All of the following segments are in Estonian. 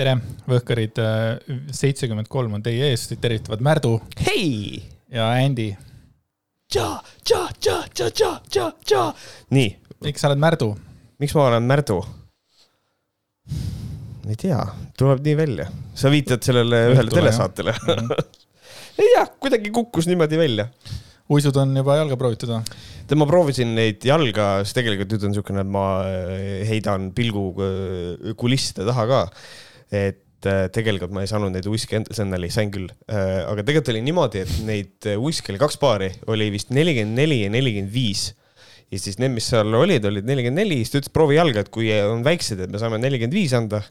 tere, Võhkarid seitsekümmend kolm on teie ees, teid tervitavad Märdu hei! ja Andy. nii. miks sa oled Märdu? miks ma olen Märdu? ei tea, tuleb nii välja. sa viitad sellele ühele telesaatele. -hmm. ei tea, kuidagi kukkus niimoodi välja. uisud on juba jalga proovitud või? tead, ma proovisin neid jalga, sest tegelikult nüüd on niisugune, et ma äh, heidan pilgu äh, kulisside taha ka. Et äh, tegelikult ma ei saanud neid uiske endale, see on nali, sain küll. aga tegelikult oli niimoodi, et neid uiske oli kaks paari, oli vist nelikümmend neli ja nelikümmend viis ja siis need, mis seal olid, olid nelikümmend neli, siis ta ütles proovi jalga, et kui on väiksed, et me saame nelikümmend viis anda.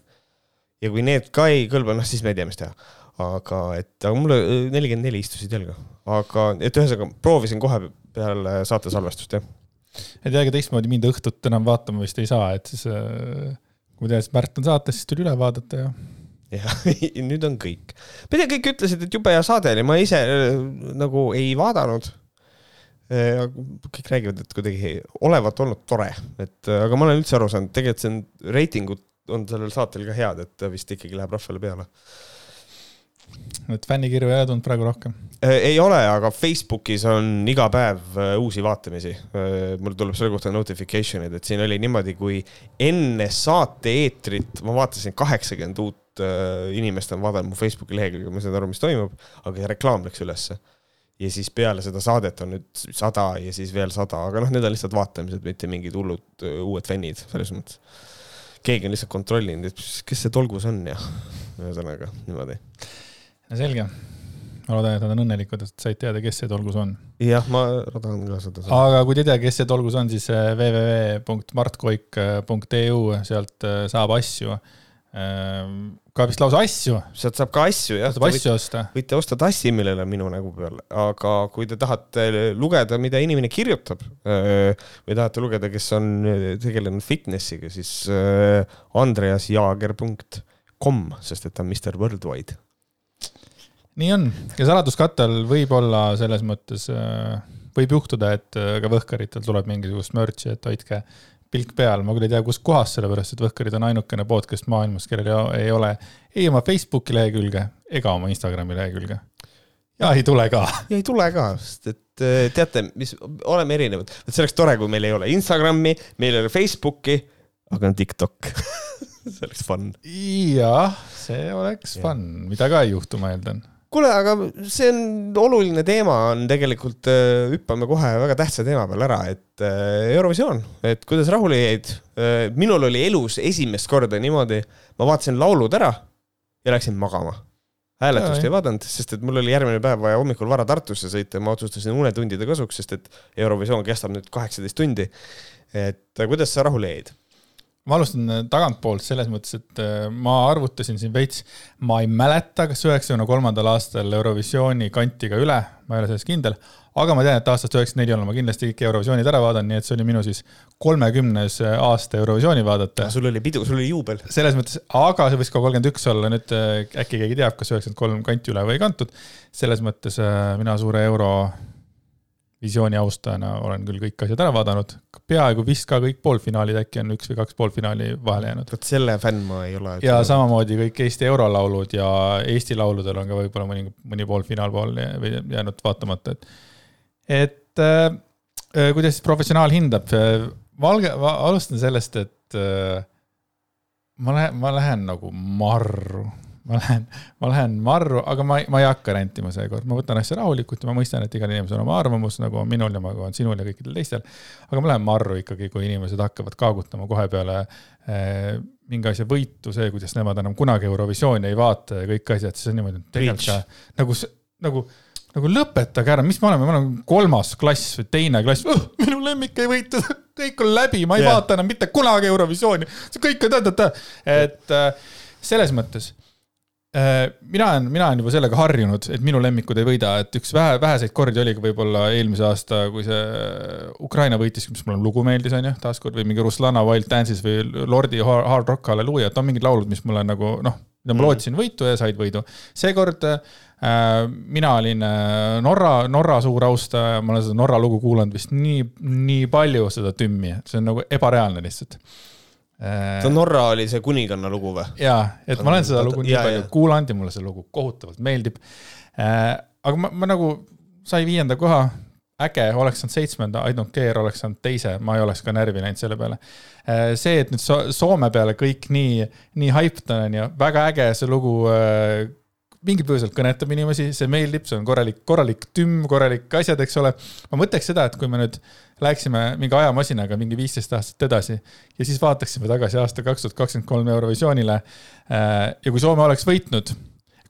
ja kui need ka ei kõlba, noh siis me ei tea, mis teha. aga et, aga mulle nelikümmend neli istusid jalga, aga et ühesõnaga proovisin kohe peale saate salvestust, jah. et ega teistmoodi mind õhtut enam vaatama vist ei saa, et siis äh, kui et Märt on saates, siis tuli üle vaadata ja. jah, nüüd on kõik. ma ei tea, kõik ütlesid, et jube hea saade oli, ma ise äh, nagu ei vaadanud. Äh, kõik räägivad, et kuidagi olevat olnud tore, et aga ma olen üldse aru saanud, tegelikult see on, reitingud on sellel saatel ka head, et ta vist ikkagi läheb rahvale peale et fännikirju ei ole tulnud praegu rohkem? Äh, ei ole, aga Facebookis on iga päev äh, uusi vaatamisi. Äh, mul tuleb selle kohta notification'id, et siin oli niimoodi, kui enne saate eetrit ma vaatasin kaheksakümmend uut inimest on vaadanud mu Facebooki lehekülge, ma ei saanud aru, mis toimub, aga reklaam läks ülesse. ja siis peale seda saadet on nüüd sada ja siis veel sada, aga noh, need on lihtsalt vaatamised, mitte mingid hullud uued fännid selles mõttes. keegi on lihtsalt kontrollinud, et kes see tolgus on ja ühesõnaga niimoodi selge. ma loodan, et nad on õnnelikud, et said teada, kes see tolgus on. jah, ma loodan ka seda. aga kui te ei tea, kes see tolgus on, siis äh, www.martkoik.eu, sealt äh, saab asju ähm, ka vist lausa asju. sealt saab ka asju, jah. saab asju osta. võite osta tassi, millel on minu nägu peal, aga kui te tahate lugeda, mida inimene kirjutab äh, või tahate lugeda, kes on tegelenud fitnessiga, siis andreasjaager.com, sest et ta on Mr Worldwide nii on ja saladuskattel võib olla selles mõttes, äh, võib juhtuda, et äh, ka Võhkaritel tuleb mingisugust merch'i, et hoidke pilk peal, ma küll ei tea, kuskohast, sellepärast et Võhkarid on ainukene podcast maailmas, kellel ei ole ei oma Facebooki lehekülge ega oma Instagrami lehekülge. ja ei tule ka. ja ei tule ka, sest et äh, teate, mis, oleme erinevad, et see oleks tore, kui meil ei ole Instagrami, meil ei ole Facebooki, aga on TikTok see oleks fun. jah, see oleks ja. fun, mida ka ei juhtu, ma eeldan kuule, aga see on oluline teema, on tegelikult, äh, hüppame kohe väga tähtsa teema peale ära, et äh, Eurovisioon, et kuidas rahule jäid. Äh, minul oli elus esimest korda niimoodi, ma vaatasin laulud ära ja läksin magama. hääletust ei vaadanud, sest et mul oli järgmine päev vaja hommikul vara Tartusse sõita ja ma otsustasin unetundide kasuks, sest et Eurovisioon kestab nüüd kaheksateist tundi. et kuidas sa rahule jäid? Ma alustan äh, tagantpoolt selles mõttes, et äh, ma arvutasin siin veits, ma ei mäleta, kas üheksakümne kolmandal aastal Eurovisiooni kanti ka üle, ma ei ole selles kindel, aga ma tean, et aastast üheksakümmend neli olen ma kindlasti kõik Eurovisioonid ära vaadanud, nii et see oli minu siis kolmekümnes äh, aasta Eurovisiooni vaadata. sul oli pidu, sul oli juubel. selles mõttes, aga see võis ka kolmkümmend üks olla, nüüd äkki keegi teab, kas üheksakümmend kolm kanti üle või ei kantud. selles mõttes mina suure euro visiooni austajana olen küll kõik asjad ära vaadanud, peaaegu vist ka kõik poolfinaalid, äkki on üks või kaks poolfinaali vahele jäänud. vot selle fänn ma ei ole. ja samamoodi kõik Eesti eurolaulud ja Eesti lauludel on ka võib-olla mõni, mõni poolfinaal pool jäänud vaatamata, et. et äh, äh kuidas siis professionaal hindab, Valge, alustan sellest, et äh, ma lähen, ma lähen nagu marru ma lähen, ma lähen marru, aga ma, ma ei hakka rentima seekord, ma võtan asja rahulikult ja ma mõistan, et igal inimesel on oma arvamus, nagu on minul ja nagu on sinul ja kõikidel teistel. aga ma lähen marru ikkagi, kui inimesed hakkavad kaagutama kohe peale eh, mingi asja võitu, see, kuidas nemad enam kunagi Eurovisiooni ei vaata ja kõik asjad, siis on niimoodi, et tegelikult nagu, nagu nagu lõpetage ära, mis me oleme, me oleme kolmas klass või teine klass oh,, minu lemmik ei võita, kõik on läbi, ma ei yeah. vaata enam mitte kunagi Eurovisiooni. see kõik on ta-ta-ta, et äh, selles mõttes mina olen, mina olen juba sellega harjunud, et minu lemmikud ei võida, et üks vähe, väheseid kordi oligi võib-olla eelmise aasta, kui see Ukraina võitis, mis mulle lugu meeldis, on ju, taaskord, või mingi Ruslana Wild Dances või Lordi Hard Rock Halleluuja, et on mingid laulud, mis mulle nagu noh, mida ma mm. lootsin võitu ja said võidu. seekord äh, mina olin äh, Norra, Norra suur austaja, ma olen seda Norra lugu kuulanud vist nii, nii palju, seda tümmi, see on nagu ebareaalne lihtsalt see Norra oli see kuninganna lugu või? jaa, et ma olen seda lugu nii ja, palju kuulanud ja mulle see lugu kohutavalt meeldib. aga ma, ma nagu sai viienda koha, äge, oleks saanud seitsmenda, I don't care, oleks saanud teise, ma ei oleks ka närvi läinud selle peale. see, et nüüd so Soome peale kõik nii, nii hyped on, on ju, väga äge see lugu mingil põhjusel kõnetab inimesi, see meeldib, see on korralik, korralik tümm, korralik asjad, eks ole. ma mõtleks seda, et kui me nüüd läheksime mingi ajamasinaga mingi viisteist aastat edasi ja siis vaataksime tagasi aasta kaks tuhat kakskümmend kolm Eurovisioonile. Äh, ja kui Soome oleks võitnud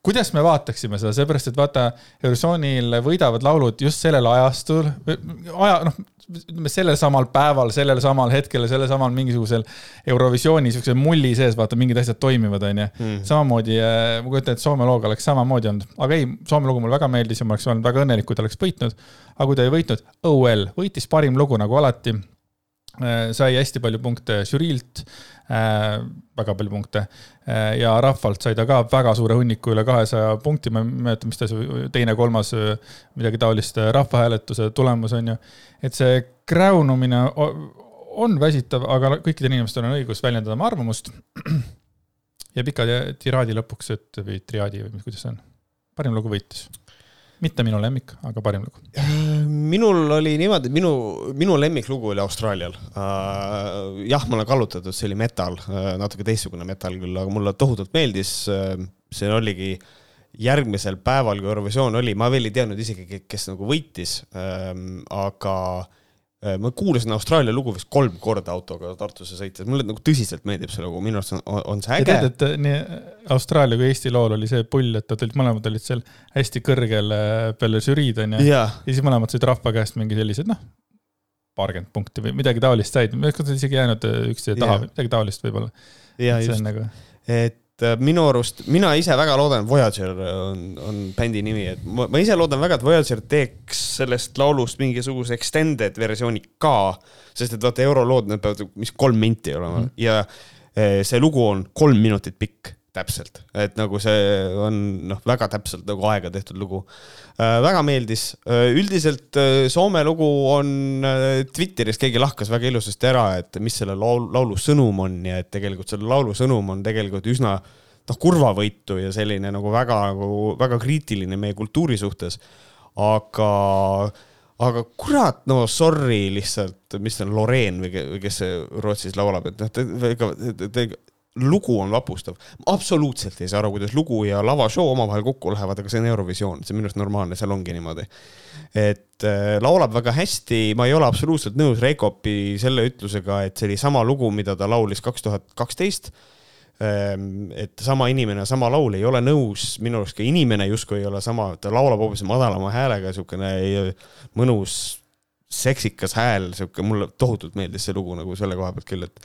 kuidas me vaataksime seda, seepärast et vaata, Eurovisioonil võidavad laulud just sellel ajastul, aja, noh, ütleme sellel samal päeval, sellel samal hetkel, sellel samal mingisugusel Eurovisiooni siukse mulli sees, vaata, mingid asjad toimivad, onju. Hmm. samamoodi, äh, ma kujutan ette, Soome looga oleks samamoodi olnud, aga ei, Soome lugu mulle väga meeldis ja ma oleks olnud väga õnnelik, kui ta oleks võitnud. aga kui ta ei võitnud, oh well, võitis parim lugu nagu alati sai hästi palju punkte žüriilt äh,, väga palju punkte äh, ja rahvalt sai ta ka väga suure hunniku, üle kahesaja punkti, ma ei mäleta, mis ta see teine, kolmas, midagi taolist rahvahääletuse tulemus on ju. et see kräunumine on väsitav, aga kõikidel inimestel on õigus väljendada oma arvamust. ja pika tiraadi lõpuks, et või triaadi või kuidas see on, parim lugu võitis mitte minu lemmik, aga parim lugu. minul oli niimoodi, minu, minu lemmiklugu oli Austraalial. Äh, jah, ma olen kallutatud, see oli metal, äh, natuke teistsugune metal küll, aga mulle tohutult meeldis. Äh, see oligi järgmisel päeval, kui Eurovisioon oli, ma veel ei teadnud isegi, kes nagu võitis, aga Äh, ma kuulasin Austraalia lugu vist kolm korda autoga Tartusse sõites, mulle nagu tõsiselt meeldib see lugu, minu arust on, on see äge. tead, et nii Austraalia kui Eesti lool oli see pull, et nad olid, mõlemad olid seal hästi kõrgel äh, peale žüriid onju ja. ja siis mõlemad said rahva käest mingi sellised noh, paarkümmend punkti või midagi taolist said, kas nad isegi jäänud äh, üksteise taha, midagi taolist võib-olla. ja just, nagu... et et äh, minu arust, mina ise väga loodan, Voyager on, on bändi nimi, et ma, ma ise loodan väga, et Voyager teeks sellest laulust mingisuguse extended versiooni ka, sest et vaata eurolood, need peavad, mis kolm minti olema. Mm ja äh, see lugu on kolm minutit pikk täpselt, et nagu see on noh, väga täpselt nagu aega tehtud lugu äh,. väga meeldis äh,, üldiselt äh, Soome lugu on äh, Twitteris keegi lahkas väga ilusasti ära, et mis selle laul, laulu sõnum on ja et tegelikult selle laulu sõnum on tegelikult üsna noh, kurvavõitu ja selline nagu väga nagu väga kriitiline meie kultuuri suhtes. aga aga kurat, no sorry lihtsalt, mis see on, Loreen või kes see Rootsis laulab, et noh, ega lugu on vapustav. absoluutselt ei saa aru, kuidas lugu ja lavashow omavahel kokku lähevad, aga see on Eurovisioon, see on minu arust normaalne, seal ongi niimoodi. et äh, laulab väga hästi, ma ei ole absoluutselt nõus Reikopi selle ütlusega, et see oli sama lugu, mida ta laulis kaks tuhat kaksteist. Ähm, et sama inimene, sama laul ei ole nõus, minu arust ka inimene justkui ei ole sama, ta laulab hoopis madalama häälega, siukene mõnus seksikas hääl, sihuke, mulle tohutult meeldis see lugu nagu selle koha pealt küll, et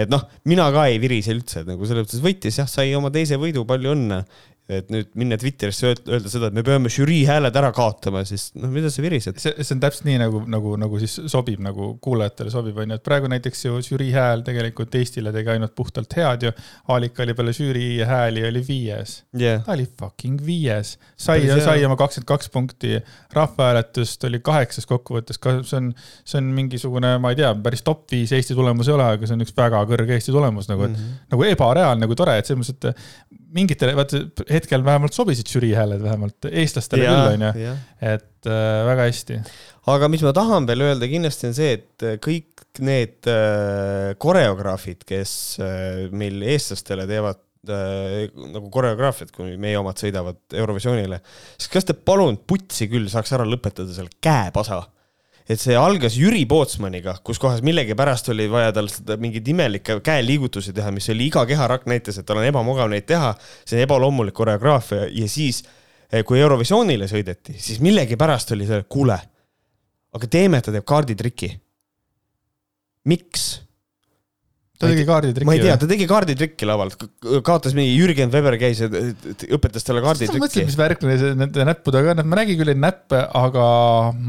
et noh, mina ka ei virise üldse, et nagu selles mõttes võitis jah, sai oma teise võidu, palju õnne et nüüd minna Twitterisse öelda seda, et me peame žürii hääled ära kaotama, siis noh, mida sa virised? see, see on täpselt nii nagu, nagu, nagu siis sobib, nagu kuulajatele sobib, onju, et praegu näiteks ju žürii hääl tegelikult Eestile tegi ainult puhtalt head ju. Aalika oli peale žürii hääli oli viies yeah.. ta oli fucking viies, sai, sai oma kakskümmend kaks punkti, rahvahääletust oli kaheksas kokkuvõttes, see on, see on mingisugune, ma ei tea, päris top viis Eesti tulemus ei ole, aga see on üks väga kõrge Eesti tulemus nagu mm, -hmm. nagu ebareaalne, nagu tore, et selles mõttes, et mingitele, vaata hetkel vähemalt sobisid žürii hääled vähemalt eestlastele ja, küll, onju. et äh, väga hästi. aga mis ma tahan veel öelda kindlasti on see, et äh, kõik need äh, koreograafid, kes äh, meil eestlastele teevad äh, nagu koreograafiat, kui meie omad sõidavad Eurovisioonile, siis kas te palun putsi küll saaks ära lõpetada selle käepasa et see algas Jüri Pootsmaniga, kus kohas millegipärast oli vaja tal seda mingeid imelikke käeliigutusi teha, mis oli iga keharakk näitas, et tal on ebamugav neid teha. see ebaloomulik koreograafia ja siis, eh, kui Eurovisioonile sõideti, siis millegipärast oli see, kuule, aga teeme, et ta teeb kaarditriki. miks? Ta tegi kaarditrikki. ma ei tea, ta tegi kaarditrikki lavalt, kaotas mingi Jürgen Weber käis ja õpetas talle kaarditrikki. mõtlesin, mis värk see nende näppudega, ma nägin küll neid näppe, aga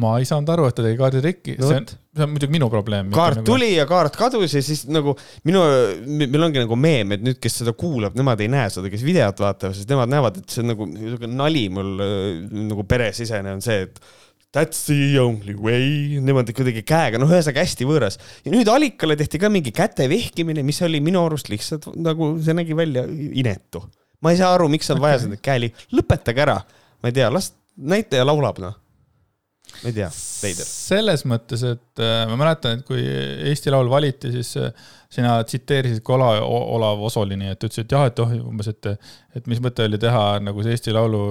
ma ei saanud aru, et ta tegi kaarditrikki no,. see on, see on muidugi minu probleem. kaart nagu... tuli ja kaart kadus ja siis nagu minu, meil ongi nagu meem, et nüüd, kes seda kuulab, nemad ei näe seda, kes videot vaatavad, siis nemad näevad, et see on nagu niisugune nali mul nagu peresisene on see, et That's the only way, niimoodi kuidagi käega, noh, ühesõnaga hästi võõras. ja nüüd Alikale tehti ka mingi käte vehkimine, mis oli minu arust lihtsalt nagu see nägi välja inetu. ma ei saa aru, miks on vaja seda käeli, lõpetage ära, ma ei tea, las näitleja laulab, noh ma ei tea, veider. selles mõttes, et äh, ma mäletan, et kui Eesti Laul valiti, siis äh, sina tsiteerisid ka Ola, Olav Osolini, et ütlesid, et jah, et oh, umbes, et, et mis mõte oli teha nagu see Eesti Laulu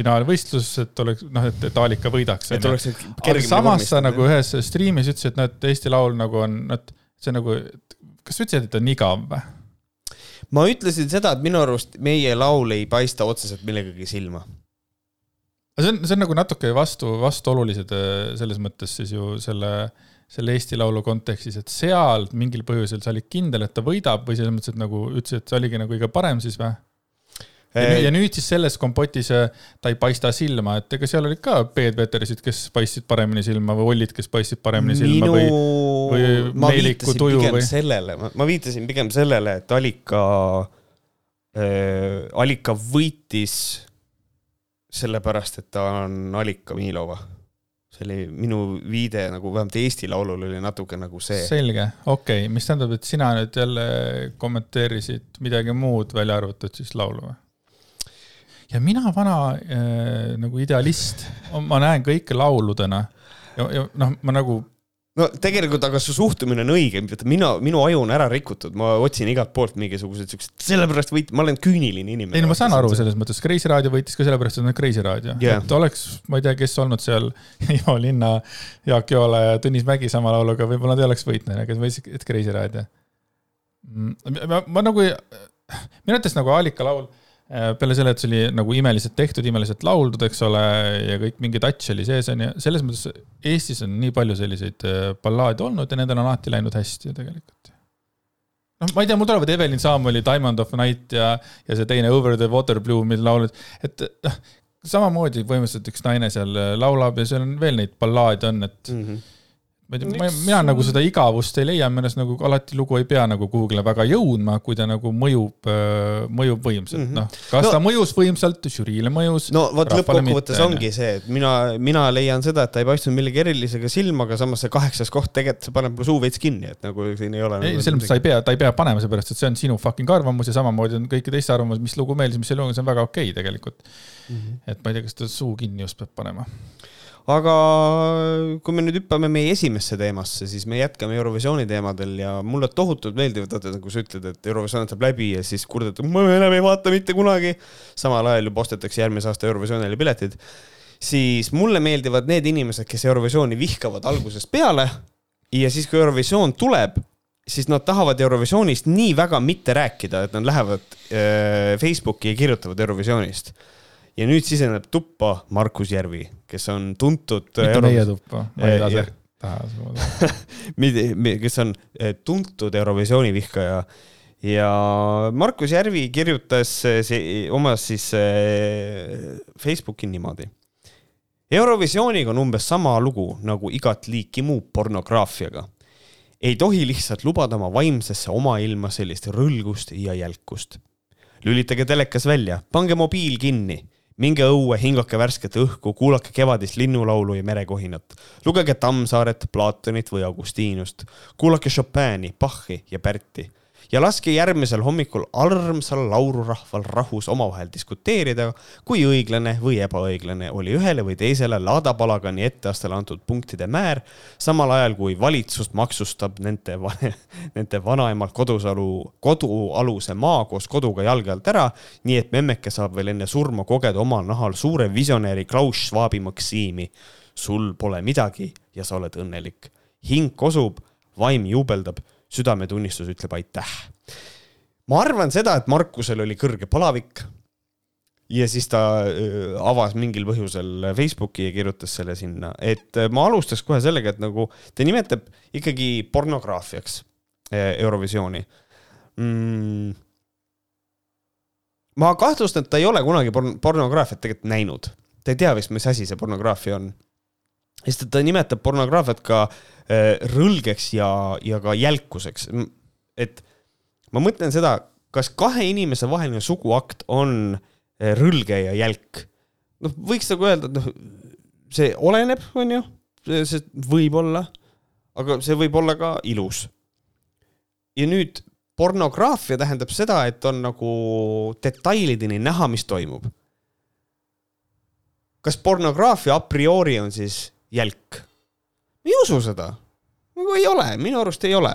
finaalvõistlus, et oleks noh, et, et Aalika võidaks. et oleks kergem. samas sa nagu ühes striimis ütlesid, et noh, et Eesti Laul nagu on, et see nagu, kas sa ütlesid, et on igav või? ma ütlesin seda, et minu arust meie laul ei paista otseselt millegagi silma aga see on, see on nagu natuke vastu, vastuolulised äh, selles mõttes siis ju selle, selle Eesti Laulu kontekstis, et seal mingil põhjusel sa olid kindel, et ta võidab või selles mõttes, et nagu ütlesid, et see oligi nagu kõige parem siis või? Ja, nüüd, siis selles kompotis äh, ta ei paista silma, et ega seal olid ka peedveterisid, kes paistsid paremini silma või ollid, kes paistsid paremini silma Minu... või, või Meeliku tuju või? sellele, ma viitasin pigem sellele, et Alika äh,, Alika võitis sellepärast, et ta on Alika Milova. see oli minu viide nagu vähemalt Eesti Laulul oli natuke nagu see. selge, okei okay., mis tähendab, et sina nüüd jälle kommenteerisid midagi muud, välja arvatud siis laulu või? Ja mina, vana äh, nagu idealist, ma näen kõike lauludena. Ja, ja noh, ma nagu no tegelikult, aga su suhtumine on õige, mina, minu aju on ära rikutud, ma otsin igalt poolt mingisuguseid siukseid, sellepärast võit-, ma olen küüniline inimene. ei no ma saan aru selles mõttes, Kreisi raadio võitis ka sellepärast, et on Kreisi raadio. Yeah.. et oleks, ma ei tea, kes olnud seal Ivo Linna, Jaak Joala ja Tõnis Mägi sama lauluga, võib-olla nad ei oleks võitnud, aga võitis, et Kreisi raadio. Mm, ma, nagu, minu arvates nagu Aalika laul peale selle, et see oli nagu imeliselt tehtud, imeliselt lauldud, eks ole, ja kõik mingi touch oli sees, on ju, selles mõttes Eestis on nii palju selliseid äh, ballaade olnud ja nendel on alati läinud hästi ju tegelikult. noh, ma ei tea, mul tulevad Evelyn Samueli Diamond of Night ja, ja see teine Over the Water Blue, mille laulud, et noh, samamoodi põhimõtteliselt üks naine seal laulab ja seal on veel neid ballaade on, et mm. -hmm ma ei tea, ma, mina nagu seda igavust ei leia, minu arust nagu alati lugu ei pea nagu kuhugile väga jõudma, kui ta nagu mõjub, äh, mõjub võimsalt mm, -hmm. noh. kas no, ta mõjus võimsalt, žüriile mõjus. no vot lõppkokkuvõttes ongi see, et mina, mina leian seda, et ta ei paistnud millegi erilisega silma, aga samas see kaheksas koht tegelikult, see paneb mu suu veits kinni, et nagu siin ei ole. ei nagu, selles mõttes ta ei pea, ta ei pea panema, seepärast et see on sinu fucking arvamus ja samamoodi on kõikide teiste arvamus, mis lugu meeldis, mis ei lugu, see on väga okei okay, tegelikult mm. -hmm. et ma ei tea, kas ta suu kinni just peab panema aga kui me nüüd hüppame meie esimesse teemasse, siis me jätkame Eurovisiooni teemadel ja mulle tohutult meeldivad, vaata nagu sa ütled, et Eurovisioon saab läbi ja siis kurdad, ma enam ei vaata mitte kunagi. samal ajal juba ostetakse järgmise aasta Eurovisioonile piletid. siis mulle meeldivad need inimesed, kes Eurovisiooni vihkavad algusest peale ja siis, kui Eurovisioon tuleb, siis nad tahavad Eurovisioonist nii väga mitte rääkida, et nad lähevad äh, Facebooki ja kirjutavad Eurovisioonist ja nüüd siseneb tuppa Markus Järvi, kes on tuntud. mitte Euro... meie tuppa, ma ei lase taha kes on eh, tuntud Eurovisiooni vihkaja ja Markus Järvi kirjutas see, omas siis Facebooki niimoodi. Eurovisiooniga on umbes sama lugu nagu igat liiki muu pornograafiaga. ei tohi lihtsalt lubada oma vaimsesse omailma sellist rõlgust ja jälkust. lülitage telekas välja, pange mobiil kinni minge õue, hingake värsket õhku, kuulake kevadist linnulaulu ja merekohinat. lugege Tammsaaret, Platonit või Augustinust. kuulake Chopini, Bachi ja Berti ja laske järgmisel hommikul armsal laulurahval rahus omavahel diskuteerida, kui õiglane või ebaõiglane oli ühele või teisele laadapalagani etteastele antud punktide määr, samal ajal kui valitsus maksustab nende, nende vanaemalt kodusalu, kodualuse maa koos koduga jalge alt ära, nii et memmeke saab veel enne surma kogeda omal nahal suure visionääri Klaus Schwabi maksiimi. sul pole midagi ja sa oled õnnelik. hing kosub, vaim juubeldab südametunnistus ütleb aitäh. ma arvan seda, et Markusel oli kõrge palavik. ja siis ta avas mingil põhjusel Facebooki ja kirjutas selle sinna, et ma alustaks kohe sellega, et nagu ta nimetab ikkagi pornograafiaks Eurovisiooni mm ma kahtlustan, et ta ei ole kunagi porn pornograafiat tegelikult näinud. ta ei tea vist, mis asi see pornograafia on sest et ta nimetab pornograafiat ka äh, rõlgeks ja, ja ka jälkuseks. et ma mõtlen seda, kas kahe inimese vaheline suguakt on äh, rõlge ja jälk. noh, võiks nagu öelda, et noh, see oleneb, onju, see võib olla, aga see võib olla ka ilus. ja nüüd pornograafia tähendab seda, et on nagu detailideni näha, mis toimub. kas pornograafia a priori on siis jälk? Ma ei usu seda. nagu ei ole, minu arust ei ole.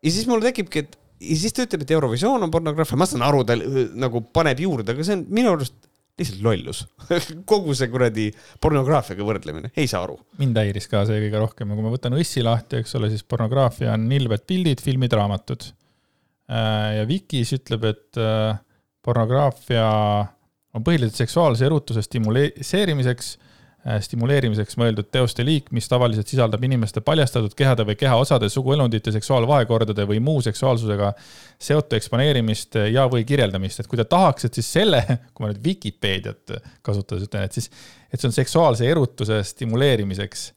ja siis mul tekibki, et ja siis ta ütleb, et Eurovisioon on pornograafia, ma saan aru, ta nagu paneb juurde, aga see on minu arust lihtsalt lollus kogu see kuradi pornograafiaga võrdlemine, ei saa aru. mind häiris ka see kõige rohkem ja kui ma võtan õssi lahti, eks ole, siis pornograafia on nilbed pildid, filmid, raamatud. Äh, ja Vikis ütleb, et äh, pornograafia on põhiliselt seksuaalse erutuse stimuleerimiseks Äh, stimuleerimiseks mõeldud teoste liik, mis tavaliselt sisaldab inimeste paljastatud kehade või kehaosade, suguelundite, seksuaalvahekordade või muu seksuaalsusega seotu eksponeerimist ja, või kirjeldamist, et kui te tahaks, et siis selle, kui ma nüüd Vikipeediat kasutades ütlen, et siis, et see on seksuaalse erutuse stimuleerimiseks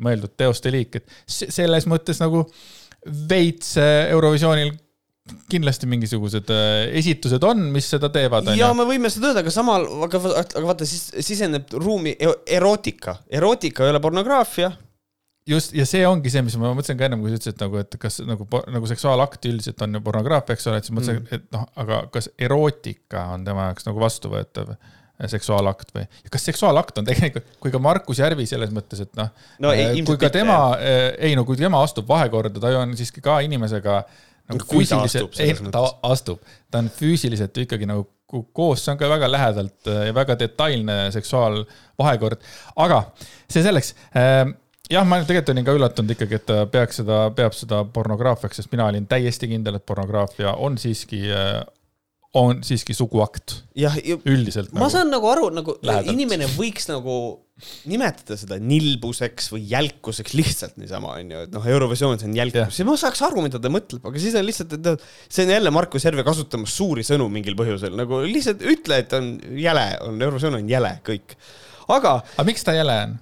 mõeldud teoste liik, et selles mõttes nagu veits äh, Eurovisioonil kindlasti mingisugused äh, esitused on, mis seda teevad. ja me võime seda öelda, aga samal, aga, aga vaata, siis siseneb ruumi erootika, erootika ei ole pornograafia just, ja see ongi see, mis ma mõtlesin ka ennem, kui sa ütlesid nagu, et kas nagu, nagu seksuaalakt üldiselt on ju pornograafia, eks ole, et siis mõtlesin mm., et noh, aga kas erootika on tema jaoks nagu vastuvõetav seksuaalakt või, kas seksuaalakt on tegelikult, kui ka Markus Järvi selles mõttes, et noh no, äh, kui ka tema, äh, ei no kui tema astub vahekorda, ta ju on siiski ka inimesega äh, nagu füüsiliselt, ei ta astub, ta on füüsiliselt ikkagi nagu koos, see on ka väga lähedalt äh, ja väga detailne seksuaalvahekord, aga see selleks ähm, jah, ma tegelikult olin ka üllatunud ikkagi, et ta peaks seda, peab seda pornograafiaks, sest mina olin täiesti kindel, et pornograafia on siiski, äh, on siiski suguakt. jah, üldiselt. ma nagu saan nagu aru, nagu lähedalt. inimene võiks nagu nimetada seda nilbuseks või jälkuseks lihtsalt niisama, onju, et noh, Eurovisioon, see on jälkus ja ma saaks aru, mida ta mõtleb, aga siis on lihtsalt, et noh, see on jälle Markus Järve kasutamas suuri sõnu mingil põhjusel, nagu lihtsalt ütle, et on jäle, on Eurovisioon on jäle, kõik. aga. aga miks ta jäle on?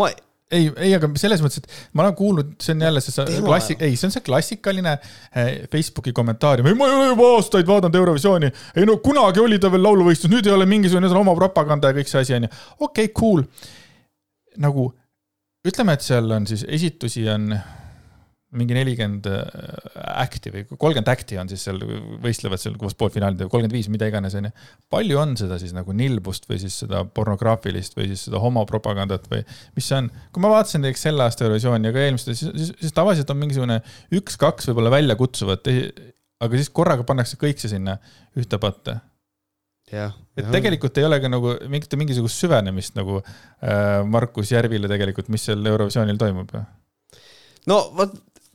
ma ei, ei, aga selles mõttes, et ma olen kuulnud, see on jälle see klassi-, ei, see on see klassikaline eh, Facebooki kommentaarium, ei ma ei ole juba aastaid vaadanud Eurovisiooni, ei no kunagi oli ta veel lauluvõistlus, nüüd ei ole mingisugune oma propaganda ja kõik see asi onju. okei okay,, cool nagu ütleme, et seal on siis esitusi on mingi nelikümmend act'i või kolmkümmend act'i on siis seal, võistlevad seal koos poolfinaalidega, kolmkümmend viis, mida iganes, onju. palju on seda siis nagu nilbust või siis seda pornograafilist või siis seda homopropagandat või mis see on? kui ma vaatasin näiteks selle aasta Eurovisiooni ja ka eelmiste, siis, siis, siis tavaliselt on mingisugune üks-kaks võib-olla väljakutsuvat, aga siis korraga pannakse kõik see sinna ühte patta et tegelikult ei ole ka nagu mingit mingisugust süvenemist nagu äh, Markus Järvile tegelikult, mis seal Eurovisioonil toimub. no vot,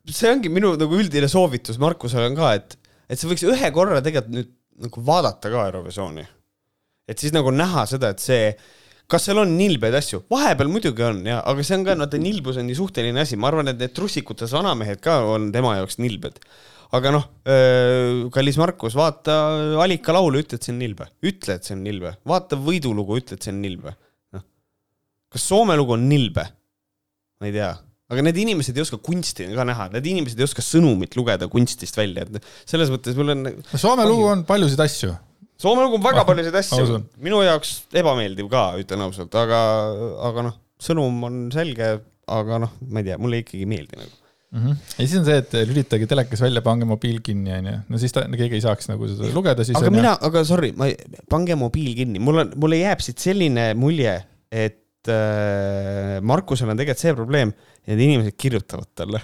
see ongi minu nagu üldine soovitus Markusele on ka, et, et sa võiks ühe korra tegelikult nüüd nagu vaadata ka Eurovisiooni. et siis nagu näha seda, et see, kas seal on nilbeid asju, vahepeal muidugi on ja, aga see on ka, vaata nilbus on nii suhteline asi, ma arvan, et need trussikutes vanamehed ka on tema jaoks nilbed aga noh, kallis Markus, vaata Alika laulu, ütle, et see on nilbe, ütle, et see on nilbe, vaata võidulugu, ütle, et see on nilbe. noh, kas Soome lugu on nilbe? ma ei tea, aga need inimesed ei oska kunsti ka näha, need inimesed ei oska sõnumit lugeda kunstist välja, et selles mõttes mul on. Soome lugu on paljusid asju. Soome lugu on väga paljusid asju, minu jaoks ebameeldiv ka, ütlen ausalt, aga, aga noh, sõnum on selge, aga noh, ma ei tea, mulle ikkagi ei meeldi nagu mm. -hmm. ja siis on see, et lülitage telekas välja, pange mobiil kinni, onju. no siis ta, keegi ei saaks nagu seda lugeda, siis. aga mina, aga sorry, ma, pange mobiil kinni, mul on, mulle jääb siit selline mulje, et äh, Markusel on tegelikult see probleem, et inimesed kirjutavad talle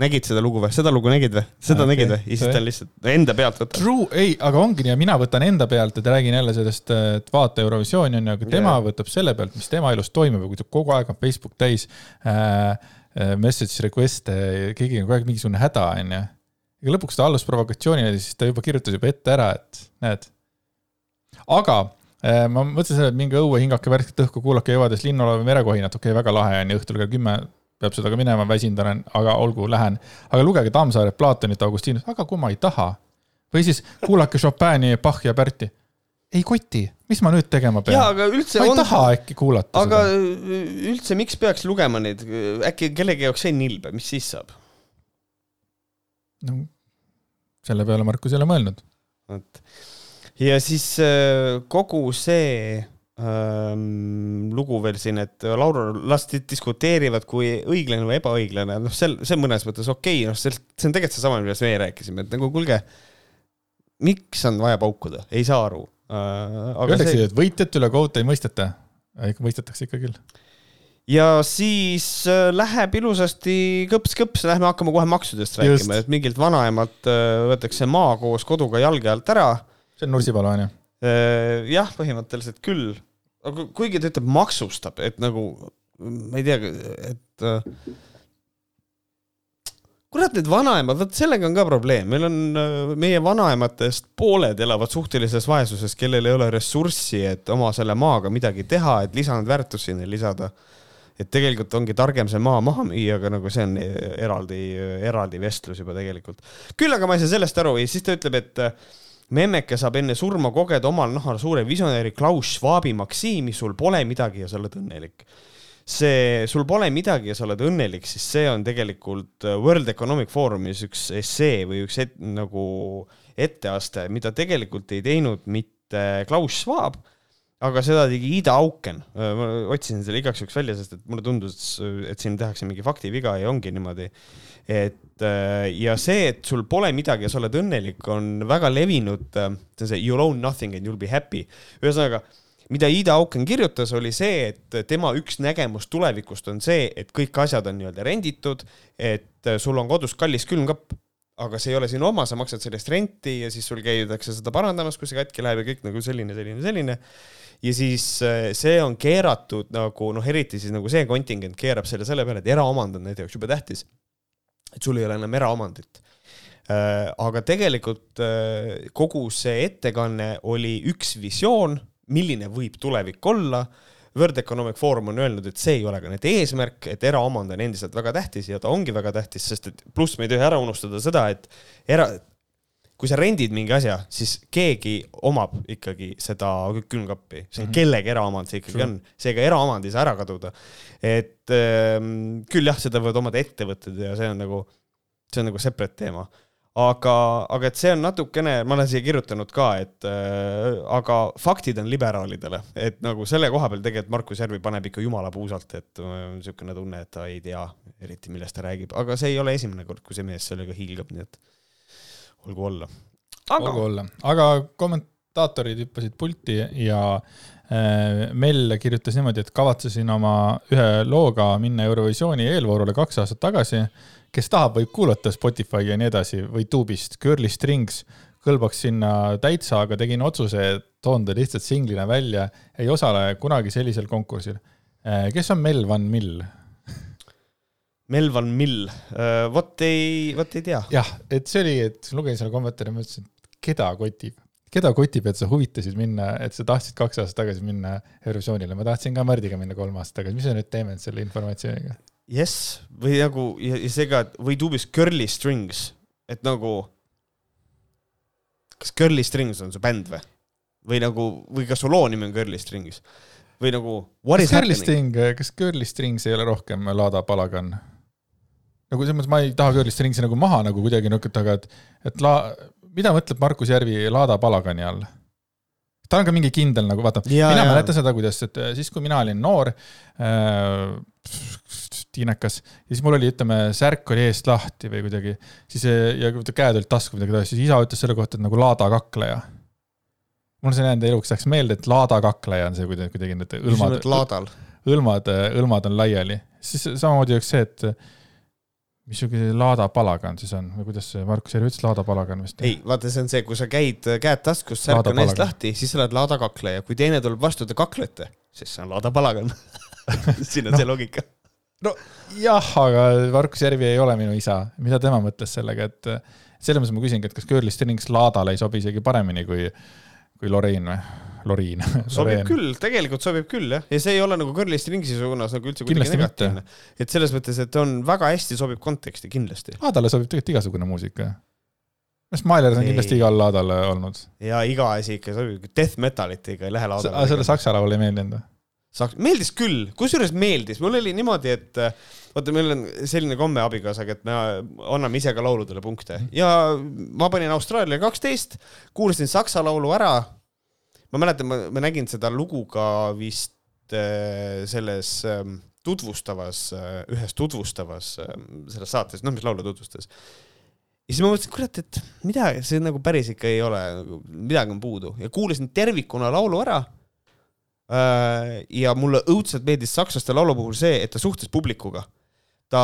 nägid seda lugu või, seda lugu nägid või, seda okay. nägid või, ja siis ta lihtsalt enda pealt võtab. True, ei, aga ongi nii, mina võtan enda pealt, et räägin jälle sellest, et vaata Eurovisiooni on ju, aga tema yeah. võtab selle pealt, mis tema elus toimub ja kui ta kogu aeg on Facebook täis äh, Äh, message request'e, keegi on kogu aeg mingisugune häda, onju. ja lõpuks ta allus provokatsioonile, siis ta juba kirjutas juba ette ära, et näed. aga äh, ma mõtlesin selle, et minge õue, hingake värsket õhku, kuulake Evades linnulaulu merekohinat, okei okay,, väga lahe on ju, õhtul kell kümme peab seda ka minema, väsinud olen, aga olgu, lähen. aga lugege Tammsaaret, Platonit, Augustinust, aga kui ma ei taha. või siis kuulake Chopini, Bachi ja Berti ei koti, mis ma nüüd tegema pean? ma ei on... taha äkki kuulata aga seda. üldse, miks peaks lugema neid, äkki kellegi jaoks see nilbe, mis siis saab? no selle peale Markus ei ole mõelnud. vot. ja siis äh, kogu see ähm, lugu veel siin, et Laura lasti diskuteerivad, kui õiglane või ebaõiglane, noh, sel, see on mõnes mõttes okei okay,, noh, see, see on tegelikult seesama, millest meie rääkisime, et nagu kuulge, miks on vaja paukuda, ei saa aru. Öeldakse see..., et võitjat üle kohut ei mõisteta, ikka mõistetakse ikka küll ja siis äh, läheb ilusasti kõps-kõps, lähme hakkame kohe maksudest rääkima, et mingilt vanaemalt äh, võetakse maa koos koduga jalge alt ära. see on Nursipalu on ju? Äh, jah, põhimõtteliselt küll, aga kuigi ta ütleb maksustab, et nagu ma ei tea, et kurat, need vanaemad, vot sellega on ka probleem, meil on, meie vanaematest pooled elavad suhtelises vaesuses, kellel ei ole ressurssi, et oma selle maaga midagi teha, et lisandväärtust sinna lisada. Et tegelikult ongi targem see maa maha müüa, aga nagu see on eraldi, eraldi vestlus juba tegelikult. küll aga ma ei saa sellest aru ja siis ta ütleb, et äh, memmeke saab enne surma kogeda omal nahal suure visionääri Klaus Schwabi maksiimi, sul pole midagi ja sa oled õnnelik see, sul pole midagi ja sa oled õnnelik, siis see on tegelikult äh, World Economic Forumis üks essee või üks et, nagu etteaste, mida tegelikult ei teinud mitte Klaus Schwab aga seda tegi Ida Auken, ma otsisin selle igaks juhuks välja, sest et mulle tundus, et siin tehakse mingi faktiviga ja ongi niimoodi. et ja see, et sul pole midagi ja sa oled õnnelik, on väga levinud, see on see you own nothing and you will be happy. ühesõnaga, mida Ida Auken kirjutas, oli see, et tema üks nägemus tulevikust on see, et kõik asjad on nii-öelda renditud, et sul on kodus kallis külmkapp aga see ei ole sinu oma, sa maksad selle eest renti ja siis sul käidakse seda parandamas, kui see katki läheb ja kõik nagu selline, selline, selline ja siis äh, see on keeratud nagu noh, eriti siis nagu see kontingent keerab selle selle peale, et eraomand on nende jaoks jube tähtis. et sul ei ole enam eraomandit. Äh, aga tegelikult äh, kogu see ettekanne oli üks visioon, milline võib tulevik olla World Economic Forum on öelnud, et see ei ole ka nende eesmärk, et eraomand on endiselt väga tähtis ja ta ongi väga tähtis, sest et pluss me ei tohi ära unustada seda, et era, kui sa rendid mingi asja, siis keegi omab ikkagi seda külmkappi, see on mm -hmm. kellegi eraomand, see ikkagi sure. on, seega eraomand ei saa ära kaduda. et ähm, küll jah, seda võivad omada ettevõtted ja see on nagu, see on nagu separate teema aga, aga et see on natukene, ma olen siia kirjutanud ka, et äh, aga faktid on liberaalidele, et nagu selle koha peal tegelikult Markus Järvi paneb ikka jumala puusalt, et äh, niisugune tunne, et ta ei tea eriti, millest ta räägib, aga see ei ole esimene kord, kui see mees sellega hiilgab, nii et olgu olla. olgu olla, aga kommentaatorid hüppasid pulti ja äh, Mell kirjutas niimoodi, et kavatsesin oma ühe looga minna Eurovisiooni eelvoorule kaks aastat tagasi. Kes tahab, võib kuulata Spotify ja nii edasi või Tube'ist, Girly Strings kõlbaks sinna täitsa, aga tegin otsuse, et toon ta lihtsalt singlina välja, ei osale kunagi sellisel konkursil. Äh, kes on Mel Van Mill? Melvan Mill, äh, vot ei, vot ei tea. jah, et see oli, et lugesin selle kommentaari ja mõtlesin, et keda kotib, keda kotib, et sa huvitasid minna, et sa tahtsid kaks aastat tagasi minna Eurovisioonile, ma tahtsin ka Mardiga minna kolm aastat tagasi, mis me nüüd teeme selle informatsiooniga? Jess, või nagu ja, ja see ka, või tuubis Girly Strings, et nagu. kas Girly Strings on su bänd või? või nagu, või kas su loo nimi on Girly Strings? või nagu. kas Girly String, kas Girly Strings ei ole rohkem Laada Palagan? nagu selles mõttes ma ei taha Girlist Ringsi nagu maha nagu kuidagi nükata, aga et, et la-, mida mõtleb Markus Järvi Laada Palagani all? tal on ka mingi kindel nagu, vaata, mina mäletan seda, kuidas, et äh, siis, kui mina olin noor äh,, tiinekas, ja siis mul oli, ütleme, särk oli eest lahti või kuidagi, siis ja käed olid tasku midagi taolist, siis isa ütles selle kohta, et nagu Laada kakleja. mul see jäänud eluks läks meelde, et Laada kakleja on see kuidagi, kuidagi need õlmad, õlmad, õlmad on laiali. siis samamoodi oleks see, et missugune laadapalagan siis on või kuidas see Markus Järv ütles, laadapalagan vist? ei, vaata, see on see, kui sa käid käed taskus, särk on eest lahti, siis sa oled laadakakleja, kui teine tuleb vastu, te kaklete, siis see on laadapalagan siin on no. see loogika. No jah, aga Markus Järvi ei ole minu isa, mida tema mõtles sellega, et selles mõttes ma küsingi, et kas Girly Strings laadale ei sobi isegi paremini kui, kui Loreen või? Loriin. sobib küll, tegelikult sobib küll jah, ja see ei ole nagu kõrlist ringsi suunas nagu üldse kuidagi negatiivne. et selles mõttes, et on väga hästi sobib konteksti kindlasti. laadale sobib tegelikult igasugune muusika. arust Mailers on kindlasti igal laadal olnud. ja iga asi ikka sobib, death metalit ikka ei lähe laadale. selle saksa laul ei meeldinud või? Saks-, meeldis küll, kusjuures meeldis, mul oli niimoodi, et vaata, meil on selline komme abikaasaga, et me anname ise ka lauludele punkte. Ja ma panin Austraalia kaksteist, kuulasin saksa laulu ära. Ma mäletan, ma, nägin seda lugu ka vist äh, selles äh, tutvustavas äh,, ühes tutvustavas äh, selles saates, noh, mis laulu tutvustas. ja siis ma mõtlesin, kurat, et midagi, see nagu päris ikka ei ole, midagi on puudu. Ja kuulasin tervikuna laulu ära. äh,. Ja mulle õudselt meeldis sakslaste laulu puhul see, et ta suhtles publikuga. Ta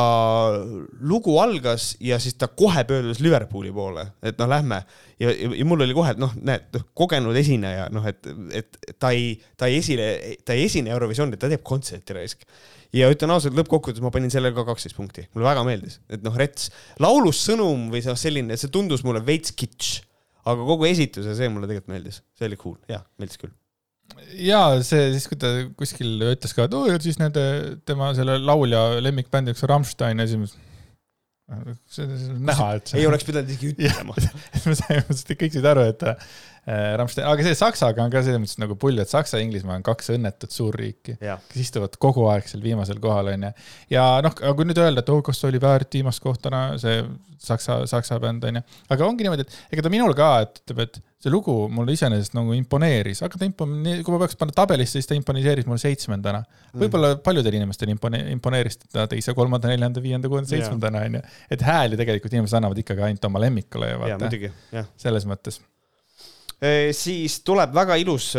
lugu algas ja siis ta kohe pöördus Liverpooli poole, et noh, lähme. Ja, ja, ja mul oli kohe, et noh, näed, noh, kogenud esineja, noh, et, et ta ei, ta ei esine, ta ei esine Eurovisioonil, ta teeb kontserti raisk. ja ütlen ausalt, lõppkokkuvõttes ma panin sellele ka kaksteist punkti, mulle väga meeldis, et noh, rets, laulus sõnum või noh, selline, see tundus mulle veits kitsch, aga kogu esitus ja see mulle tegelikult meeldis, see oli cool, jah, meeldis küll. Ja see siis, kui ta kuskil ütles ka, et oo, siis nende, tema selle laulja lemmikbändiks on Rammstein ja siis see on näha, et see ei oleks pidanud isegi ütlema. me saime, kõik said aru, et äh, Rammstein, aga see Saksaga on ka selles mõttes nagu pull, et Saksa ja Inglismaa on kaks õnnetut suurriiki, kes istuvad kogu aeg seal viimasel kohal, onju. ja noh, aga kui nüüd öelda, et oh, kas oli väärt viimast kohta, no see Saksa, Saksa bänd onju. aga ongi niimoodi, et ega ta minul ka, et ütleb, et see lugu mulle iseenesest nagu imponeeris, aga ta impone-, kui ma peaks panna tabelisse, siis ta imponeeris mulle seitsmendana. võib-olla paljudel inimestel impone-, imponeeris ta teise, kolmanda, neljanda, viienda, kuuenda, seitsmendana onju. et hääli tegelikult inimesed annavad ikkagi ainult oma lemmikule ja ja vaata, selles mõttes. Siis tuleb väga ilus,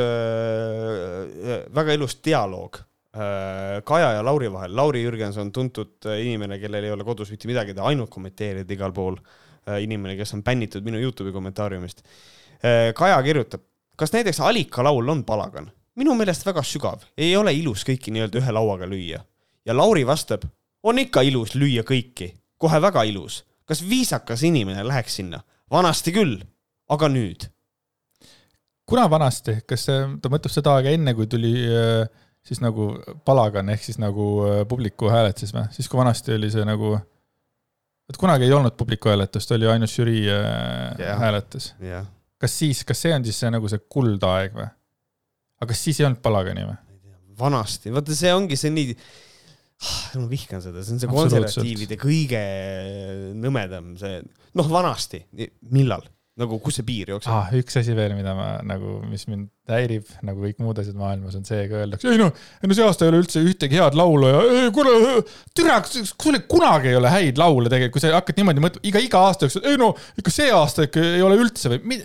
väga ilus dialoog äh, Kaja ja Lauri vahel. Lauri Jürgenson, tuntud äh, inimene, kellel ei ole kodus mitte midagi, ta ainult kommenteerib igal pool. inimene, kes on bännitud minu Youtube'i kommentaariumist. Kaja kirjutab, kas näiteks Alika laul on palagan? minu meelest väga sügav, ei ole ilus kõiki nii-öelda ühe lauaga lüüa. ja Lauri vastab, on ikka ilus lüüa kõiki, kohe väga ilus. kas viisakas inimene läheks sinna? vanasti küll, aga nüüd kuna vanasti, kas see, ta mõtleb seda aega enne, kui tuli äh, siis nagu palagan ehk siis nagu äh, publiku hääletus või, siis kui vanasti oli see nagu, et kunagi ei olnud publiku hääletust, oli ainult žürii äh, Jah. hääletus. jah, kas siis, kas see on siis see nagu see kuldaeg või? aga kas siis ei olnud palagani või? vanasti, vaata see ongi see nii, ma vihkan seda, see on see konservatiivide kõige nõmedam see, noh, vanasti, millal, nagu kus see piir jookseb ah.? üks asi veel, mida ma nagu, mis mind häirib, nagu kõik muud asjad maailmas on see, kui öeldakse, ei noh, ei no see aasta ei ole üldse ühtegi head laulu ja kuule, türa, sul kunagi ei ole häid laule tegelikult, kui sa hakkad niimoodi mõtlema, iga, iga aasta jooksul, ei no ikka see aasta ikka ei ole üldse või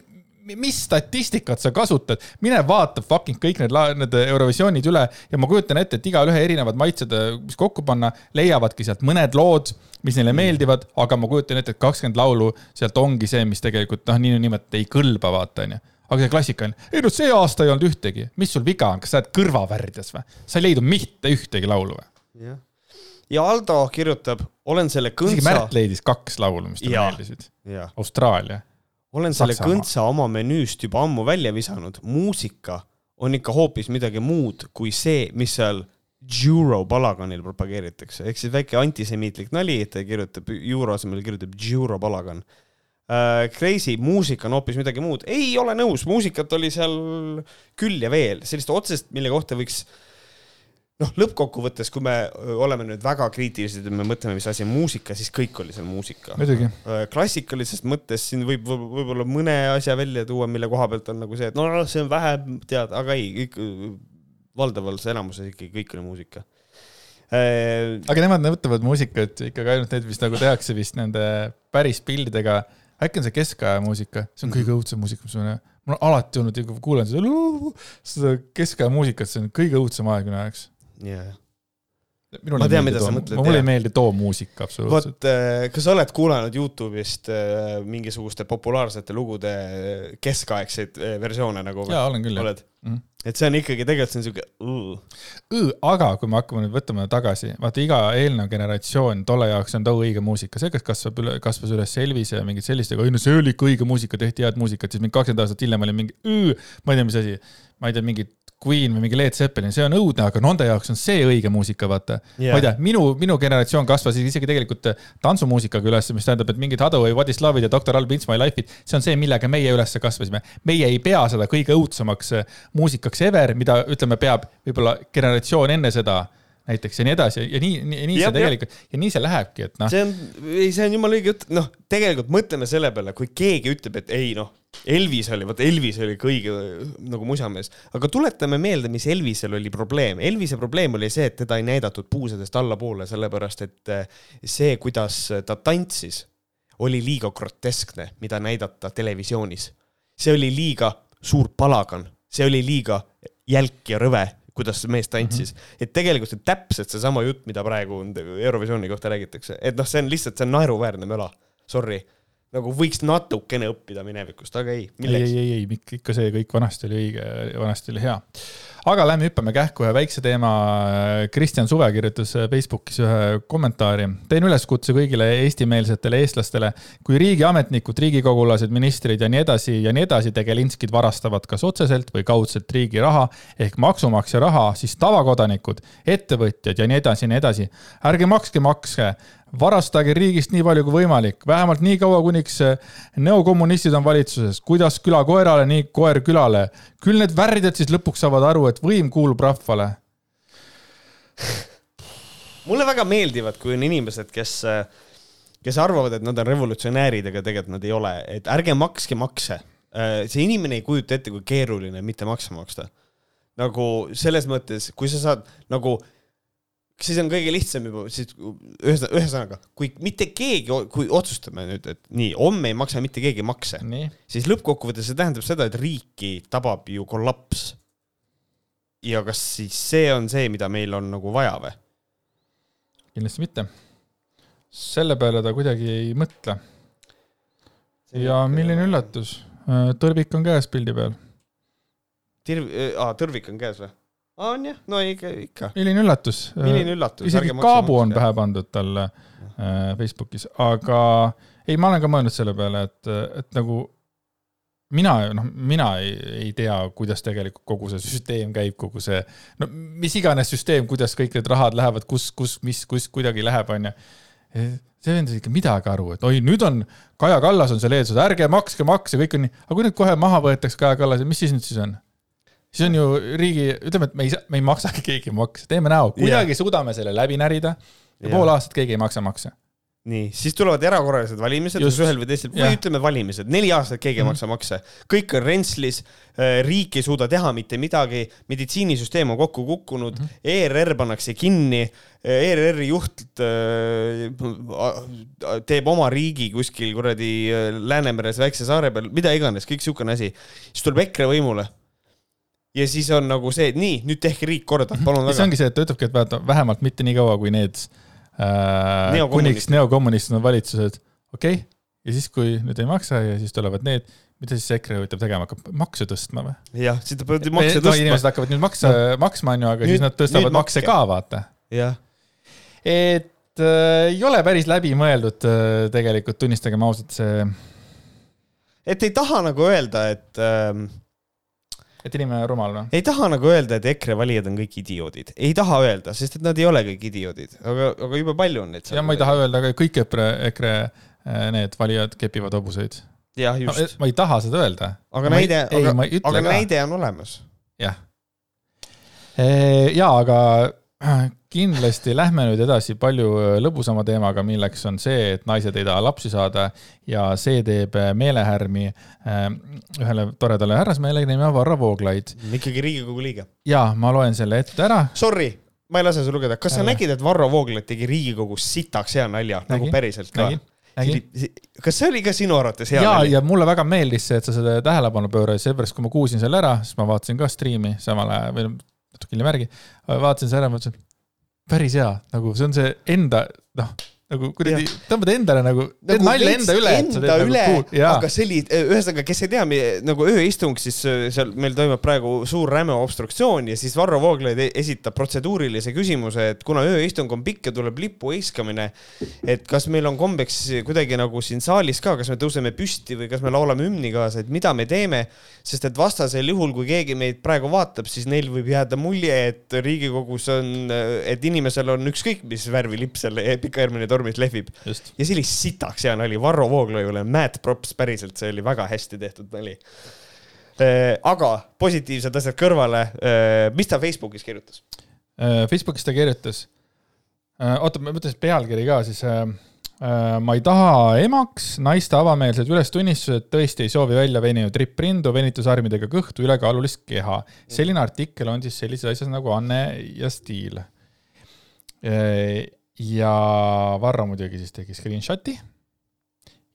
mis statistikat sa kasutad, mine vaata fucking kõik need, need Eurovisioonid üle ja ma kujutan ette, et igale erinevad maitsed, mis kokku panna, leiavadki sealt mõned lood, mis neile meeldivad, aga ma kujutan ette, et kakskümmend laulu sealt ongi see, mis tegelikult noh, niinimetatud ei kõlba, vaata onju. aga see klassikaline, ei no see aasta ei olnud ühtegi, mis sul viga on, kas sa oled kõrvavärvides või? sa ei leidnud mitte ühtegi laulu või? jah. ja Aldo kirjutab, olen selle isegi kõntsa Märt, leidis kaks laulu, mis talle meeldisid. Austraalia. Olen selle Saksamaa. kõntsa oma menüüst juba ammu välja visanud, muusika on ikka hoopis midagi muud kui see, mis seal Euro palaganil propageeritakse, ehk siis väike antisemiitlik nali, et ta kirjutab euro asemel kirjutab Euro palagan äh,. Crazy, muusika on hoopis midagi muud, ei ole nõus, muusikat oli seal küll ja veel, sellist otsest, mille kohta võiks noh, lõppkokkuvõttes, kui me oleme nüüd väga kriitilised ja me mõtleme, mis asi on muusika, siis kõik oli seal muusika. klassikalisest mõttes siin võib võib- võib-olla mõne asja välja tuua, mille koha pealt on nagu see, et no see on vähe teada, aga ei, kõik valdavas enamuses ikkagi kõik oli muusika. aga nemad mõtlevad muusikat ikkagi ainult need, mis nagu tehakse vist nende päris pildidega. äkki on see keskaja muusika, see on kõige õudsem muusika, mis ma, mul on alati olnud, kui kuulan seda, seda keskaja muusikat, see on kõige õudsem aeg minu jaoks. jah. minule Ma tean, mida sa too- mõtled, mulle ei meeldi too muusika absoluutselt. vot, kas sa oled kuulanud Youtube'ist äh, mingisuguste populaarsete lugude keskaegseid äh, versioone nagu jaa, olen küll jah. oled? Mhm. et see on ikkagi tegelikult see on siuke, aga kui me hakkame nüüd võtama tagasi, vaata iga eelnev generatsioon tolle jaoks on too õige muusika, see, kes kasvab üle, kasvas üles Elvise ja mingid sellistega, ei no see oli ikka õige muusika, tehti head muusikat, siis mingi kakskümmend aastat hiljem oli mingi, ma ei tea, mis asi, ma ei tea, mingi Queen või mingi Led Zeppelin, see on õudne, aga nende jaoks on see õige muusika, vaata yeah.. ma ei tea, minu, minu generatsioon kasvas isegi tegelikult tantsumuusikaga üles, mis tähendab, et mingid Hadaway, Władyslavid ja Doktor Alb It's My Life'id, see on see, millega meie üles kasvasime. meie ei pea seda kõige õudsemaks äh, muusikaks ever, mida ütleme, peab võib-olla generatsioon enne seda näiteks ja nii edasi ja nii, nii, nii see tegelikult ja nii see lähebki, et noh, see on, ei, see on jumala õige jutt, noh, tegelikult mõtleme selle peale, kui keegi ütleb, et ei noh, Elvis oli, vot Elvis oli kõige nagu musamees, aga tuletame meelde, mis Elvisel oli probleem. Elvise probleem oli see, et teda ei näidatud puusadest allapoole, sellepärast et eh, see, kuidas ta tantsis, oli liiga groteskne, mida näidata televisioonis. see oli liiga suur palagan, see oli liiga jälk ja rõve, kuidas see mees tantsis mm. -hmm. et tegelikult see täpselt seesama jutt, mida praegu on Eurovisiooni kohta räägitakse, et noh, see on lihtsalt, see on naeruväärne möla, sorry. nagu võiks natukene õppida minevikust, aga ei, ei, milleks ei, ei, ei, ikka see kõik vanasti oli õige, vanasti oli hea. Aga lähme hüppame kähku ühe väikse teema. Kristjan Suve kirjutas Facebookis ühe kommentaari. teen üleskutse kõigile eestimeelsetele eestlastele, kui riigiametnikud, riigikogulased, ministrid ja nii edasi ja nii edasi tegelinskid varastavad kas otseselt või kaudselt riigi raha ehk maksumaksja raha, siis tavakodanikud, ettevõtjad ja nii edasi ja nii edasi, ärge makske makse varastage riigist nii palju kui võimalik, vähemalt nii kaua, kuniks neokommunistid on valitsuses, kuidas küla koerale, nii koer külale. küll need värdjad siis lõpuks saavad aru, et võim kuulub rahvale. mulle väga meeldivad, kui on inimesed, kes, kes arvavad, et nad on revolutsionäärid, aga tegelikult nad ei ole, et ärge makske makse. see inimene ei kujuta ette, kui keeruline mitte makse maksta. nagu selles mõttes, kui sa saad nagu, siis on kõige lihtsam juba, siis ühesõnaga, ühesõnaga, kui mitte keegi, kui otsustame nüüd, et nii, homme ei maksa mitte keegi makse, siis lõppkokkuvõttes see tähendab seda, et riiki tabab ju kollaps. ja kas siis see on see, mida meil on nagu vaja või? kindlasti mitte. selle peale ta kuidagi ei mõtle. ja milline üllatus, tõrvik on käes pildi peal. Tirv-, aa, tõrvik on käes või? On jah, no ikka, ikka. milline üllatus. milline üllatus. isegi kaabu on pähe pandud talle äh, Facebookis, aga ei, ma olen ka mõelnud selle peale, et, et nagu mina, noh, mina ei, ei tea, kuidas tegelikult kogu see süsteem käib, kogu see, no mis iganes süsteem, kuidas kõik need rahad lähevad, kus, kus, mis, kus kuidagi läheb, onju. see vend ei saa ikka midagi aru, et oi, nüüd on Kaja Kallas on seal eesotsas, ärge makske makse, kõik on nii, aga kui nüüd kohe maha võetakse Kaja Kallas, mis siis nüüd siis on? Siis on ju riigi, ütleme, et me ei saa, me ei maksagi keegi makse, teeme näo, kuidagi suudame selle läbi närida ja Jah. pool aastat keegi ei maksa makse. nii, siis tulevad erakorralised valimised, kus ühel või teisel, või ütleme valimised, neli aastat keegi ei maksa makse, kõik on rentslis, riik ei suuda teha mitte midagi, meditsiinisüsteem on kokku kukkunud mm, -hmm. ERR pannakse kinni, ERR-i juht äh, teeb oma riigi kuskil kuradi äh, Läänemeres väikse saare peal, mida iganes, kõik siukene asi, siis tuleb EKRE võimule. Ja siis on nagu see, et nii, nüüd tehke riik korda, palun ja see väga. ongi see, et ta ütlebki, et vaata vähemalt mitte nii kaua, kui need äh, Neokommunistid. kuniks neokommunistid on valitsused, okei okay?. ja siis, kui nüüd ei maksa ja siis tulevad need, mida siis EKRE ütleb tegema, hakkab makse tõstma või? jah, siis ta peab makse no tõstma inimesed. hakkavad nüüd makse no. maksma, onju, aga Nüüd- siis nad tõstavad makse ka, vaata. jah et äh, ei ole päris läbimõeldud äh, tegelikult, tunnistagem ausalt, see, et ei taha nagu öelda, et ähm, et inimene on rumal või? ei taha nagu öelda, et EKRE valijad on kõik idioodid, ei taha öelda, sest et nad ei ole kõik idioodid, aga, aga jube palju on neid. ja ma ei taha öelda, aga kõik EKRE, EKRE äh, need valijad kepivad hobuseid. jah, just, ma ei taha seda öelda. aga näide, aga ma, ei ütle aga ka. näide on olemas. jah. ja, aga kindlasti lähme nüüd edasi palju lõbusama teemaga, milleks on see, et naised ei taha lapsi saada ja see teeb meelehärmi äh, ühele toredale härrasmehele nimega Varro Vooglaid. ikkagi Riigikogu liige. ja ma loen selle ette ära. Sorry, ma ei lase sul lugeda, kas sa Ära. nägid, et Varro Vooglaid tegi Riigikogus sitaks hea nalja, nagu päriselt ka kas see oli ka sinu arvates hea ja, ja mulle väga meeldis see, et sa seda tähelepanu pöörasid, seepärast kui ma kuulsin selle ära, siis ma vaatasin ka striimi samal ajal või natuke hiljem järgi, vaatasin selle ära, mõtlesin, päris hea, nagu see on see enda, noh, nagu kuradi, tõmbad endale nagu, nagu, nalja enda üle. enda üle, aga see oli, ühesõnaga, kes ei tea, nagu ööistung, siis äh, seal meil toimub praegu suur räme obstruktsioon ja siis Varro Vooglaid e- esitab protseduurilise küsimuse, et kuna ööistung on pikk ja tuleb lipu heiskamine, et kas meil on kombeks kuidagi nagu siin saalis ka, kas me tõuseme püsti või kas me laulame hümni kaasa, et mida me teeme, sest et vastasel juhul, kui keegi meid praegu vaatab, siis neil võib jääda mulje, et Riigikogus on, et inimesel on ükskõik, mis värvi lipp seal Pika Hermanni tornis lehvib just, ja see oli sitaks hea nali, Varro Vooglaiule mad props, päriselt, see oli väga hästi tehtud nali. aga positiivsed asjad kõrvale, mis ta Facebookis kirjutas? Äh, Facebookis ta kirjutas, oota, ma mõtlesin pealkiri ka siis ma ei taha emaks, naiste avameelsed ülestunnistused tõesti ei soovi välja veninud ripprindu, venitusarmidega kõhtu, ülekaalulist keha. selline artikkel on siis sellises asjas nagu Anne ja Stiil. Ja Varro muidugi siis tegi screenshot'i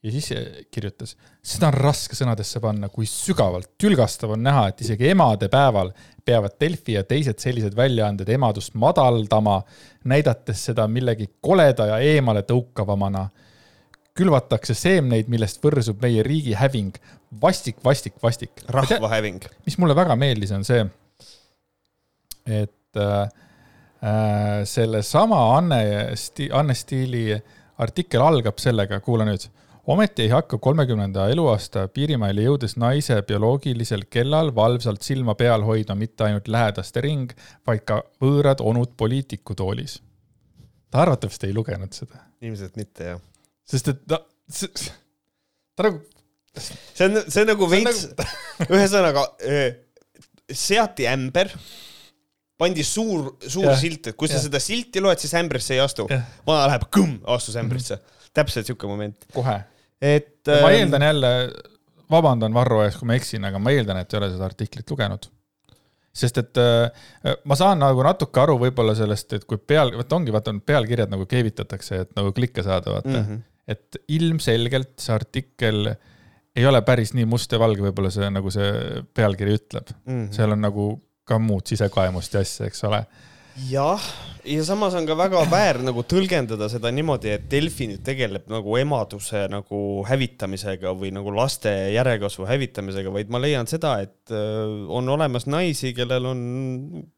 ja siis kirjutas, seda on raske sõnadesse panna, kui sügavalt tülgastav on näha, et isegi emadepäeval peavad Delfi ja teised sellised väljaanded emadust madaldama, näidates seda millegi koleda ja eemale tõukavamana. külvatakse seemneid, millest võrsub meie riigi häving. vastik, vastik, vastik. rahva häving. mis mulle väga meeldis, on see, et äh, äh sellesama Anne, Anne Stiili artikkel algab sellega, kuula nüüd ometi ei hakka kolmekümnenda eluaasta piirimaile jõudes naise bioloogilisel kellal valvsalt silma peal hoidma mitte ainult lähedaste ring, vaid ka võõrad onud poliitikutoolis. ta arvatavasti ei lugenud seda. ilmselt mitte, jah. sest et ta, ta nagu. see on, see on nagu veits nagu... ühesõnaga seati ämber pandi suur, suur ja, silt, et kui sa ja. seda silti loed, siis ämbrisse ei astu. vana läheb kõmm, astus ämbrisse mm. -hmm. täpselt siuke moment. kohe et. ma ähm, eeldan jälle, vabandan Varro ees, kui ma eksin, aga ma eeldan, et ei ole seda artiklit lugenud. sest et äh, ma saan nagu natuke aru võib-olla sellest, et kui peal, vot ongi, vaata pealkirjad nagu keevitatakse, et nagu klikke saada, vaata mm. -hmm. et ilmselgelt see artikkel ei ole päris nii must ja valge, võib-olla see nagu see pealkiri ütleb mm. -hmm. seal on nagu ka muud sisekaemust ja asja, eks ole jah, ja samas on ka väga väär nagu tõlgendada seda niimoodi, et Delfi nüüd tegeleb nagu emaduse nagu hävitamisega või nagu laste järelkasvu hävitamisega, vaid ma leian seda, et äh, on olemas naisi, kellel on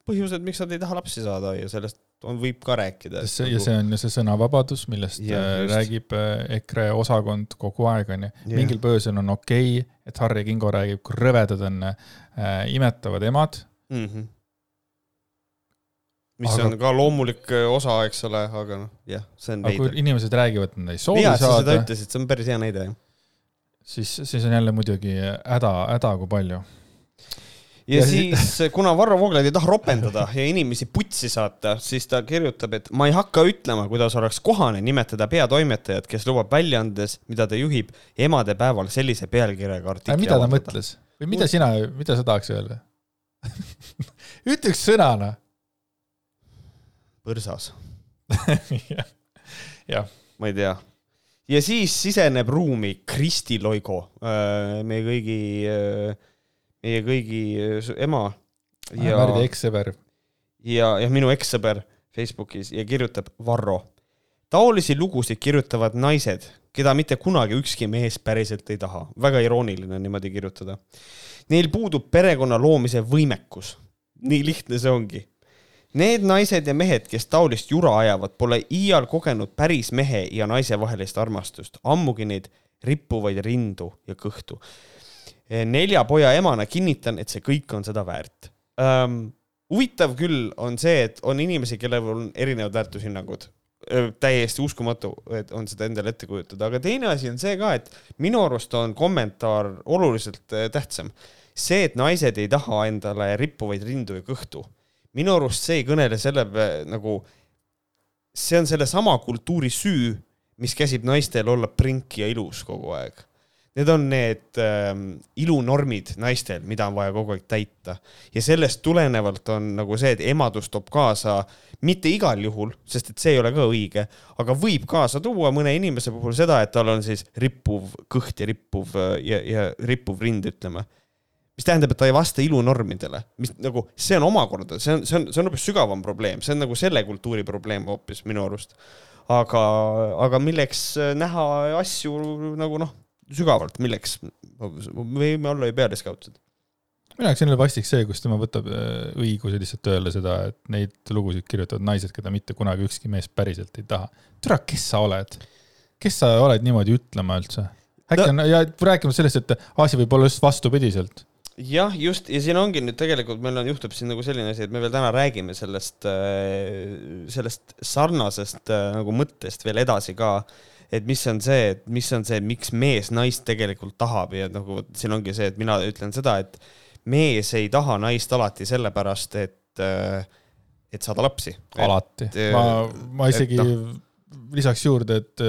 põhjused, miks nad ei taha lapsi saada ja sellest on, võib ka rääkida. see ja see on ju see sõnavabadus, millest ja, äh, räägib äh, EKRE osakond kogu aeg, onju. mingil põhjusel on okei okay,, et Harri Kingo räägib, kui rõvedad on äh, imetavad emad mm. -hmm mis aga... on ka loomulik äh, osa, eks ole, aga noh, jah, see on veider. inimesed räägivad, et nad ei soovi Hea, saada. seda ütlesid, see on päris hea näide, jah. siis, siis on jälle muidugi häda, häda kui palju. ja, ja siis, kuna Varro Vooglaid ei taha ropendada ja inimesi putsi saata, siis ta kirjutab, et ma ei hakka ütlema, kuidas oleks kohane nimetada peatoimetajat, kes lubab väljaandes, mida ta juhib, emadepäeval sellise pealkirjaga artikli mida ta mõtles või mida sina, mida sa tahaks öelda ütle üks sõna, noh põrsas jah. ma ei tea. ja siis siseneb ruumi Kristi Loigo, äh, meie kõigi, äh, meie kõigi äh, ema. ja ja, ja minu ekssõber Facebookis ja kirjutab Varro. taolisi lugusid kirjutavad naised, keda mitte kunagi ükski mees päriselt ei taha. väga irooniline on niimoodi kirjutada. Neil puudub perekonna loomise võimekus. nii lihtne see ongi Need naised ja mehed, kes taolist jura ajavad, pole iial kogenud päris mehe ja naise vahelist armastust, ammugi neid rippuvaid rindu ja kõhtu. nelja poja emana kinnitan, et see kõik on seda väärt um,. huvitav küll on see, et on inimesi, kellel on erinevad väärtushinnangud täiesti uskumatu, et on seda endale ette kujutada, aga teine asi on see ka, et minu arust on kommentaar oluliselt tähtsam. See, et naised ei taha endale rippuvaid rindu ja kõhtu minu arust see ei kõnele selle nagu, see on sellesama kultuuri süü, mis käsib naistel olla prinki ja ilus kogu aeg. Need on need ähm, ilunormid naistel, mida on vaja kogu aeg täita ja sellest tulenevalt on nagu see, et emadus toob kaasa, mitte igal juhul, sest et see ei ole ka õige, aga võib kaasa tuua mõne inimese puhul seda, et tal on siis rippuv kõht ja rippuv ja, ja rippuv rind, ütleme mis tähendab, et ta ei vasta ilunormidele, mis nagu, see on omakorda, see on, see on, see on hoopis sügavam probleem, see on nagu selle kultuuri probleem hoopis minu arust. aga, aga milleks äh, näha asju nagu noh, sügavalt, milleks, võime olla ju pealiskaudsed minu jaoks on jälle vastik see, kus tema võtab äh, õiguse lihtsalt öelda seda, et neid lugusid kirjutavad naised, keda mitte kunagi ükski mees päriselt ei taha. türa, kes sa oled? kes sa oled niimoodi ütlema üldse? äkki on no. ja rääkima sellest, et asi võib olla just vastupidiselt jah, just ja siin ongi nüüd tegelikult meil on, juhtub siin nagu selline asi, et me veel täna räägime sellest, äh, sellest sarnasest äh, nagu mõttest veel edasi ka. et mis on see, et mis on see, miks mees naist tegelikult tahab ja nagu siin ongi see, et mina ütlen seda, et mees ei taha naist alati sellepärast, et äh, et saada lapsi. alati, et, ma, ma et isegi noh. lisaks juurde, et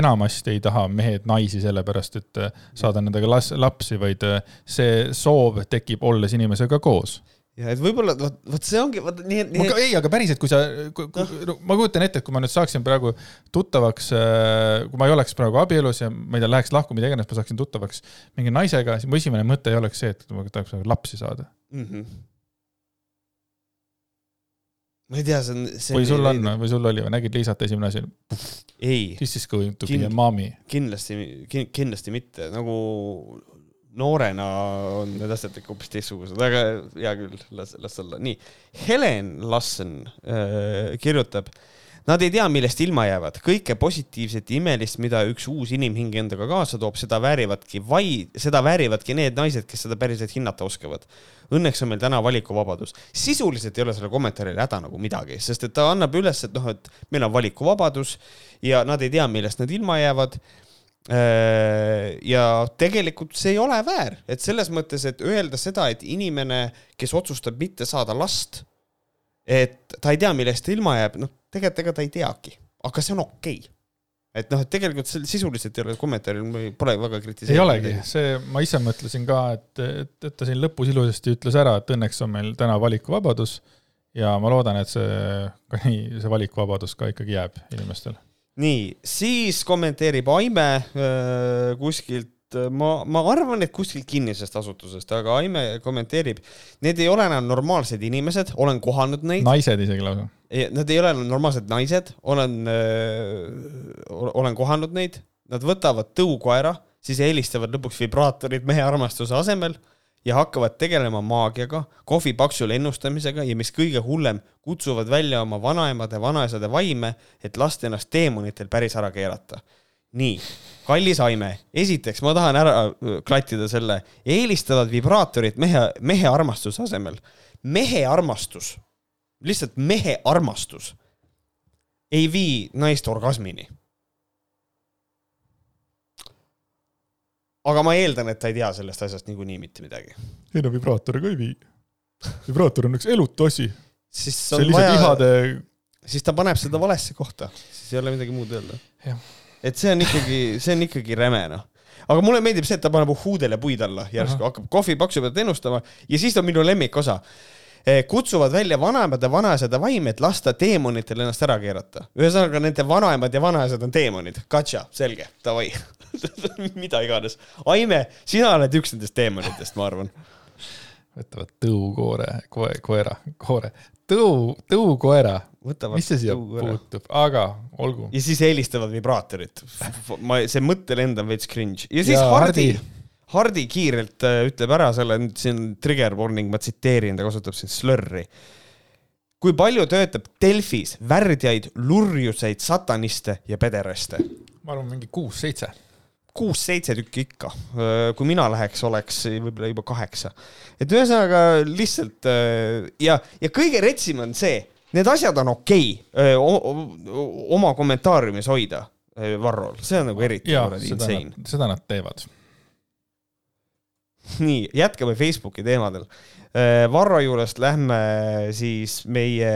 enamasti ei taha mehed naisi sellepärast, et äh, saada nendega las-, lapsi, vaid äh, see soov tekib olles inimesega koos. ja et võib-olla vot, vot see ongi, vot nii, nii, ei, aga päriselt, kui sa, no, ma kujutan ette, et kui ma nüüd saaksin praegu tuttavaks, kui ma ei oleks praegu abielus ja ma ei tea, läheks lahku, mida iganes, ma saaksin tuttavaks mingi naisega, siis mu esimene mõte ei oleks see, et ma tahaks lapsi saada. mm. -hmm. Ma ei tea, see on. või sul on või sul oli või nägid Liisat esimene asi, ei, this is going to be Kind- a mommy. kindlasti, kindlasti mitte, nagu noorena on need asjad ikka hoopis teistsugused, aga hea küll, las, las olla, nii. Helen Lassen äh, kirjutab, nad ei tea, millest ilma jäävad, kõike positiivset ja imelist, mida üks uus inimhing endaga kaasa toob, seda väärivadki vaid, seda väärivadki need naised, kes seda päriselt hinnata oskavad. Õnneks on meil täna valikuvabadus. sisuliselt ei ole sellel kommentaaril häda nagu midagi, sest et ta annab üles, et noh, et meil on valikuvabadus ja nad ei tea, millest nad ilma jäävad Äh, ja tegelikult see ei ole väär, et selles mõttes, et öelda seda, et inimene, kes otsustab mitte saada last, et ta ei tea, millest ta ilma jääb, noh, tegelikult ega ta ei teagi, aga see on okei okay.. et noh, et tegelikult see sisuliselt ei ole kommentaaril, ma pole väga kritiseerinud. ei olegi, see, ma ise mõtlesin ka, et, et, et ta siin lõpus ilusasti ütles ära, et õnneks on meil täna valikuvabadus ja ma loodan, et see ka nii, see valikuvabadus ka ikkagi jääb inimestele. nii, siis kommenteerib Aime äh, kuskilt, ma, ma arvan, et kuskilt kinnisest asutusest, aga Aime kommenteerib, need ei ole enam normaalsed inimesed, olen kohanud neid. naised isegi lausa. Nad ei ole enam normaalsed naised, olen, olen kohanud neid, nad võtavad tõukoera, siis helistavad lõpuks vibraatorid mehe armastuse asemel ja hakkavad tegelema maagiaga, kohvipaksul ennustamisega ja mis kõige hullem, kutsuvad välja oma vanaemade, vanaisade vaime, et lasta ennast teemonitel päris ära keerata. nii, kallis Aime, esiteks ma tahan ära öö, klattida selle, eelistavad vibraatorit mehe, mehe armastuse asemel. mehe armastus lihtsalt mehe armastus ei vii naist orgasmini. aga ma eeldan, et ta ei tea sellest asjast niikuinii mitte midagi. ei no vibraatoriga ei vii. vibraator on üks elutu asi. siis see on on lihtsalt vaja, ihade, siis ta paneb seda valesse kohta, siis ei ole midagi muud öelda Jah.. Et see on ikkagi, see on ikkagi räme noh aga mulle meeldib see, et ta paneb uhhuudele puid alla järsku, hakkab kohvipaksu pealt ennustama ja siis on minu lemmikosa. kutsuvad välja vanaemad ja vanaisad ja vaim, et lasta teemonitel ennast ära keerata. ühesõnaga nende vanaemad ja vanaisad on teemonid. Katša, selge, davai. mida iganes. Aime, sina oled üks nendest teemonitest, ma arvan. Võtavad tõukoore, koe, koera, koore, tõu, tõukoera, mis see siia tõu ära. puutub, aga olgu. ja siis helistavad vibraatorit. ma, see mõttelend on veits cringe. ja siis Ja Hardi, Hardi. Hardi kiirelt äh, ütleb ära selle, nüüd siin trigger warning, ma tsiteerin, ta kasutab siin slurri. kui palju töötab Delfis värdjaid, lurjuseid, sataniste ja pederaste? ma arvan, mingi kuus-seitse. Kuus-seitse tükki ikka. kui mina läheks, oleks võib-olla juba kaheksa. et ühesõnaga lihtsalt ja, ja kõige retsim on see, need asjad on okei okay, oma kommentaariumis hoida, Varrol, see on nagu eriti kuradi seda insane. nad, seda nad teevad. nii, jätkame Facebooki teemadel. Varro juurest lähme siis meie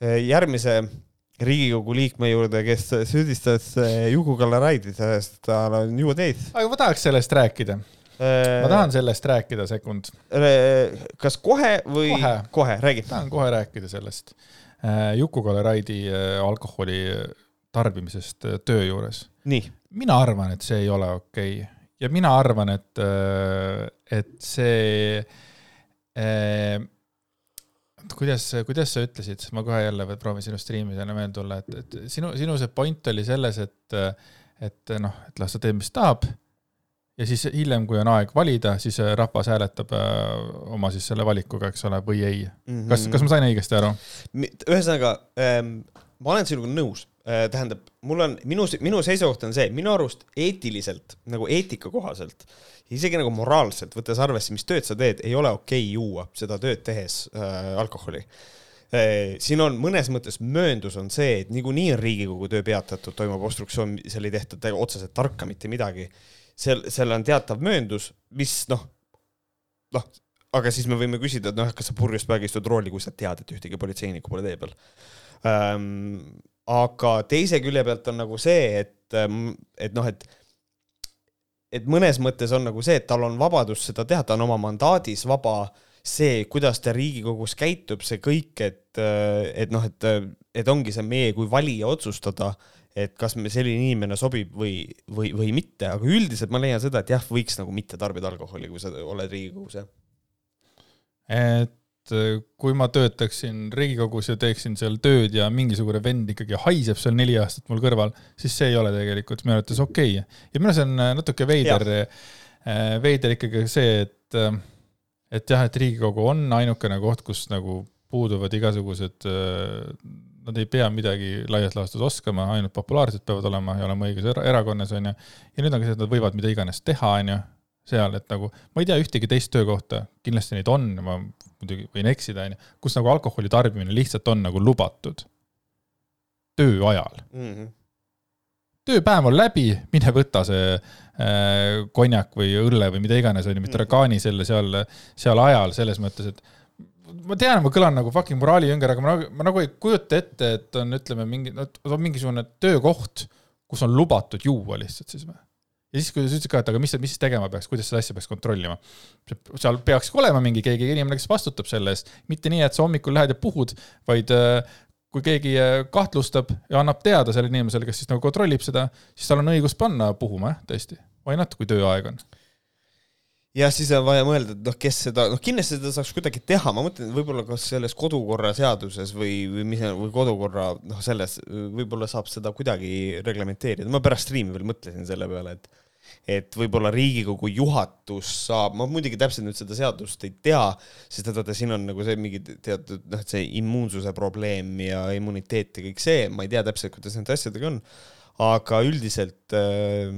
järgmise Riigikogu liikme juurde, kes süüdistas äh, Juku-Kalle Raidit, sest tal on ju teid. aga ma tahaks sellest rääkida, ma tahan sellest rääkida sekund, kas kohe või Kohe. kohe, räägi. tahan kohe rääkida sellest Juku-Kalle Raidi alkoholi tarbimisest töö juures. mina arvan, et see ei ole okei okay. ja mina arvan, et, et see eh, kuidas, kuidas sa ütlesid, ma kohe jälle proovin sinu striimi jälle meelde tulla, et, et sinu, sinu see point oli selles, et, et noh, et las ta teeb, mis tahab. ja siis hiljem, kui on aeg valida, siis rahvas hääletab äh, oma siis selle valikuga, eks ole, või ei. kas, kas ma sain õigesti aru? ühesõnaga ähm,, ma olen sinuga nõus tähendab, mul on, minu, minu seisukoht on see, minu arust eetiliselt nagu eetika kohaselt, isegi nagu moraalselt, võttes arvesse, mis tööd sa teed, ei ole okei okay juua seda tööd tehes äh, alkoholi äh, siin on mõnes mõttes mööndus on see, et niikuinii on Riigikogu töö peatatud, toimub obstruktsioon, seal ei tehta te- otseselt tarka mitte midagi. seal, seal on teatav mööndus, mis noh, noh, aga siis me võime küsida, et noh, kas sa purjus peaga istud rooli, kui sa tead, et ühtegi politseinikku pole tee peal ähm,. Aga teise külje pealt on nagu see, et, et noh, et et mõnes mõttes on nagu see, et tal on vabadus seda teha, ta on oma mandaadis vaba, see, kuidas ta Riigikogus käitub, see kõik, et, et noh, et, et ongi see meie kui valija otsustada, et kas me selline inimene sobib või, või, või mitte, aga üldiselt ma leian seda, et jah, võiks nagu mitte tarbida alkoholi, kui sa oled Riigikogus, jah. et Äh, kui ma töötaksin Riigikogus ja teeksin seal tööd ja mingisugune vend ikkagi haiseb seal neli aastat mul kõrval, siis see ei ole tegelikult minu arvates okei. okay.. ja minu arust on äh, natuke veider, äh, veider ikkagi see, et, et jah, et Riigikogu on ainukene koht, kus nagu puuduvad igasugused, nad ei pea midagi laias laastus oskama, ainult populaarsed peavad olema ja olema õiges erakonnas, onju. ja nüüd on ka see, et nad võivad mida iganes teha, onju seal, et nagu ma ei tea ühtegi teist töökohta, kindlasti neid on, ma muidugi võin eksida, onju, kus nagu alkoholi tarbimine lihtsalt on nagu lubatud töö ajal mm. -hmm. tööpäev on läbi, mine võta see äh, konjak või õlle või mida iganes, onju, mitte ragaani mhm. selle seal, seal ajal, selles mõttes, et ma tean, ma kõlan nagu fucking moraalijõnger, aga ma, ma nagu ei kujuta ette, et on, ütleme, mingi, on mingisugune töökoht, kus on lubatud juua lihtsalt siis või? Ja siis, kui sa ütlesid ka, et aga mis, mis siis tegema peaks, kuidas seda asja peaks kontrollima. seal peakski olema mingi keegi inimene, kes vastutab selle eest, mitte nii, et sa hommikul lähed ja puhud, vaid äh, kui keegi äh, kahtlustab ja annab teada sellele inimesele, kes siis nagu kontrollib seda, siis tal on õigus panna puhuma, jah, tõesti. Why not, kui tööaeg on jah, siis on vaja mõelda, et noh, kes seda, noh, kindlasti seda saaks kuidagi teha, ma mõtlen, võib-olla kas selles kodukorra seaduses või, või mis, või kodukorra, noh, selles, võib-olla saab seda kuidagi reglementeerida, ma pärast striimi veel mõtlesin selle peale, et et võib-olla Riigikogu juhatus saab, ma muidugi täpselt nüüd seda seadust ei tea, sest et vaata, siin on nagu see mingi teatud noh, et see immuunsuse probleem ja immuniteet ja kõik see, ma ei tea täpselt, kuidas nende asjadega on, aga üldiselt äh,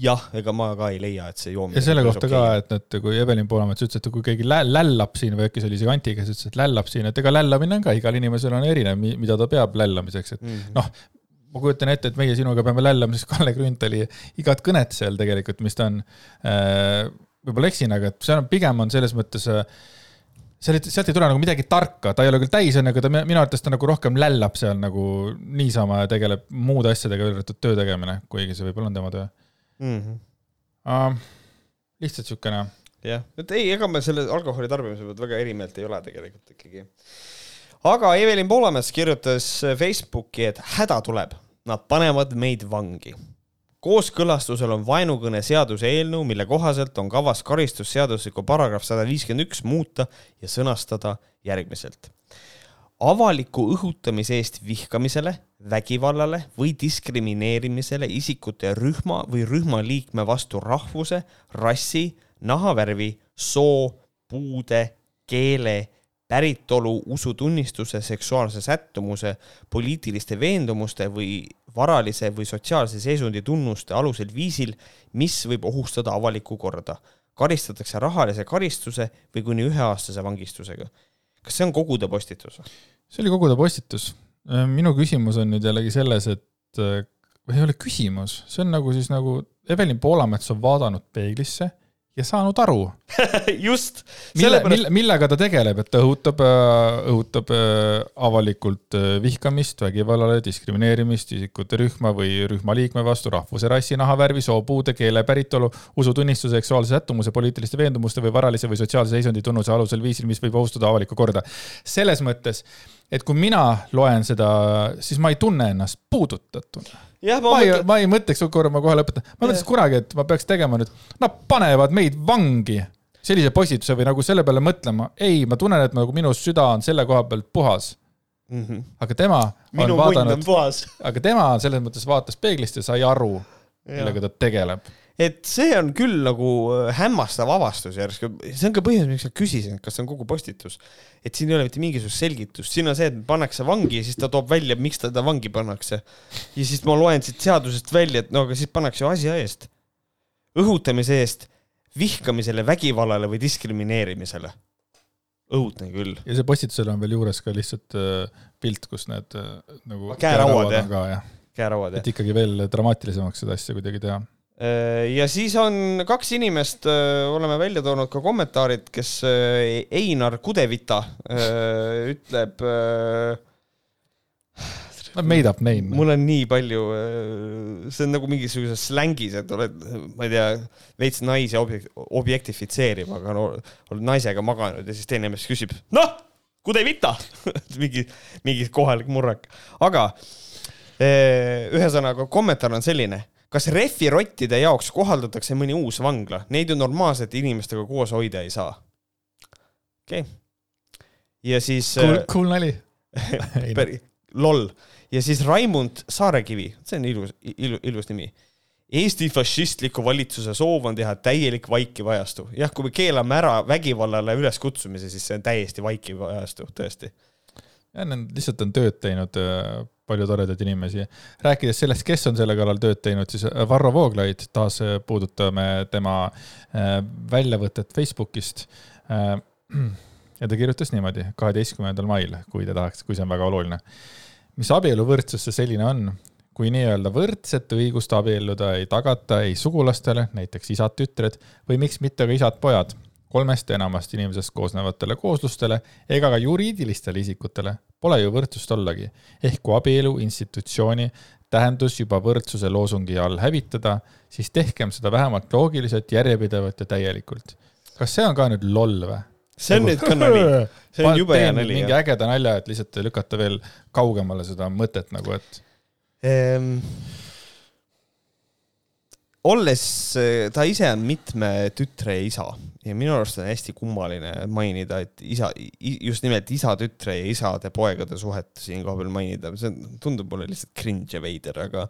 jah, ega ma ka ei leia, et see joomine. ja selle kohta okay. ka, et, et kui Evelin Poolamets ütles, et kui keegi lä lällab siin või äkki see oli isegi Anti, kes ütles, et lällab siin, et ega lällamine on ka, igal inimesel on erinev, mida ta peab lällamiseks, et mm -hmm. noh ma kujutan ette, et meie sinuga peame lällama siis Kalle Grünthali igat kõnet seal tegelikult, mis ta on, äh, võib-olla eksin, aga et see on, pigem on selles mõttes äh, sealt, sealt ei tule nagu midagi tarka, ta ei ole küll täis, onju, aga ta minu arvates ta nagu rohkem lällab seal nagu niisama ja tegeleb muude asjadega, välja arvatud töö tegemine, kuigi see võib-olla on tema töö mm. -hmm. Uh, lihtsalt siukene. jah, et ei, ega me selle alkoholi tarbimise pealt väga erimeelt ei ole tegelikult ikkagi. Aga Evelin Poolamets kirjutas Facebooki, et häda tuleb Nad panevad meid vangi. kooskõlastusel on vaenukõne seaduse eelnõu, mille kohaselt on kavas karistusseadusliku paragrahv sada viiskümmend üks muuta ja sõnastada järgmiselt. avaliku õhutamise eest vihkamisele, vägivallale või diskrimineerimisele isikute rühma või rühmaliikme vastu rahvuse, rassi, nahavärvi, soo, puude, keele päritolu, usutunnistuse, seksuaalse sättumuse, poliitiliste veendumuste või varalise või sotsiaalse seisundi tunnuste alusel viisil, mis võib ohustada avalikku korda. karistatakse rahalise karistuse või kuni üheaastase vangistusega. kas see on kogu ta postitus see oli kogu ta postitus. minu küsimus on nüüd jällegi selles, et või ei ole küsimus, see on nagu siis nagu Evelin Poolamets on vaadanud peeglisse ja saanud aru just. mille, mille, millega ta tegeleb, et ta õhutab, äh, õhutab äh, avalikult äh, vihkamist, vägivallale, diskrimineerimist isikute rühma või rühma liikme vastu rahvuse, rassi, nahavärvi, soopuude, keele, päritolu, usutunnistuse, seksuaalse sättumuse, poliitiliste veendumuste või varalise või sotsiaalse seisundi tunnuse alusel viisil, mis võib ohustada avalikku korda. selles mõttes, et kui mina loen seda, siis ma ei tunne ennast puudutatuna. Jah, ma, ma ei, ma ei mõtleks, korra ma kohe lõpetan, ma mõtlesin kunagi, et ma peaks tegema nüüd, nad panevad meid vangi sellise postituse või nagu selle peale mõtlema, ei, ma tunnen, et nagu minu süda on selle koha pealt puhas. Mm. -hmm. aga tema minu on vaadanud, aga tema selles mõttes vaatas peeglist ja sai aru, millega ta tegeleb et see on küll nagu äh, hämmastav avastus järsku, see on ka põhjus, miks ma küsisin, kas see on kogu postitus. et siin ei ole mitte mingisugust selgitust, siin on see, et pannakse vangi ja siis ta toob välja, miks teda vangi pannakse. ja siis ma loen siit seadusest välja, et no aga siis pannakse ju asja eest. õhutamise eest, vihkamisele, vägivallale või diskrimineerimisele. õudne küll. ja see postitusel on veel juures ka lihtsalt äh, pilt, kus need äh, nagu käerauad, käerauad jah, käerauad jah. et ikkagi veel dramaatilisemaks seda asja kuidagi teha ja siis on kaks inimest, oleme välja toonud ka kommentaarid, kes Einar Kudevita ütleb Made up name. mul on nii palju, see on nagu mingisuguses slängis, et oled, ma ei tea, veits naisi objekt, objektifitseerib, aga no oled naisega maganud ja siis teine mees küsib, noh, Kudevita! Mingi, mingi kohalik murrak, aga ühesõnaga kommentaar on selline kas refirottide jaoks kohaldatakse mõni uus vangla, neid ju normaalsete inimestega koos hoida ei saa. okei okay.. ja siis. Cool, cool nali loll ja siis Raimond Saarekivi, see on ilus, ilus, ilus nimi. Eesti fašistliku valitsuse soov on teha täielik vaikiv ajastu. jah, kui me keelame ära vägivallale üleskutsumise, siis see on täiesti vaikiv ajastu, tõesti. Jah, nad lihtsalt on tööd teinud äh, palju toredaid inimesi. rääkides sellest, kes on selle kallal tööd teinud, siis äh, Varro Vooglaid, taas äh, puudutame tema väljavõtet Facebookist. ja ta kirjutas niimoodi kaheteistkümnendal mail, kui te tahaks, kui see on väga oluline mis abieluvõrdsus see selline on, kui nii-öelda võrdset õigust abielluda ei tagata ei sugulastele, näiteks isad-tütred, või miks mitte ka isad-pojad, kolmest ja enamast inimesest koosnevatele kooslustele ega ka juriidilistele isikutele pole ju võrdsust ollagi. ehk kui abielu institutsiooni tähendus juba võrdsuse loosungi all hävitada, siis tehkem seda vähemalt loogiliselt, järjepidevalt ja täielikult. kas see on ka nüüd loll või? see on nüüd ka nali, see on jube hea nali. mingi ägeda nalja, et lihtsalt lükata veel kaugemale seda mõtet nagu, et ehm,. Olles, ta ise on mitme tütre isa ja minu arust on hästi kummaline mainida, et isa, just nimelt isa-tütre ja isade-poegade suhet siin kohapeal mainida, see tundub mulle lihtsalt cringe ja veider, aga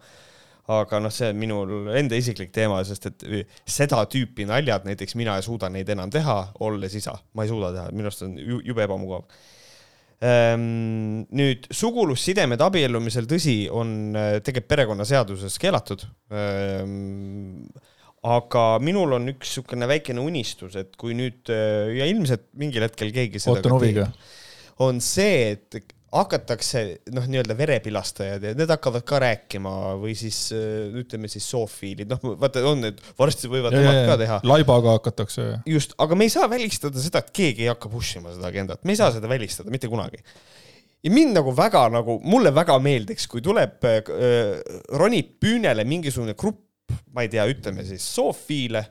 aga noh, see on minul enda isiklik teema, sest et seda tüüpi naljad näiteks mina ei suuda neid enam teha, olles isa, ma ei suuda teha, minu arust on jube ebamugav. Nüüd sugulussidemed abiellumisel, tõsi, on äh, tegelikult perekonnaseaduses keelatud ehm, aga minul on üks niisugune väikene unistus, et kui nüüd äh, ja ilmselt mingil hetkel keegi seda ootan huviga. on see, et hakatakse noh, nii-öelda verepilastajad ja need hakkavad ka rääkima või siis äh, ütleme siis zoofiilid, noh, vaata on need, varsti võivad nemad ka teha. laibaga hakatakse. just, aga me ei saa välistada seda, et keegi ei hakka push ima seda agendat, me ei saa seda välistada mitte kunagi. ja mind nagu väga nagu, mulle väga meeldiks, kui tuleb äh,, ronib püünele mingisugune grupp, ma ei tea, ütleme siis zoofiile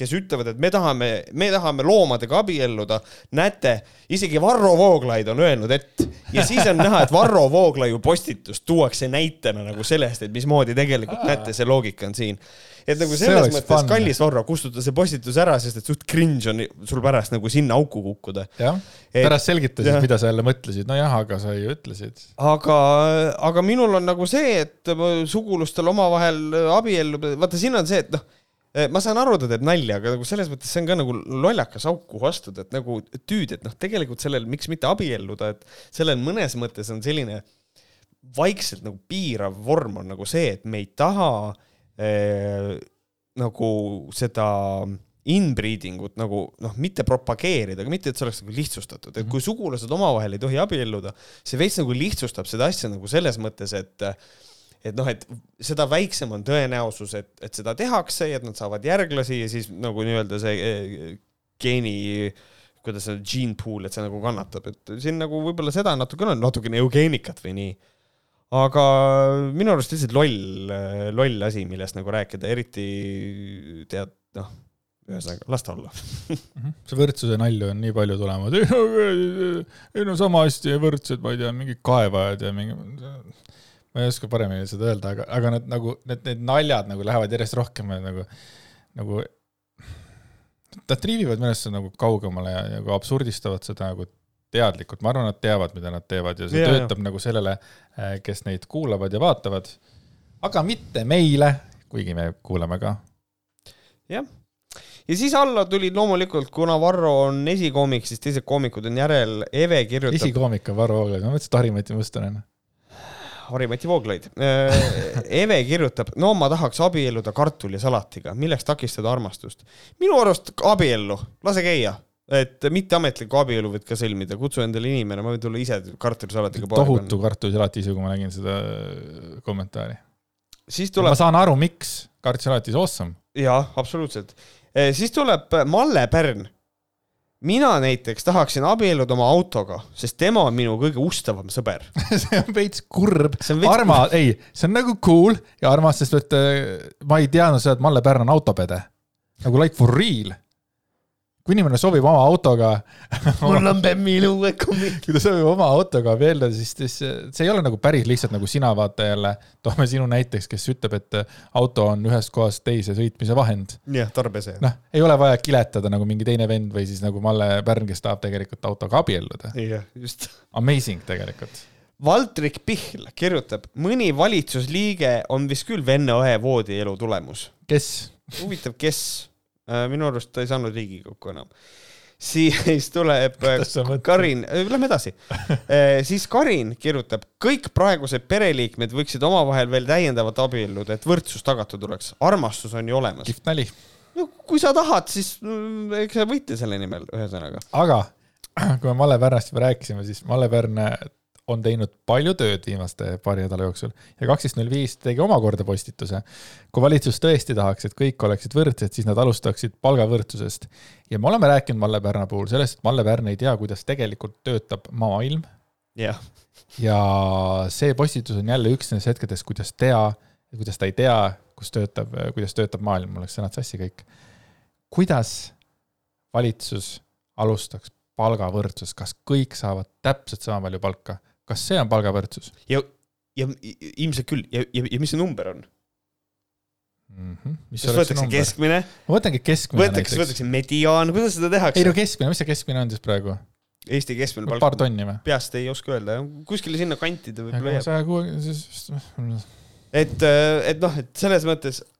kes ütlevad, et me tahame, me tahame loomadega abielluda. näete, isegi Varro Vooglaid on öelnud, et ja siis on näha, et Varro Vooglaiu postitust tuuakse näitena nagu sellest, et mismoodi tegelikult näete, see loogika on siin. et nagu selles mõttes, kallis Varro, kustuta see postitus ära, sest et suht cringe on sul pärast nagu sinna auku kukkuda. jah, pärast selgitasid, mida sa jälle mõtlesid, nojah, aga sa ju ütlesid. aga, aga minul on nagu see, et sugulustel omavahel abielluda, vaata siin on see, et noh ma saan aru, ta teeb nalja, aga nagu selles mõttes see on ka nagu lollakas auk, kuhu astuda, et nagu tüüd, et noh, tegelikult sellel, miks mitte abielluda, et sellel mõnes mõttes on selline vaikselt nagu piirav vorm on nagu see, et me ei taha eh, nagu seda inbreeding ut nagu noh, mitte propageerida, aga mitte, et see oleks nagu lihtsustatud, et kui sugulased omavahel ei tohi abielluda, see veits nagu lihtsustab seda asja nagu selles mõttes, et et noh, et seda väiksem on tõenäosus, et, et seda tehakse ja et nad saavad järglasi ja siis nagu nii-öelda see eh, geeni, kuidas see gene pool, et see nagu kannatab, et siin nagu võib-olla seda natukene on, natukene eugeenikat või nii. aga minu arust lihtsalt loll, loll asi, millest nagu rääkida, eriti tead, noh ühesõnaga, las ta olla mhm. see võrdsuse nalju on nii palju tulemas, ei no sama hästi võrdsed, ma ei tea, mingid kaevajad ja mingi ma ei oska paremini seda öelda, aga, aga need nagu, need, need naljad nagu lähevad järjest rohkem nagu, nagu nad triivivad minu arust nagu kaugemale ja nagu absurdistavad seda nagu teadlikult, ma arvan, nad teavad, mida nad teevad ja see ja, töötab ja. nagu sellele, eh, kes neid kuulavad ja vaatavad. aga mitte meile, kuigi me kuulame ka. jah, ja siis alla tulid loomulikult, kuna Varro on esikoomik, siis teised koomikud on järel, Eve kirjutab. esikoomik on Varro Vooglaid, ma mõtlesin, et Harri-Mati Mustonen Harri-Mati Vooglaid. Äh, Eve kirjutab, no ma tahaks abielluda kartulisalatiga, milleks takistada armastust? minu arust abiellu, lase käia, et mitteametlikku abielu võid ka sõlmida, kutsu endale inimene, ma võin tulla ise kartulisalatiga. tohutu kartulisalat ise, kui ma nägin seda äh, kommentaari. siis tuleb. ma saan aru, miks, Karts alati is awesome. jaa, absoluutselt. siis tuleb Malle Pärn. Mina näiteks tahaksin abielluda oma autoga, sest tema on minu kõige ustavam sõber. see on veits kurb armas, ei, see on nagu cool ja armas, sest et äh, ma ei teadnud seda, et Malle Pärn on autopede. nagu like for real. Kui inimene soovib oma autoga, mul on Bemmi luuekommid. kui ta soovib oma autoga abielluda, siis, siis see ei ole nagu päris lihtsalt nagu sina vaata jälle, toome sinu näiteks, kes ütleb, et auto on ühest kohast teise sõitmise vahend. jah, tarbese. noh, ei ole vaja kiletada nagu mingi teine vend või siis nagu Malle Pärn, kes tahab tegelikult autoga abielluda. jah, just. Amazing tegelikult. Valtrik Pihl kirjutab, mõni valitsusliige on vist küll vennaõe voodielu tulemus. kes? huvitav, kes? Minu arust ta ei saanud Riigikokku enam. siis tuleb äh? Karin, lähme edasi. siis Karin kirjutab, kõik praegused pereliikmed võiksid omavahel veel täiendavalt abielluda, et võrdsus tagatud oleks. armastus on ju olemas. kihvt nali. no kui sa tahad, siis mm, eks sa võitle selle nimel, ühesõnaga. aga kui me Malle Pärnast juba rääkisime, siis Malle Pärn on teinud palju tööd viimaste paari nädala jooksul ja kaksteist null viis tegi omakorda postituse. kui valitsus tõesti tahaks, et kõik oleksid võrdsed, siis nad alustaksid palgavõrdsusest. ja me oleme rääkinud Malle Pärna puhul sellest, et Malle Pärn ei tea, kuidas tegelikult töötab maailm jah, ja see postitus on jälle üks nendest hetkedest, kuidas tea kuidas ta ei tea, kus töötab, kuidas töötab maailm, mul läks sõnad sassi kõik. kuidas valitsus alustaks palgavõrdsust, kas kõik saavad täpselt sama palju palka, kas see on palgavõrdsus ja, ja ilmselt küll ja, ja, ja mis see number on? mm? -hmm. mis kas võetakse? keskmine, ma võtangi keskmine võetakse, näiteks. võetakse mediaan, kuidas seda ei tehakse no? keskmine, mis see keskmine on siis praegu? Eesti keskmine paar palk, tonni või? peast ei oska öelda, kuskile sinna kanti ta võib-olla jääb. saja kuuekümne, et, et noh, et selles mõttes äh,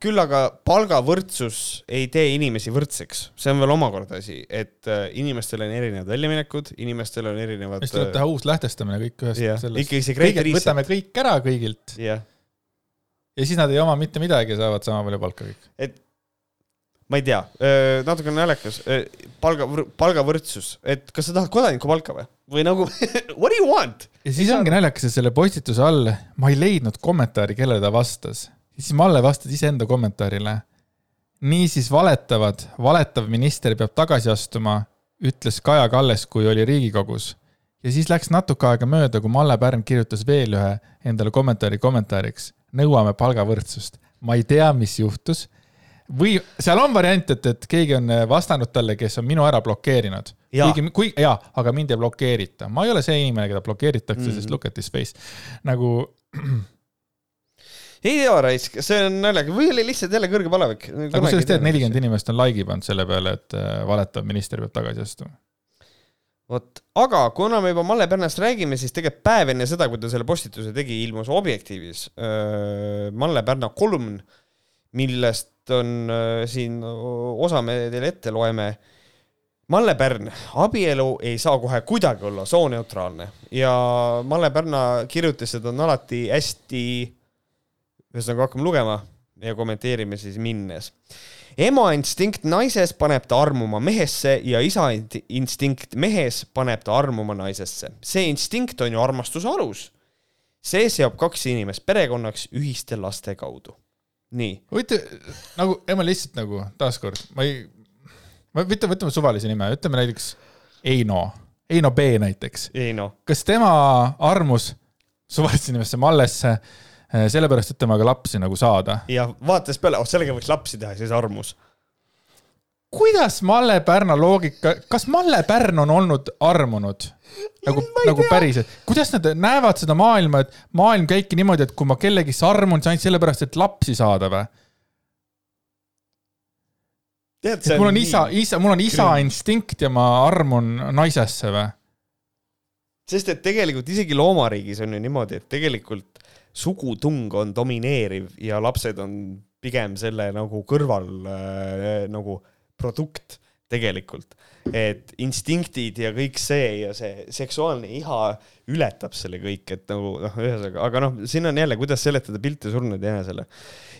küll aga palgavõrdsus ei tee inimesi võrdseks, see on veel omakorda asi, et äh, inimestel on erinevad väljaminekud, inimestel on erinevad. siis tuleb teha uus lähtestamine kõik ühest jah, sellest. ikkagi see kõigepealt Reset, võtame kõik ära kõigilt jah, ja siis nad ei oma mitte midagi ja saavad sama palju palka kõik. et ma ei tea, natuke naljakas, palga, palgavõrdsus, et kas sa tahad kodanikupalka või, või nagu what do you want? ja siis ongi naljakas, et selle postituse all ma ei leidnud kommentaari, kellele ta vastas. Siis Malle vastas iseenda kommentaarile. niisiis valetavad, valetav minister peab tagasi astuma, ütles Kaja Kalles, kui oli Riigikogus. ja siis läks natuke aega mööda, kui Malle Pärn kirjutas veel ühe endale kommentaari kommentaariks. nõuame palgavõrdsust. ma ei tea, mis juhtus või seal on variant, et, et keegi on vastanud talle, kes on minu ära blokeerinud. Kuigi, kui jaa, aga mind ei blokeerita, ma ei ole see inimene, keda blokeeritakse mm. -hmm. sest look at his face. nagu ei tea, raisk, see on naljakas, või oli lihtsalt jälle kõrge palevik. aga kusjuures tead, nelikümmend inimest on like'i pannud selle peale, et äh, valetav minister peab tagasi astuma. vot, aga kuna me juba Malle Pärnast räägime, siis tegelikult päev enne seda, kui ta selle postituse tegi, ilmus Objektiivis öö, Malle Pärna kolumn, millest on öö, siin osa me teile ette loeme. Malle Pärn, abielu ei saa kohe kuidagi olla sooneutraalne ja Malle Pärna kirjutised on alati hästi, ühesõnaga hakkame lugema ja kommenteerime siis minnes ema instinkt naises paneb ta armuma mehesse ja isa instinkt mehes paneb ta armuma naisesse. see instinkt on ju armastuse alus. see seob kaks inimest perekonnaks ühiste laste kaudu. nii, huvitav, nagu, ei ma lihtsalt nagu taaskord, ma ei, ma ütleme, võtame suvalise nime, ütleme näiteks Eino, Eino B näiteks. kas tema armus suvalisse nimesse Mallesse äh, sellepärast, et temaga lapsi nagu saada? ja vaatas peale, oh sellega võiks lapsi teha, siis armus. kuidas Malle Pärna loogika, kas Malle Pärn on olnud armunud? nagu, nagu päriselt, kuidas nad näevad seda maailma, et maailm käibki niimoodi, et kui ma kellegisse armun, siis ainult sellepärast, et lapsi saada või? tead, et mul on isa, isa, mul on isa instinkt ja ma armun naisesse või? sest et tegelikult isegi loomariigis on ju niimoodi, et tegelikult sugutung on domineeriv ja lapsed on pigem selle nagu kõrval äh, nagu produkt tegelikult. et instinktid ja kõik see ja see seksuaalne iha ületab selle kõik, et nagu noh, ühesõnaga, aga noh, siin on jälle, kuidas seletada pilte surnud jänesele.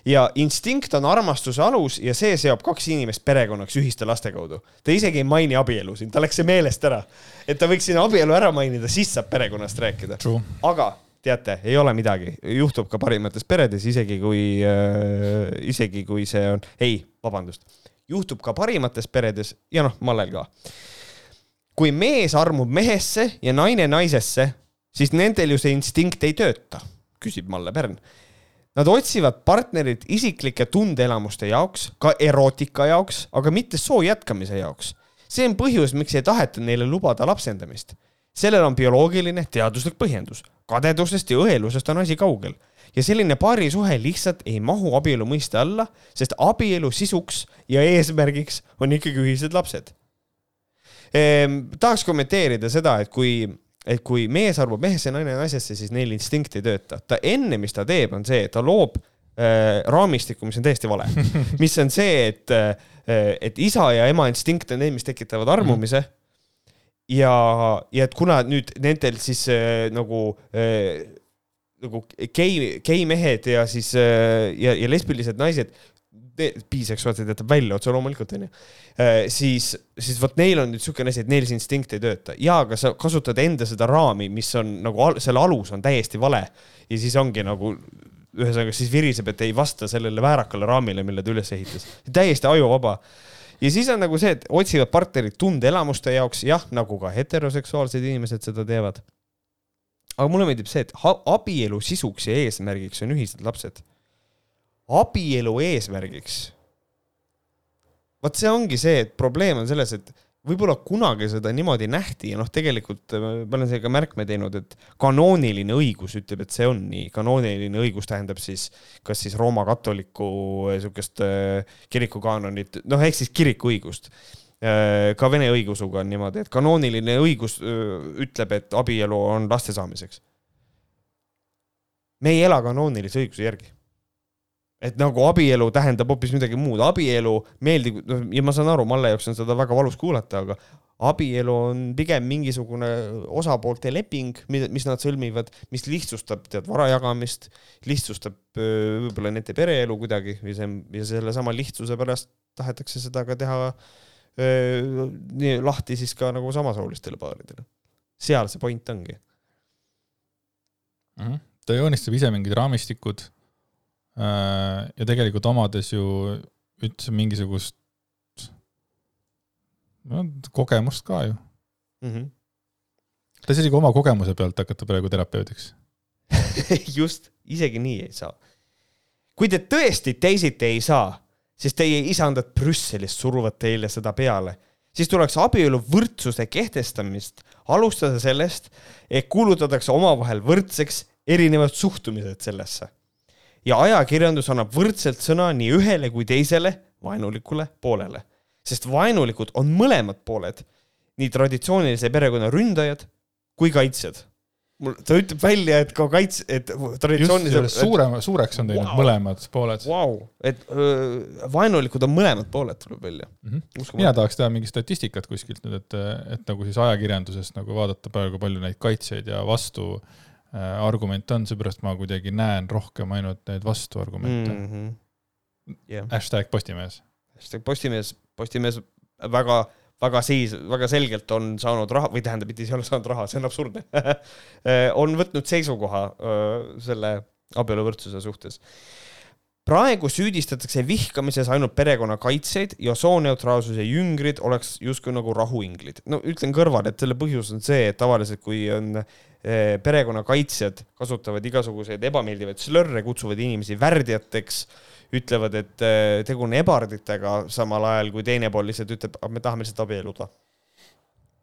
ja instinkt on armastuse alus ja see seob kaks inimest perekonnaks ühiste laste kaudu. ta isegi ei maini abielu siin, tal läks see meelest ära. et ta võiks siin abielu ära mainida, siis saab perekonnast rääkida. Aga teate, ei ole midagi, juhtub ka parimates peredes, isegi kui äh,, isegi kui see on, ei, vabandust, juhtub ka parimates peredes ja noh, Mallel ka. kui mees armub mehesse ja naine naisesse, siis nendel ju see instinkt ei tööta, küsib Malle Pärn. Nad otsivad partnerit isiklike tundeelamuste jaoks, ka erootika jaoks, aga mitte soo jätkamise jaoks. see on põhjus, miks ei taheta neile lubada lapsendamist sellel on bioloogiline teaduslik põhjendus. kadedusest ja õelusest on asi kaugel ja selline paarisuhe lihtsalt ei mahu abielu mõiste alla, sest abielu sisuks ja eesmärgiks on ikkagi ühised lapsed ehm,. tahaks kommenteerida seda, et kui, et kui mees arvab mehesse, naine naisesse, siis neil instinkt ei tööta. ta enne, mis ta teeb, on see, ta loob äh, raamistikku, mis on täiesti vale mis on see, et äh,, et isa ja ema instinkt on need, mis tekitavad armumise mm ja, ja et kuna nüüd nendel siis äh, nagu äh, nagu gei, geimehed ja siis äh, ja, ja lesbilised naised, biseksuaalsed jätab välja otse loomulikult onju, äh, siis, siis vot neil on nüüd siukene asi, et neil see instinkt ei tööta. Ja aga sa kasutad enda seda raami, mis on nagu al, selle alus on täiesti vale. Ja siis ongi nagu ühesõnaga siis viriseb, et ei vasta sellele väärakale raamile, mille ta üles ehitas. täiesti ajuvaba ja siis on nagu see, et otsivad partnerit tundeelamuste jaoks, jah, nagu ka heteroseksuaalsed inimesed seda teevad. aga mulle meeldib see, et abielu sisuks ja eesmärgiks on ühised lapsed. abielu eesmärgiks. vot see ongi see, et probleem on selles, et võib-olla kunagi seda niimoodi nähti ja noh, tegelikult äh, ma olen sellega märkme teinud, et kanooniline õigus ütleb, et see on nii. kanooniline õigus tähendab siis kas siis Rooma katoliku äh, sihukest äh, kirikukaanonit, noh, ehk siis kirikuõigust ka vene õigeusuga on niimoodi, et kanooniline õigus ütleb, et abielu on laste saamiseks. me ei ela kanoonilise õiguse järgi et nagu abielu tähendab hoopis midagi muud, abielu meeldib, noh ja ma saan aru, Malle jaoks on seda väga valus kuulata, aga abielu on pigem mingisugune osapoolte leping, mis nad sõlmivad, mis lihtsustab tead vara jagamist, lihtsustab võib-olla nende pereelu kuidagi ja see ja sellesama lihtsuse pärast tahetakse seda ka teha öö, nii lahti siis ka nagu samasoolistele paaridele. seal see point ongi mm. -hmm. ta joonistab ise mingid raamistikud ja tegelikult omades ju üldse mingisugust no, kogemust ka ju mm. -hmm. ta isegi oma kogemuse pealt hakata praegu terapeudiks just, isegi nii ei saa. kui te tõesti teisiti ei saa, siis teie isandad Brüsselist suruvad teile seda peale, siis tuleks abielu võrdsuse kehtestamist alustada sellest, et kuulutatakse omavahel võrdseks erinevad suhtumised sellesse ja ajakirjandus annab võrdselt sõna nii ühele kui teisele vaenulikule poolele, sest vaenulikud on mõlemad pooled, nii traditsioonilise perekonna ründajad kui kaitsjad mul, ta ütleb välja, et ka kaits-, et traditsioonilise. suurem, suureks on teinud wow. mõlemad pooled wow.. et öö, vaenulikud on mõlemad pooled, tuleb välja mm. -hmm. mina tahaks teha mingi statistikat kuskilt nüüd, et, et nagu siis ajakirjandusest nagu vaadata praegu palju neid kaitsjaid ja vastu Äh, argument on, seepärast ma kuidagi näen rohkem ainult neid vastuargumente mm. -hmm. Yeah. hashtag Postimees. hashtag Postimees, Postimees väga, väga siis, väga selgelt on saanud raha või tähendab, mitte ei ole saanud raha, see on absurdne äh, on võtnud seisukoha öö, selle abieluvõrdsuse suhtes praegu süüdistatakse vihkamises ainult perekonnakaitsjaid ja sooneutraalsuse jüngrid oleks justkui nagu rahuinglid. no ütlen kõrvale, et selle põhjus on see, et tavaliselt kui on perekonnakaitsjad kasutavad igasuguseid ebameeldivaid slörre, kutsuvad inimesi värdjateks, ütlevad, et eh, tegu on ebarditega, samal ajal kui teine pool lihtsalt ütleb, me tahame lihtsalt abielluda.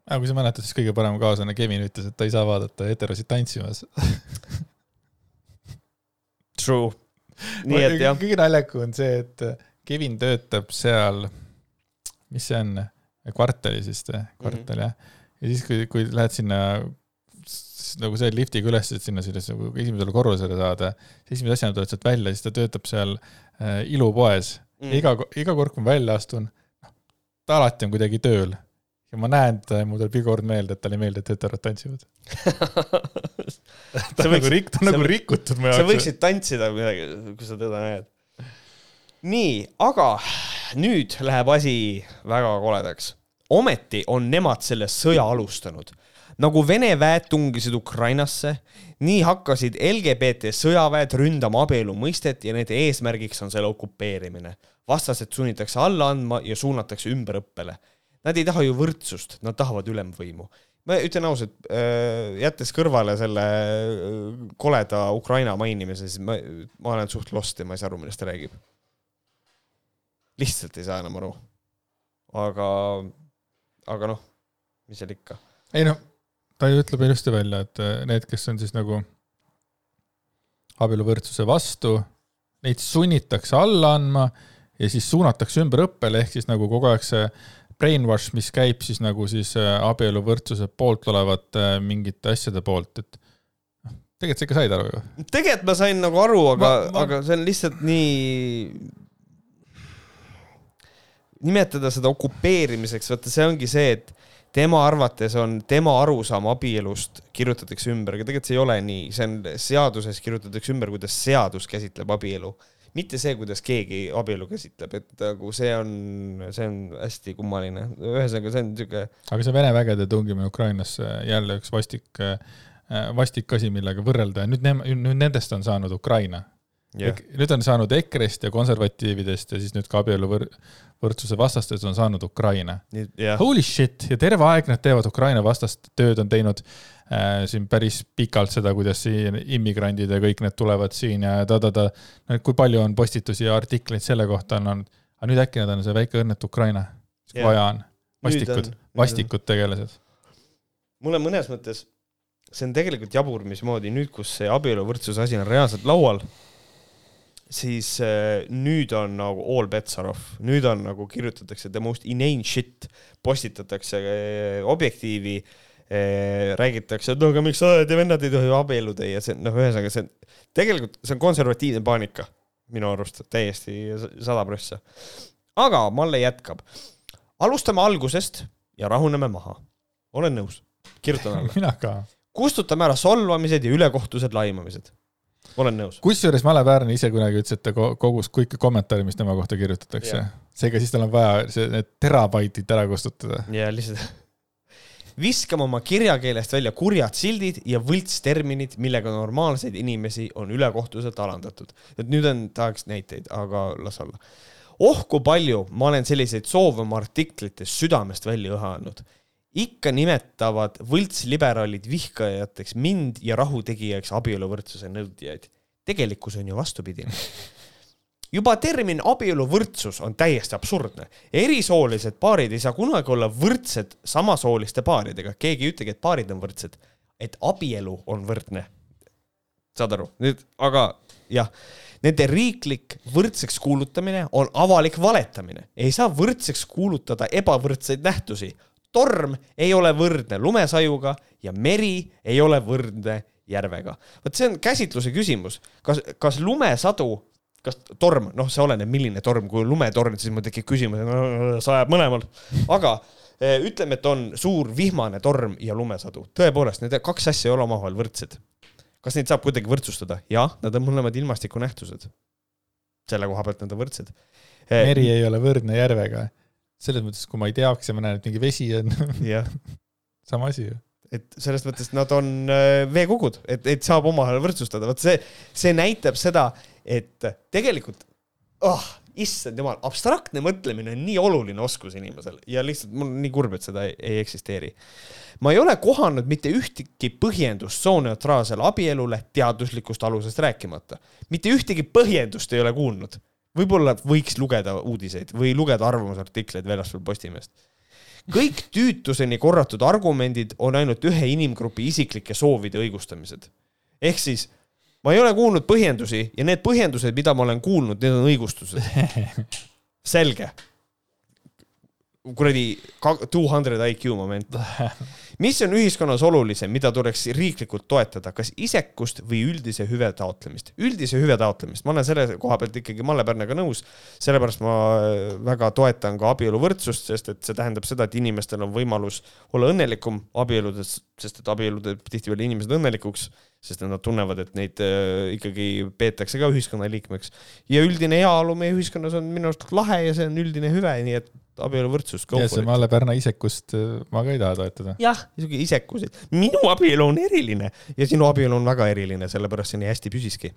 aga kui sa mäletad, siis kõige parem kaaslane Kevin ütles, et ta ei saa vaadata heterosid tantsimas True nii et jah. kõige naljakam on see, et Kevin töötab seal, mis see on, kvartalis vist või, kvartal mm -hmm. jah. ja siis, kui, kui lähed sinna nagu see liftiga üles, et sinna sellesse nagu esimesele korrusele saada, siis esimese asjana tuled sealt välja, siis ta töötab seal äh, ilupoes mm. iga, iga kord, kui ma välja astun, noh, ta alati on kuidagi tööl ja ma näen teda ja mul tuleb iga kord meelde, et talle ei meeldi, et heterod tantsivad ta on nagu rik-, ta on nagu rikutud mu jaoks. sa võiksid tantsida midagi, kui sa teda näed. nii, aga nüüd läheb asi väga koledaks. ometi on nemad selle sõja alustanud. Nagu Vene väed tungisid Ukrainasse, nii hakkasid LGBT sõjaväed ründama abielu mõistet ja nende eesmärgiks on selle okupeerimine. vastased sunnitakse alla andma ja suunatakse ümberõppele. Nad ei taha ju võrdsust, nad tahavad ülemvõimu. ma ütlen ausalt, jättes kõrvale selle koleda Ukraina mainimise, siis ma, ma olen suht lost ja ma ei saa aru, millest ta räägib. lihtsalt ei saa enam aru. aga, aga noh, mis seal ikka. ei noh ta ju ütleb ilusti välja, et äh, need, kes on siis nagu abieluvõrdsuse vastu, neid sunnitakse alla andma ja siis suunatakse ümberõppele, ehk siis nagu kogu aeg see brainwash, mis käib siis nagu siis äh, abieluvõrdsuse poolt olevate äh, mingite asjade poolt, et noh, tegelikult sa ikka said aru ju? tegelikult ma sain nagu aru, aga, aga see on lihtsalt nii nimetada seda okupeerimiseks, vaata see ongi see, et tema arvates on tema arusaam abielust kirjutatakse ümber, aga tegelikult see ei ole nii, see on seaduses kirjutatakse ümber, kuidas seadus käsitleb abielu, mitte see, kuidas keegi abielu käsitleb, et nagu see on, see on hästi kummaline, ühesõnaga see on niisugune. aga see Vene vägede tungimine Ukrainasse jälle üks vastik, vastik asi, millega võrrelda. Ja nüüd, nüüd nendest on saanud Ukraina. Yeah.. nüüd on saanud EKRE-st ja konservatiividest ja siis nüüd ka abieluvõrdsuse vastastest on saanud Ukraina yeah.. Holy shit ja terve aeg nad teevad Ukraina vastast tööd, on teinud äh, siin päris pikalt seda, kuidas siin immigrandid ja kõik need tulevad siin ja ta-ta-ta. kui palju on postitusi ja artikleid selle kohta on olnud, aga nüüd äkki nad on see väike õnnetu Ukraina, yeah. vaja on. vastikud, vastikud tegelased. mulle mõnes mõttes see on tegelikult jabur, mismoodi nüüd, kus see abieluvõrdsuse asi on reaalselt laual siis äh, nüüd on nagu all bets are off, nüüd on nagu kirjutatakse the most inane shit, postitatakse äh, objektiivi äh,, räägitakse, et no aga miks õed ja vennad ei tohi abielluda ja see noh, ühesõnaga see tegelikult see on konservatiivne paanika minu arust täiesti sada prossa. aga Malle jätkab. alustame algusest ja rahuneme maha. olen nõus, kirjutan alla. mina ka. kustutame ära solvamised ja ülekohtused laimamised olen nõus. kusjuures Male Pärn ise kunagi ütles, et ta kogus kõiki kommentaare, mis tema kohta kirjutatakse. seega siis tal on vaja see, need terabaitid ära kustutada. ja lihtsalt viskame oma kirjakeelest välja kurjad sildid ja võltsterminid, millega normaalseid inimesi on ülekohtuselt alandatud. et nüüd on, tahaks näiteid, aga las olla. oh kui palju ma olen selliseid soove oma artiklites südamest välja õha andnud ikka nimetavad võltsliberaalid vihkajateks mind ja rahutegijaks abieluvõrdsuse nõudjaid. tegelikkus on ju vastupidine. juba termin abieluvõrdsus on täiesti absurdne. erisoolised paarid ei saa kunagi olla võrdsed samasooliste paaridega, keegi ei ütlegi, et paarid on võrdsed, et abielu on võrdne. saad aru, nüüd, aga jah nende riiklik võrdseks kuulutamine on avalik valetamine. ei saa võrdseks kuulutada ebavõrdseid nähtusi torm ei ole võrdne lumesajuga ja meri ei ole võrdne järvega. vot see on käsitluse küsimus, kas, kas lumesadu, kas torm, noh, see oleneb, milline torm, kui lumetorm, siis mul tekib küsimus, sajab mõlemal, aga eh, ütleme, et on suur vihmane torm ja lumesadu, tõepoolest, need kaks asja ei ole omavahel võrdsed. kas neid saab kuidagi võrdsustada? jah, nad on mõlemad ilmastikunähtused. selle koha pealt nad on võrdsed. meri ei ole võrdne järvega selles mõttes, kui ma ei teaks ja ma näen, et mingi vesi on sama asi ju. Et selles mõttes nad on äh, veekogud, et, et saab omavahel võrdsustada, vot see, see näitab seda, et tegelikult oh,, issand jumal, abstraktne mõtlemine on nii oluline oskus inimesel ja lihtsalt mul on nii kurb, et seda ei, ei eksisteeri. ma ei ole kohanud mitte ühtegi põhjendust sooneutraalsele abielule teaduslikust alusest rääkimata. mitte ühtegi põhjendust ei ole kuulnud võib-olla võiks lugeda uudiseid või lugeda arvamusartikleid väljaspool Postimeest. kõik tüütuseni korratud argumendid on ainult ühe inimgrupi isiklike soovide õigustamised. ehk siis ma ei ole kuulnud põhjendusi ja need põhjendused, mida ma olen kuulnud, need on õigustused. selge kuradi two hundred IQ moment. mis on ühiskonnas olulisem, mida tuleks riiklikult toetada, kas isekust või üldise hüve taotlemist? üldise hüve taotlemist, ma olen selle koha pealt ikkagi Malle Pärnaga nõus, sellepärast ma väga toetan ka abieluvõrdsust, sest et see tähendab seda, et inimestel on võimalus olla õnnelikum abieludes, sest et abielu teeb tihtipeale inimesed õnnelikuks. sest nad tunnevad, et neid äh, ikkagi peetakse ka ühiskonnaliikmeks. ja üldine heaolu meie ühiskonnas on minu arust lahe ja see on üldine hüve, nii et abieluvõrdsus. ja see Malle Pärna isekust äh, ma ka ei taha toetada. jah, niisugune isekus, et minu abielu on eriline ja sinu abielu on väga eriline, sellepärast see nii hästi püsiski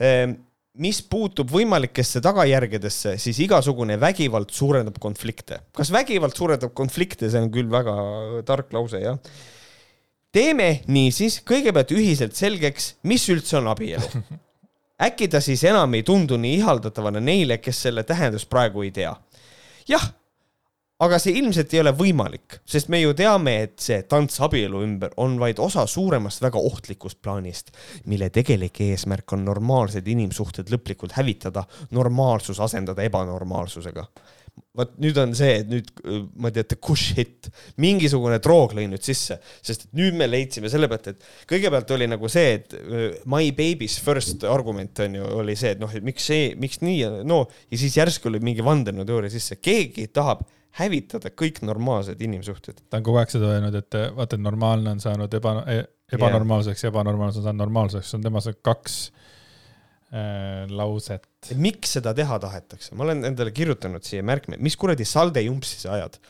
ehm, mis puutub võimalikesse tagajärgedesse, siis igasugune vägivald suurendab konflikte. kas vägivald suurendab konflikte, see on küll väga tark lause, jah teeme niisiis kõigepealt ühiselt selgeks, mis üldse on abielu. äkki ta siis enam ei tundu nii ihaldatavana neile, kes selle tähendust praegu ei tea. jah, aga see ilmselt ei ole võimalik, sest me ju teame, et see tants abielu ümber on vaid osa suuremast väga ohtlikust plaanist, mille tegelik eesmärk on normaalsed inimsuhted lõplikult hävitada, normaalsus asendada ebanormaalsusega. Vot nüüd on see, et nüüd ma teate, kush hit, mingisugune droog lõi nüüd sisse, sest et nüüd me leidsime selle pealt, et kõigepealt oli nagu see, et my baby's first argument on ju, oli see, et noh, et miks see, miks nii no ja siis järsku oli mingi vandenõuteooria sisse, keegi tahab hävitada kõik normaalsed inimsuhted. ta on kogu aeg seda öelnud, et vaata, et normaalne on saanud eba, e-, ebanormaalseks ja ebanormaalne on saanud normaalseks, see on tema see kaks äh, lauset. miks seda teha tahetakse, ma olen endale kirjutanud siia märkme, mis kuradi salde jumpsi sa ajad?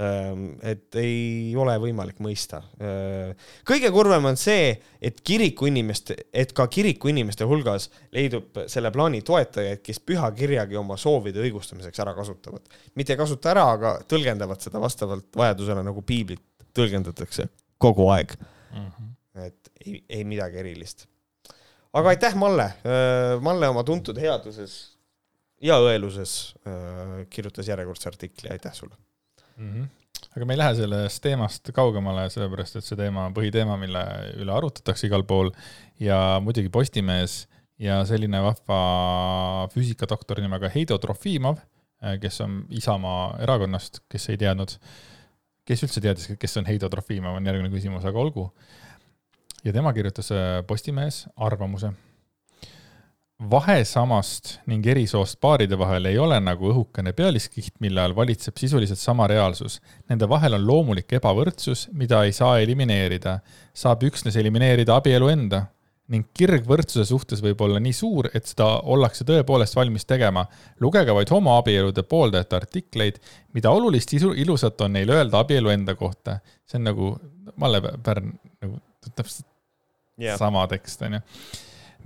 Et ei ole võimalik mõista äh,. kõige kurvem on see, et kiriku inimeste, et ka kiriku inimeste hulgas leidub selle plaani toetajaid, kes pühakirjagi oma soovide õigustamiseks ära kasutavad. mitte ei kasuta ära, aga tõlgendavad seda vastavalt vajadusele, nagu piiblit tõlgendatakse kogu aeg mm. -hmm. et ei, ei midagi erilist aga aitäh, Malle. Äh, Malle oma tuntud headuses ja õeluses kirjutas järjekordse artikli, aitäh sulle mm. -hmm. aga me ei lähe sellest teemast kaugemale, sellepärast et see teema on põhiteema, mille üle arutatakse igal pool ja muidugi Postimees ja selline vahva füüsikadoktor nimega Heido Trofimov, äh, kes on Isamaa erakonnast, kes ei teadnud, kes üldse teadis, kes on Heido Trofimov, on järgmine küsimus, aga olgu ja tema kirjutas äh, Postimehes arvamuse. Vahe samast ning erisoost paaride vahel ei ole nagu õhukene pealiskiht, mille all valitseb sisuliselt sama reaalsus. Nende vahel on loomulik ebavõrdsus, mida ei saa elimineerida. saab üksnes elimineerida abielu enda ning kirg võrdsuse suhtes võib olla nii suur, et seda ollakse tõepoolest valmis tegema. lugege vaid homoabielude pooldajate artikleid, mida olulist isu, ilusat on neil öelda abielu enda kohta. see on nagu Malle Pärn nagu täpselt yeah. sama tekst, onju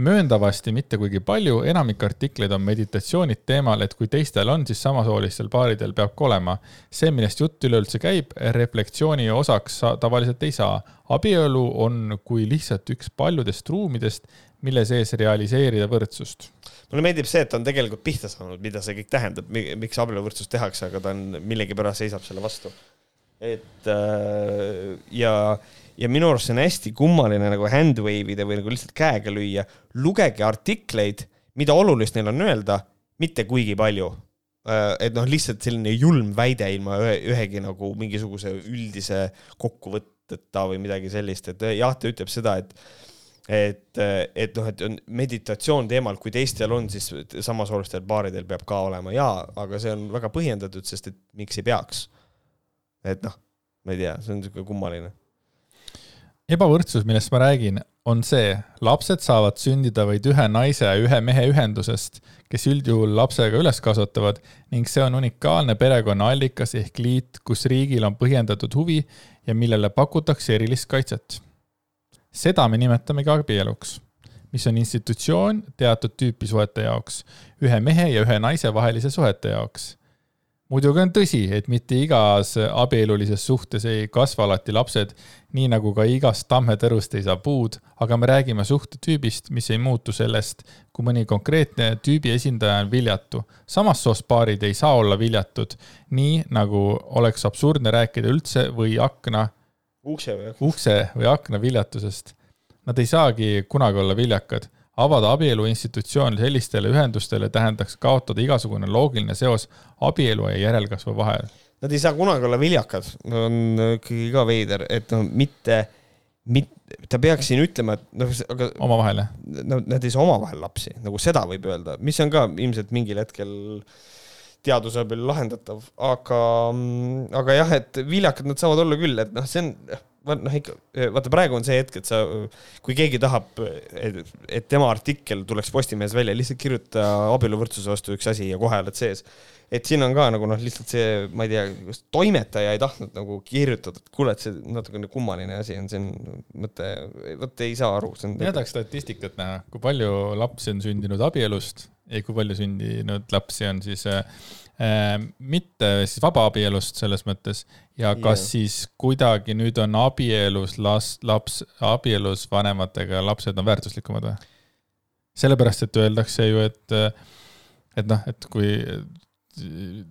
mööndavasti mitte kuigi palju, enamik artikleid on meditatsioonid teemal, et kui teistel on, siis samasoolistel paaridel peab ka olema. see, millest jutt üleüldse käib, reflektsiooni osaks tavaliselt ei saa. abielu on kui lihtsalt üks paljudest ruumidest, mille sees realiseerida võrdsust. mulle meeldib see, et on tegelikult pihta saanud, mida see kõik tähendab, miks abieluvõrdsust tehakse, aga ta on millegipärast seisab selle vastu. et äh, ja ja minu arust see on hästi kummaline nagu handwave ida või nagu lihtsalt käega lüüa. lugege artikleid, mida olulist neil on öelda, mitte kuigi palju. Äh, et noh, lihtsalt selline julm väide ilma ühe, ühegi nagu mingisuguse üldise kokkuvõtteta või midagi sellist, et jah, ta ütleb seda, et et, et noh, et on meditatsioon teemal, kui teistel on, siis samasoolistel paaridel peab ka olema ja, aga see on väga põhjendatud, sest et miks ei peaks. et noh, ma ei tea, see on niisugune kummaline ebavõrdsus, millest ma räägin, on see, lapsed saavad sündida vaid ühe naise ja ühe mehe ühendusest, kes üldjuhul lapsega üles kasvatavad ning see on unikaalne perekonna allikas ehk liit, kus riigil on põhjendatud huvi ja millele pakutakse erilist kaitset. seda me nimetamegi abieluks, mis on institutsioon teatud tüüpi suhete jaoks, ühe mehe ja ühe naise vahelise suhete jaoks muidugi on tõsi, et mitte igas abielulises suhtes ei kasva alati lapsed, nii nagu ka igast tammetõrust ei saa puud, aga me räägime suhtetüübist, mis ei muutu sellest, kui mõni konkreetne tüübi esindaja on viljatu. samast soost paarid ei saa olla viljatud, nii nagu oleks absurdne rääkida üldse või akna, ukse või akna viljatusest. Nad ei saagi kunagi olla viljakad avada abielu institutsioon sellistele ühendustele tähendaks kaotada igasugune loogiline seos abielu ja järelkasvu vahel. Nad ei saa kunagi olla viljakad, on ikkagi ka veider, et no mitte, mitte, ta peaks siin ütlema, et noh, aga. omavahel jah? no nad ei saa omavahel lapsi, nagu seda võib öelda, mis on ka ilmselt mingil hetkel teaduse abil lahendatav, aga, aga jah, et viljakad nad saavad olla küll, et noh, see on noh, ikka vaata praegu on see hetk, et sa, kui keegi tahab, et tema artikkel tuleks Postimehes välja, lihtsalt kirjuta abieluvõrdsuse vastu üks asi ja kohe oled sees et siin on ka nagu noh, lihtsalt see, ma ei tea, kas toimetaja ei tahtnud nagu kirjutada, et kuule, et see natukene kummaline asi on, see on mõte, vot ei saa aru. mina tahaks statistikat näha, kui palju lapsi on sündinud abielust ja kui palju sündinud lapsi on siis äh, mitte siis vabaabielust selles mõttes ja kas yeah. siis kuidagi nüüd on abielus last, laps, abielus vanematega lapsed on väärtuslikumad või? sellepärast, et öeldakse ju, et et noh, et kui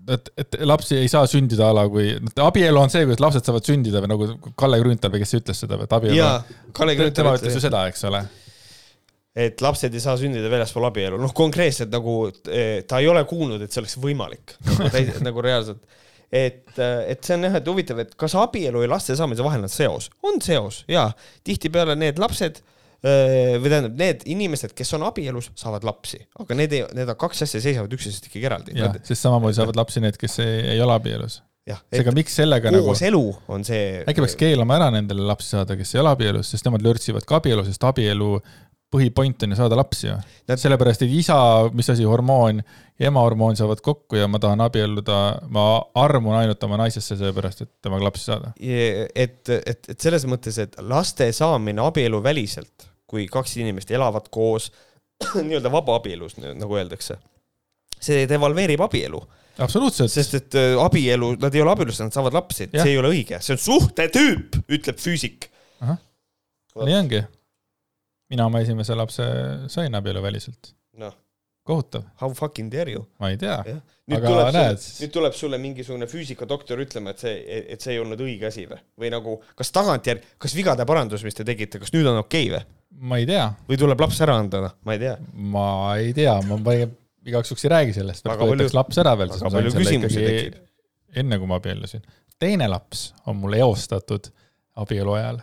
et, et lapsi ei saa sündida a la kui, abielu on see, kuidas lapsed saavad sündida või nagu Kalle Grünthal või kes ütles seda, et abielu. jaa, Kalle Grünthal ütles ju seda, eks ole. Et lapsed ei saa sündida väljaspool abielu, noh, konkreetselt nagu eh, ta ei ole kuulnud, et see oleks võimalik nagu, nagu reaalselt. et, et see on jah, et huvitav, et kas abielu ja laste saamise vahel on seos, on seos jaa, tihtipeale need lapsed või tähendab, need inimesed, kes on abielus, saavad lapsi, aga need ei, need kaks asja seisavad üksteisest ikkagi eraldi. jah, sest samamoodi saavad lapsi need, kes ei, ei ole abielus. seega miks sellega nagu. kooselu on see. äkki peaks keelama ära nendele lapsi saada, kes ei ole abielus, sest nemad lörtsivad ka abielu, sest abielu põhipoint on ju saada lapsi ju sellepärast, et isa, mis asi, hormoon ja ema hormoon saavad kokku ja ma tahan abielluda, ma armun ainult oma naisesse sellepärast, et temaga lapsi saada. et, et, et selles mõttes, et laste saamine abieluväliselt kui kaks inimest elavad koos nii-öelda vabaabielus, nagu öeldakse. see devalveerib abielu. absoluutselt. sest et äh, abielu, nad ei ole abielus, nad saavad lapsi, see ei ole õige, see on suhtetüüp, ütleb füüsik. nii ongi. Mina oma esimese lapse sain abieluväliselt. noh kohutav. How fucking dare you? ma ei tea. nüüd Aga tuleb näed. sulle, nüüd tuleb sulle mingisugune füüsikadoktor ütlema, et see, et see ei olnud õige asi või? või nagu, kas tagantjärgi, kas vigade parandus, mis te tegite, kas nüüd on okei okay, või? ma ei tea. või tuleb laps ära anda, noh, ma ei tea. ma ei tea, ma igaks juhuks ei räägi sellest, et võetaks laps ära veel, sain selle ikkagi tekib. enne, kui ma abiellusin. teine laps on mul eostatud abielu ajal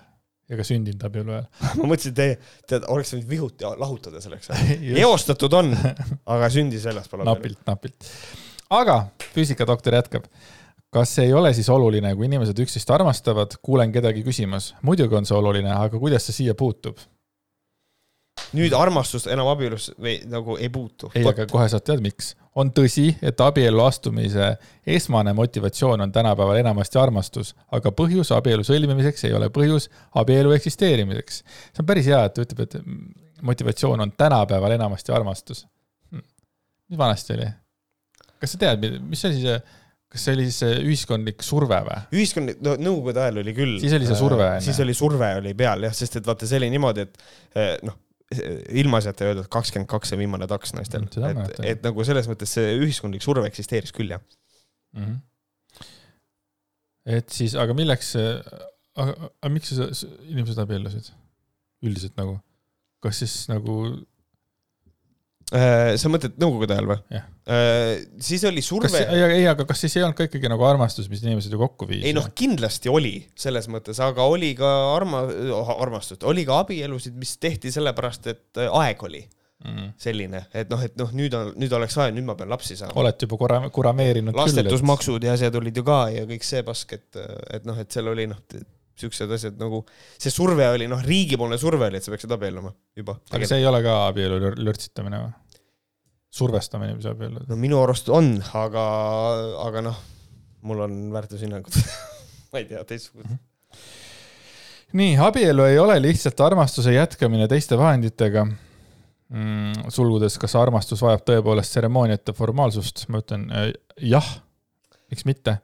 ka sündinud abielu ajal ma mõtlesin, te, te oleks võinud vihuti lahutada selleks eostatud on, aga sündis väljaspool abielu. napilt, napilt. aga füüsikadoktor jätkab. kas ei ole siis oluline, kui inimesed üksteist armastavad, kuulen kedagi küsimas, muidugi on see oluline, aga kuidas see siia puutub? nüüd armastust enam abielus või nagu ei puutu. ei, aga kohe saad teada, miks. On tõsi, et abiellu astumise esmane motivatsioon on tänapäeval enamasti armastus, aga põhjus abielu sõlmimiseks ei ole põhjus abielu eksisteerimiseks. see on päris hea, et ta ütleb, et motivatsioon on tänapäeval enamasti armastus. Hm. mis vanasti oli? kas sa tead, mis asi see kas see oli siis ühiskondlik surve või? ühiskondlik, no nõukogude ajal oli küll. siis oli see surve äh,. siis oli surve oli peal jah, sest et vaata, see oli niimoodi, et äh, noh, ilmaasjata öeldud kakskümmend kaks on viimane taks naistel. et, et nagu selles mõttes see ühiskondlik surve eksisteeris küll, jah mm. -hmm. et siis, aga milleks, aga, aga miks inimesed abiellusid üldiselt nagu? kas siis nagu sa mõtled nõukogude ajal või? Äh, siis oli surve. ei, aga kas siis ei olnud ka ikkagi nagu armastus, mis inimesed ju kokku viis? ei noh, kindlasti oli selles mõttes, aga oli ka arma-, armastust, oli ka abielusid, mis tehti sellepärast, et äh, aeg oli mm. selline, et noh, et noh, nüüd on, nüüd oleks aeg, nüüd ma pean lapsi saama. olete juba korra, kurameerinud lastetusmaksud et... ja asjad olid ju ka ja kõik see pask, et, et noh, et seal oli noh, siuksed asjad nagu, see surve oli noh, riigipoolne surve oli, et sa peaksid abielluma juba. aga see ei ole ka abielu lörtsitamine või? survestamine, mis abiellu? no minu arust on, aga, aga noh, mul on väärtushinnangud ma ei tea, teistsugused. -hmm. nii, abielu ei ole lihtsalt armastuse jätkamine teiste vahenditega mm,. sulgudes, kas armastus vajab tõepoolest tseremooniat ja formaalsust, ma ütlen äh, jah, miks mitte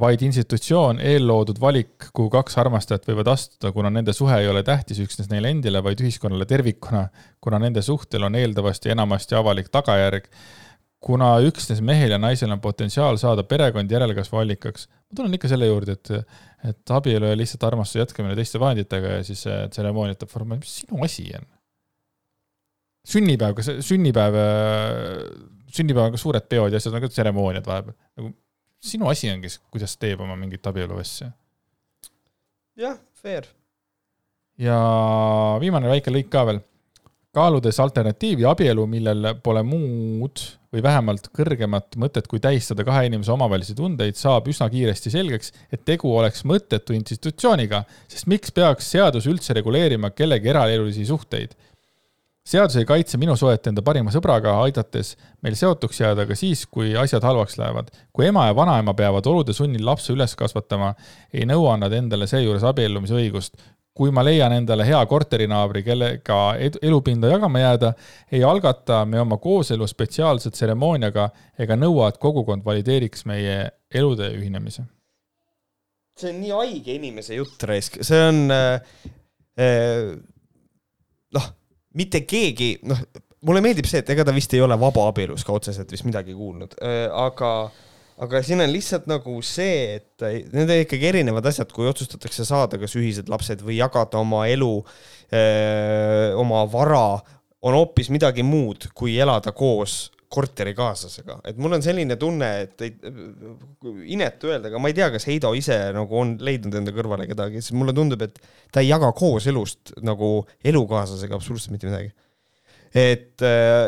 vaid institutsioon, eelloodud valik, kuhu kaks armastajat võivad astuda, kuna nende suhe ei ole tähtis üksnes neile endile, vaid ühiskonnale tervikuna, kuna nende suhtel on eeldavasti enamasti avalik tagajärg, kuna üksnes mehel ja naisel on potentsiaal saada perekond järelkasvu allikaks. ma tulen ikka selle juurde, et, et abielu ja lihtsalt armastuse jätkamine teiste vahenditega ja siis tseremooniate formaat, mis sinu asi on? sünnipäev, kas sünnipäev, sünnipäev on ka suured peod ja asjad on ka tseremooniad vahepeal, nagu sinu asi on, kes, kuidas teeb oma mingit abielu asja. jah, fair. ja viimane väike lõik ka veel. kaaludes alternatiivi abielu, millel pole muud või vähemalt kõrgemat mõtet kui tähistada kahe inimese omavahelisi tundeid, saab üsna kiiresti selgeks, et tegu oleks mõttetu institutsiooniga, sest miks peaks seadus üldse reguleerima kellegi eraelulisi suhteid seadus ei kaitse minu suhet enda parima sõbraga, aidates meil seotuks jääda ka siis, kui asjad halvaks lähevad. kui ema ja vanaema peavad olude sunnil lapse üles kasvatama, ei nõua nad endale seejuures abiellumisõigust. kui ma leian endale hea korterinaabri, kellega elupinda jagama jääda, ei algata me oma kooselu spetsiaalse tseremooniaga ega nõua, et kogukond valideeriks meie elude ühinemise. see on nii haige inimese jutt, raisk, see on äh, äh, noh mitte keegi, noh, mulle meeldib see, et ega ta vist ei ole vabaabielus ka otseselt vist midagi kuulnud, äh, aga, aga siin on lihtsalt nagu see, et need on ikkagi erinevad asjad, kui otsustatakse saada kas ühised lapsed või jagada oma elu, äh, oma vara, on hoopis midagi muud, kui elada koos korterikaaslasega, et mul on selline tunne, et ei, inetu öelda, aga ma ei tea, kas Heido ise nagu on leidnud enda kõrvale kedagi, sest mulle tundub, et ta ei jaga kooselust nagu elukaaslasega absoluutselt mitte midagi. et,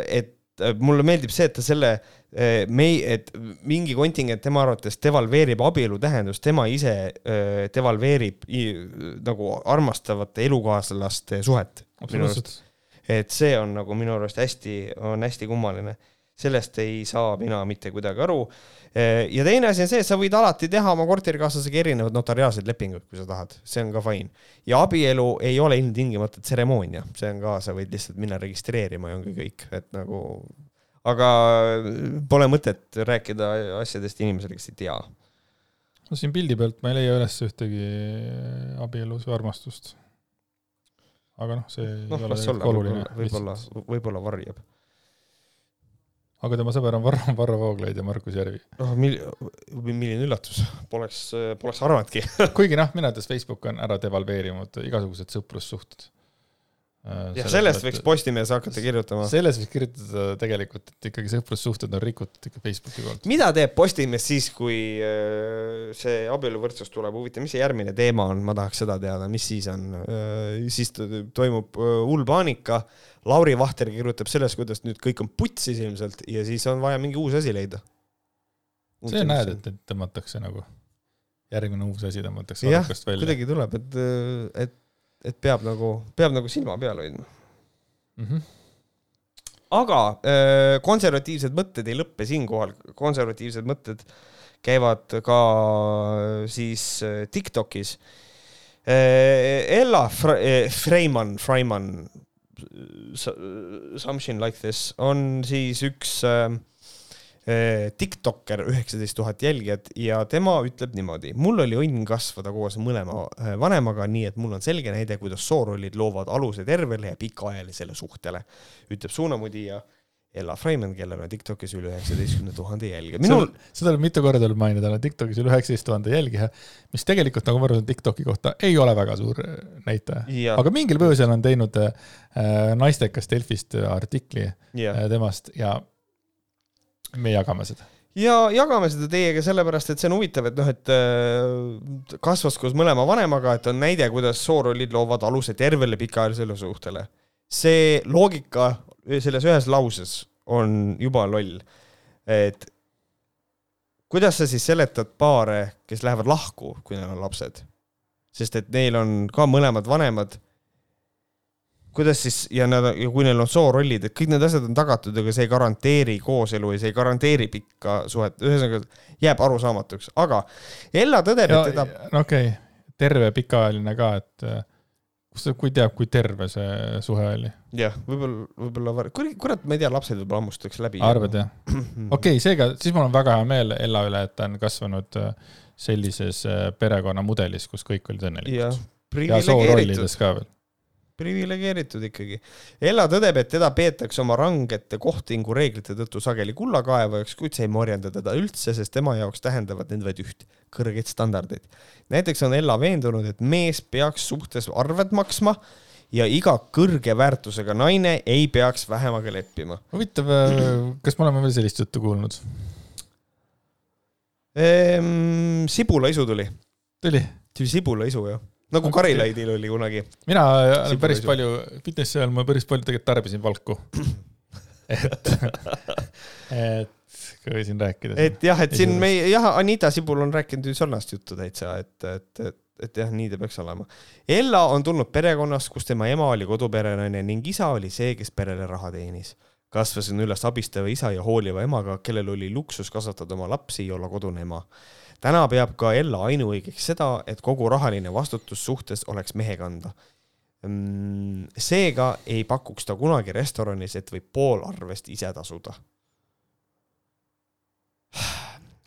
et mulle meeldib see, et ta selle mei-, et mingi kontingent tema arvates devalveerib abielu tähendust, tema ise devalveerib nagu armastavate elukaaslaste suhet. et see on nagu minu arust hästi, on hästi kummaline sellest ei saa mina mitte kuidagi aru. ja teine asi on see, et sa võid alati teha oma korterikaaslasega erinevad notariaalsed lepingud, kui sa tahad, see on ka fine. ja abielu ei ole ilmtingimata tseremoonia, see on ka, sa võid lihtsalt minna registreerima ja ongi kõik, et nagu, aga pole mõtet rääkida asjadest inimesele, kes ei tea. no siin pildi pealt ma ei leia üles ühtegi abielus või armastust. aga noh, see no, ei ole tegelikult oluline. võib-olla, võib-olla varjab aga tema sõber on Varro, Varro Vooglaid ja Markus Järvi. noh, mil-, milline üllatus, poleks, poleks arvanudki kuigi noh, minu arvates Facebook on ära devalveerinud igasugused sõprussuhted jah, sellest võiks Postimehes hakata kirjutama. sellest võiks kirjutada tegelikult, et ikkagi sõprussuhted on rikutud ikka Facebooki poolt. mida teeb Postimees siis, kui äh, see abieluvõrdsus tuleb, huvitav, mis see järgmine teema on, ma tahaks seda teada, mis siis on. Äh, siis toimub hull paanika, Lauri Vahter kirjutab sellest, kuidas nüüd kõik on putsis ilmselt ja siis on vaja mingi uus asi leida. see näed, et, et tõmmatakse nagu, järgmine uus asi tõmmatakse välja. kuidagi tuleb, et, et et peab nagu, peab nagu silma peal hoidma mm. -hmm. aga äh, konservatiivsed mõtted ei lõppe siinkohal, konservatiivsed mõtted käivad ka äh, siis äh, Tiktokis. Ella Freiman, Freiman, something like this on siis üks äh, Eh, Tiktokker, üheksateist tuhat jälgijat ja tema ütleb niimoodi. mul oli õnn kasvada koos mõlema eh, vanemaga, nii et mul on selge näide, kuidas soorollid loovad aluse tervele ja pikaajalisele suhtele, ütleb suunamudija Ella Freiman, kellel on Tiktokis üle üheksateistkümne tuhande jälgija. minul. seda tuleb mitu korda tuleb mainida, tal on Tiktokis üle üheksateist tuhande jälgija, mis tegelikult, nagu ma arvan, Tiktoki kohta ei ole väga suur eh, näitaja. aga mingil põhjusel on teinud äh, naistekas Delfist artikli ja. äh, temast ja me jagame seda ja jagame seda teiega sellepärast, et see on huvitav, et noh, et äh, kasvas koos mõlema vanemaga, et on näide, kuidas soorollid loovad aluse tervele pikaajalisele suhtele. see loogika selles ühes lauses on juba loll. et kuidas sa siis seletad paare, kes lähevad lahku, kui neil on lapsed? sest et neil on ka mõlemad vanemad kuidas siis ja nad, ja kui neil on soorollid, et kõik need asjad on tagatud, aga see ei garanteeri kooselu ja see ei garanteeri pikka suhet, ühesõnaga jääb arusaamatuks, aga Ella tõdeb, et teda. no okei okay., terve pikaajaline ka, et äh, kus sa, kui teab, kui terve see suhe oli? jah, võib-olla, võib-olla, kurat, ma ei tea, lapsed võib-olla hammustaks läbi. arvad jah? okei okay,, seega, siis mul on väga hea meel Ella üle, et ta on kasvanud äh, sellises äh, perekonnamudelis, kus kõik olid õnnelikud. ja soorollides ka veel priviligeeritud ikkagi. Ella tõdeb, et teda peetakse oma rangete kohtingu reeglite tõttu sageli kullakaevajaks, kuid see ei morjenda teda üldse, sest tema jaoks tähendavad need vaid üht, kõrgeid standardeid. näiteks on Ella veendunud, et mees peaks suhtes arved maksma ja iga kõrge väärtusega naine ei peaks vähemaga leppima. huvitav, äh, kas me oleme veel sellist juttu kuulnud ehm,? Sibulaisu tuli. tuli? tuli Sibulaisu, jah nagu Karilaidil oli kunagi. mina olen Sibul päris ei palju, fitnessi ajal ma päris palju tegelikult tarbisin valku. et, et kui võisin rääkida. et jah, et siin meie jah, Anita Sibul on rääkinud ju sarnast juttu täitsa, et, et, et, et jah, nii ta peaks olema. Ella on tulnud perekonnast, kus tema ema oli koduperenaine ning isa oli see, kes perele raha teenis. kasvasin üles abistava isa ja hooliva emaga, kellel oli luksus kasvatada oma lapsi ja olla kodune ema. Täna peab ka Ella ainuõigeks seda, et kogu rahaline vastutus suhtes oleks mehe kanda. seega ei pakuks ta kunagi restoranis, et võib pool arvest ise tasuda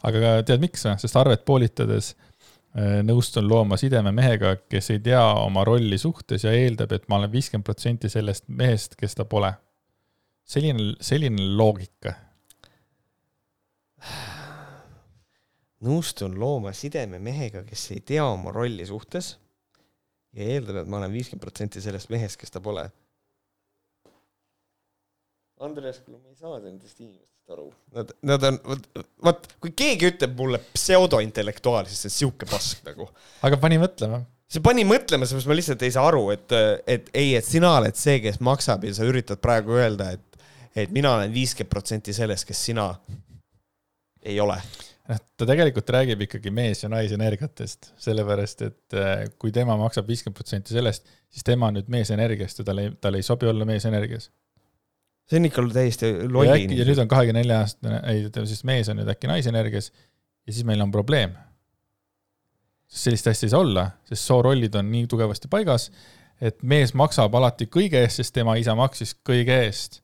aga tead miks või? sest arvet poolitades äh, nõustun looma sideme mehega, kes ei tea oma rolli suhtes ja eeldab, et ma olen viiskümmend protsenti sellest mehest, kes ta pole. selline, selline loogika. nõustun looma sideme mehega, kes ei tea oma rolli suhtes ja eeldab, et ma olen viiskümmend protsenti sellest mehest, kes ta pole. Andres, kuule, ma ei saa nendest inimestest aru. Nad, nad on, vot, vot kui keegi ütleb mulle pseudointellektuaal, siis see on sihuke pask nagu. aga pani mõtlema. see pani mõtlema, sellepärast ma lihtsalt ei saa aru, et, et ei, et sina oled see, kes maksab ja sa üritad praegu öelda, et, et mina olen viiskümmend protsenti sellest, kes sina ei ole noh, ta tegelikult räägib ikkagi mees ja naisenergiatest, sellepärast et äh, kui tema maksab viiskümmend protsenti sellest, siis tema on nüüd meesenergiast ja tal ei, tal ei sobi olla meesenergias. see on ikka täiesti ja lolli äkki, ja nüüd on kahekümne nelja aastane, ei, ütleme siis mees on nüüd äkki naisenergias ja siis meil on probleem. sest sellist asja ei saa olla, sest soorollid on nii tugevasti paigas, et mees maksab alati kõige eest, sest tema isa maksis kõige eest.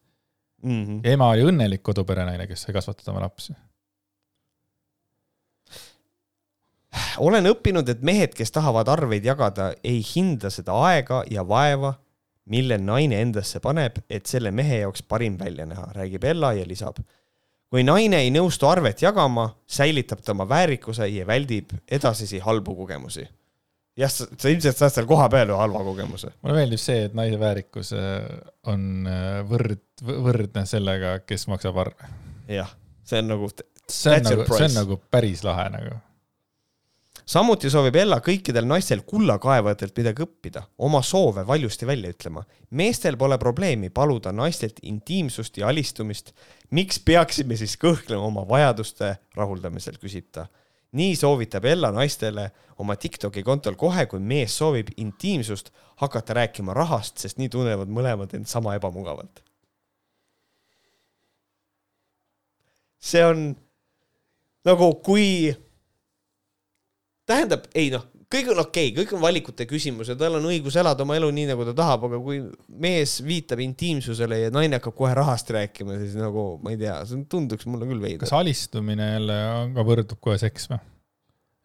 mm. -hmm. ema oli õnnelik koduperenaine, kes sai kasvatada oma lapsi. Olen õppinud, et mehed, kes tahavad arveid jagada, ei hinda seda aega ja vaeva, mille naine endasse paneb, et selle mehe jaoks parim välja näha, räägib Ella ja lisab. kui naine ei nõustu arvet jagama, säilitab ta oma väärikuse ja väldib edasisi halbu kogemusi. jah, sa, sa ilmselt saad seal kohapeal ühe halva kogemuse. mulle meeldib see, et naise väärikus äh, on äh, võrd, võrdne sellega, kes maksab arve. jah, see on nagu see on nagu, see on nagu päris lahe nagu. Samuti soovib Ella kõikidel naistel kullakaevajatelt midagi õppida, oma soove valjusti välja ütlema. meestel pole probleemi paluda naistelt intiimsust ja alistumist. miks peaksime siis kõhklema oma vajaduste rahuldamisel, küsib ta. nii soovitab Ella naistele oma Tiktoki kontol kohe, kui mees soovib intiimsust, hakata rääkima rahast, sest nii tunnevad mõlemad end sama ebamugavalt. see on nagu kui tähendab, ei noh, kõik on okei okay,, kõik on valikute küsimus ja tal on õigus elada oma elu nii, nagu ta tahab, aga kui mees viitab intiimsusele ja naine hakkab kohe rahast rääkima, siis nagu ma ei tea, see tunduks mulle küll veider kas. alistumine jälle ka võrdub kohe seks või?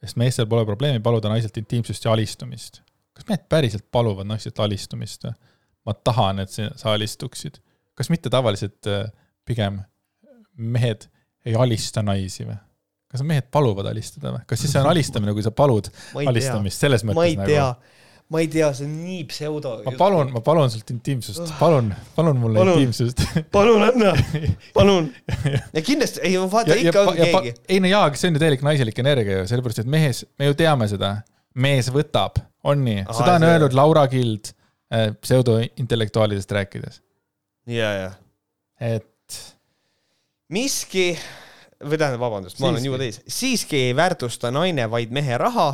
sest meestel pole probleemi paluda naiselt intiimsust ja alistumist. kas mehed päriselt paluvad naiselt alistumist või? ma tahan, et sa alistuksid. kas mitte tavaliselt äh, pigem mehed ei alista naisi või? Kas mehed paluvad alistada või? kas siis see on alistamine, kui sa palud ma ei tea, alistamist selles ma mõttes ei tea nagu?, ma ei tea, see on nii pseudo. ma palun, ma palun sult intiimsust, palun, palun mulle Palun. intiimsust. palun anna, palun. ja kindlasti, ei vaata ikka on keegi. ei no jaa, aga see on ju täielik naiselik energia ju, sellepärast et mehes, me ju teame seda, mees võtab, on nii, seda on see- öelnud Laura Gild äh, pseudointellektuaalidest rääkides, ja, ja et miski või tähendab, vabandust, ma olen juba täis, siiski ei väärtusta naine vaid mehe raha,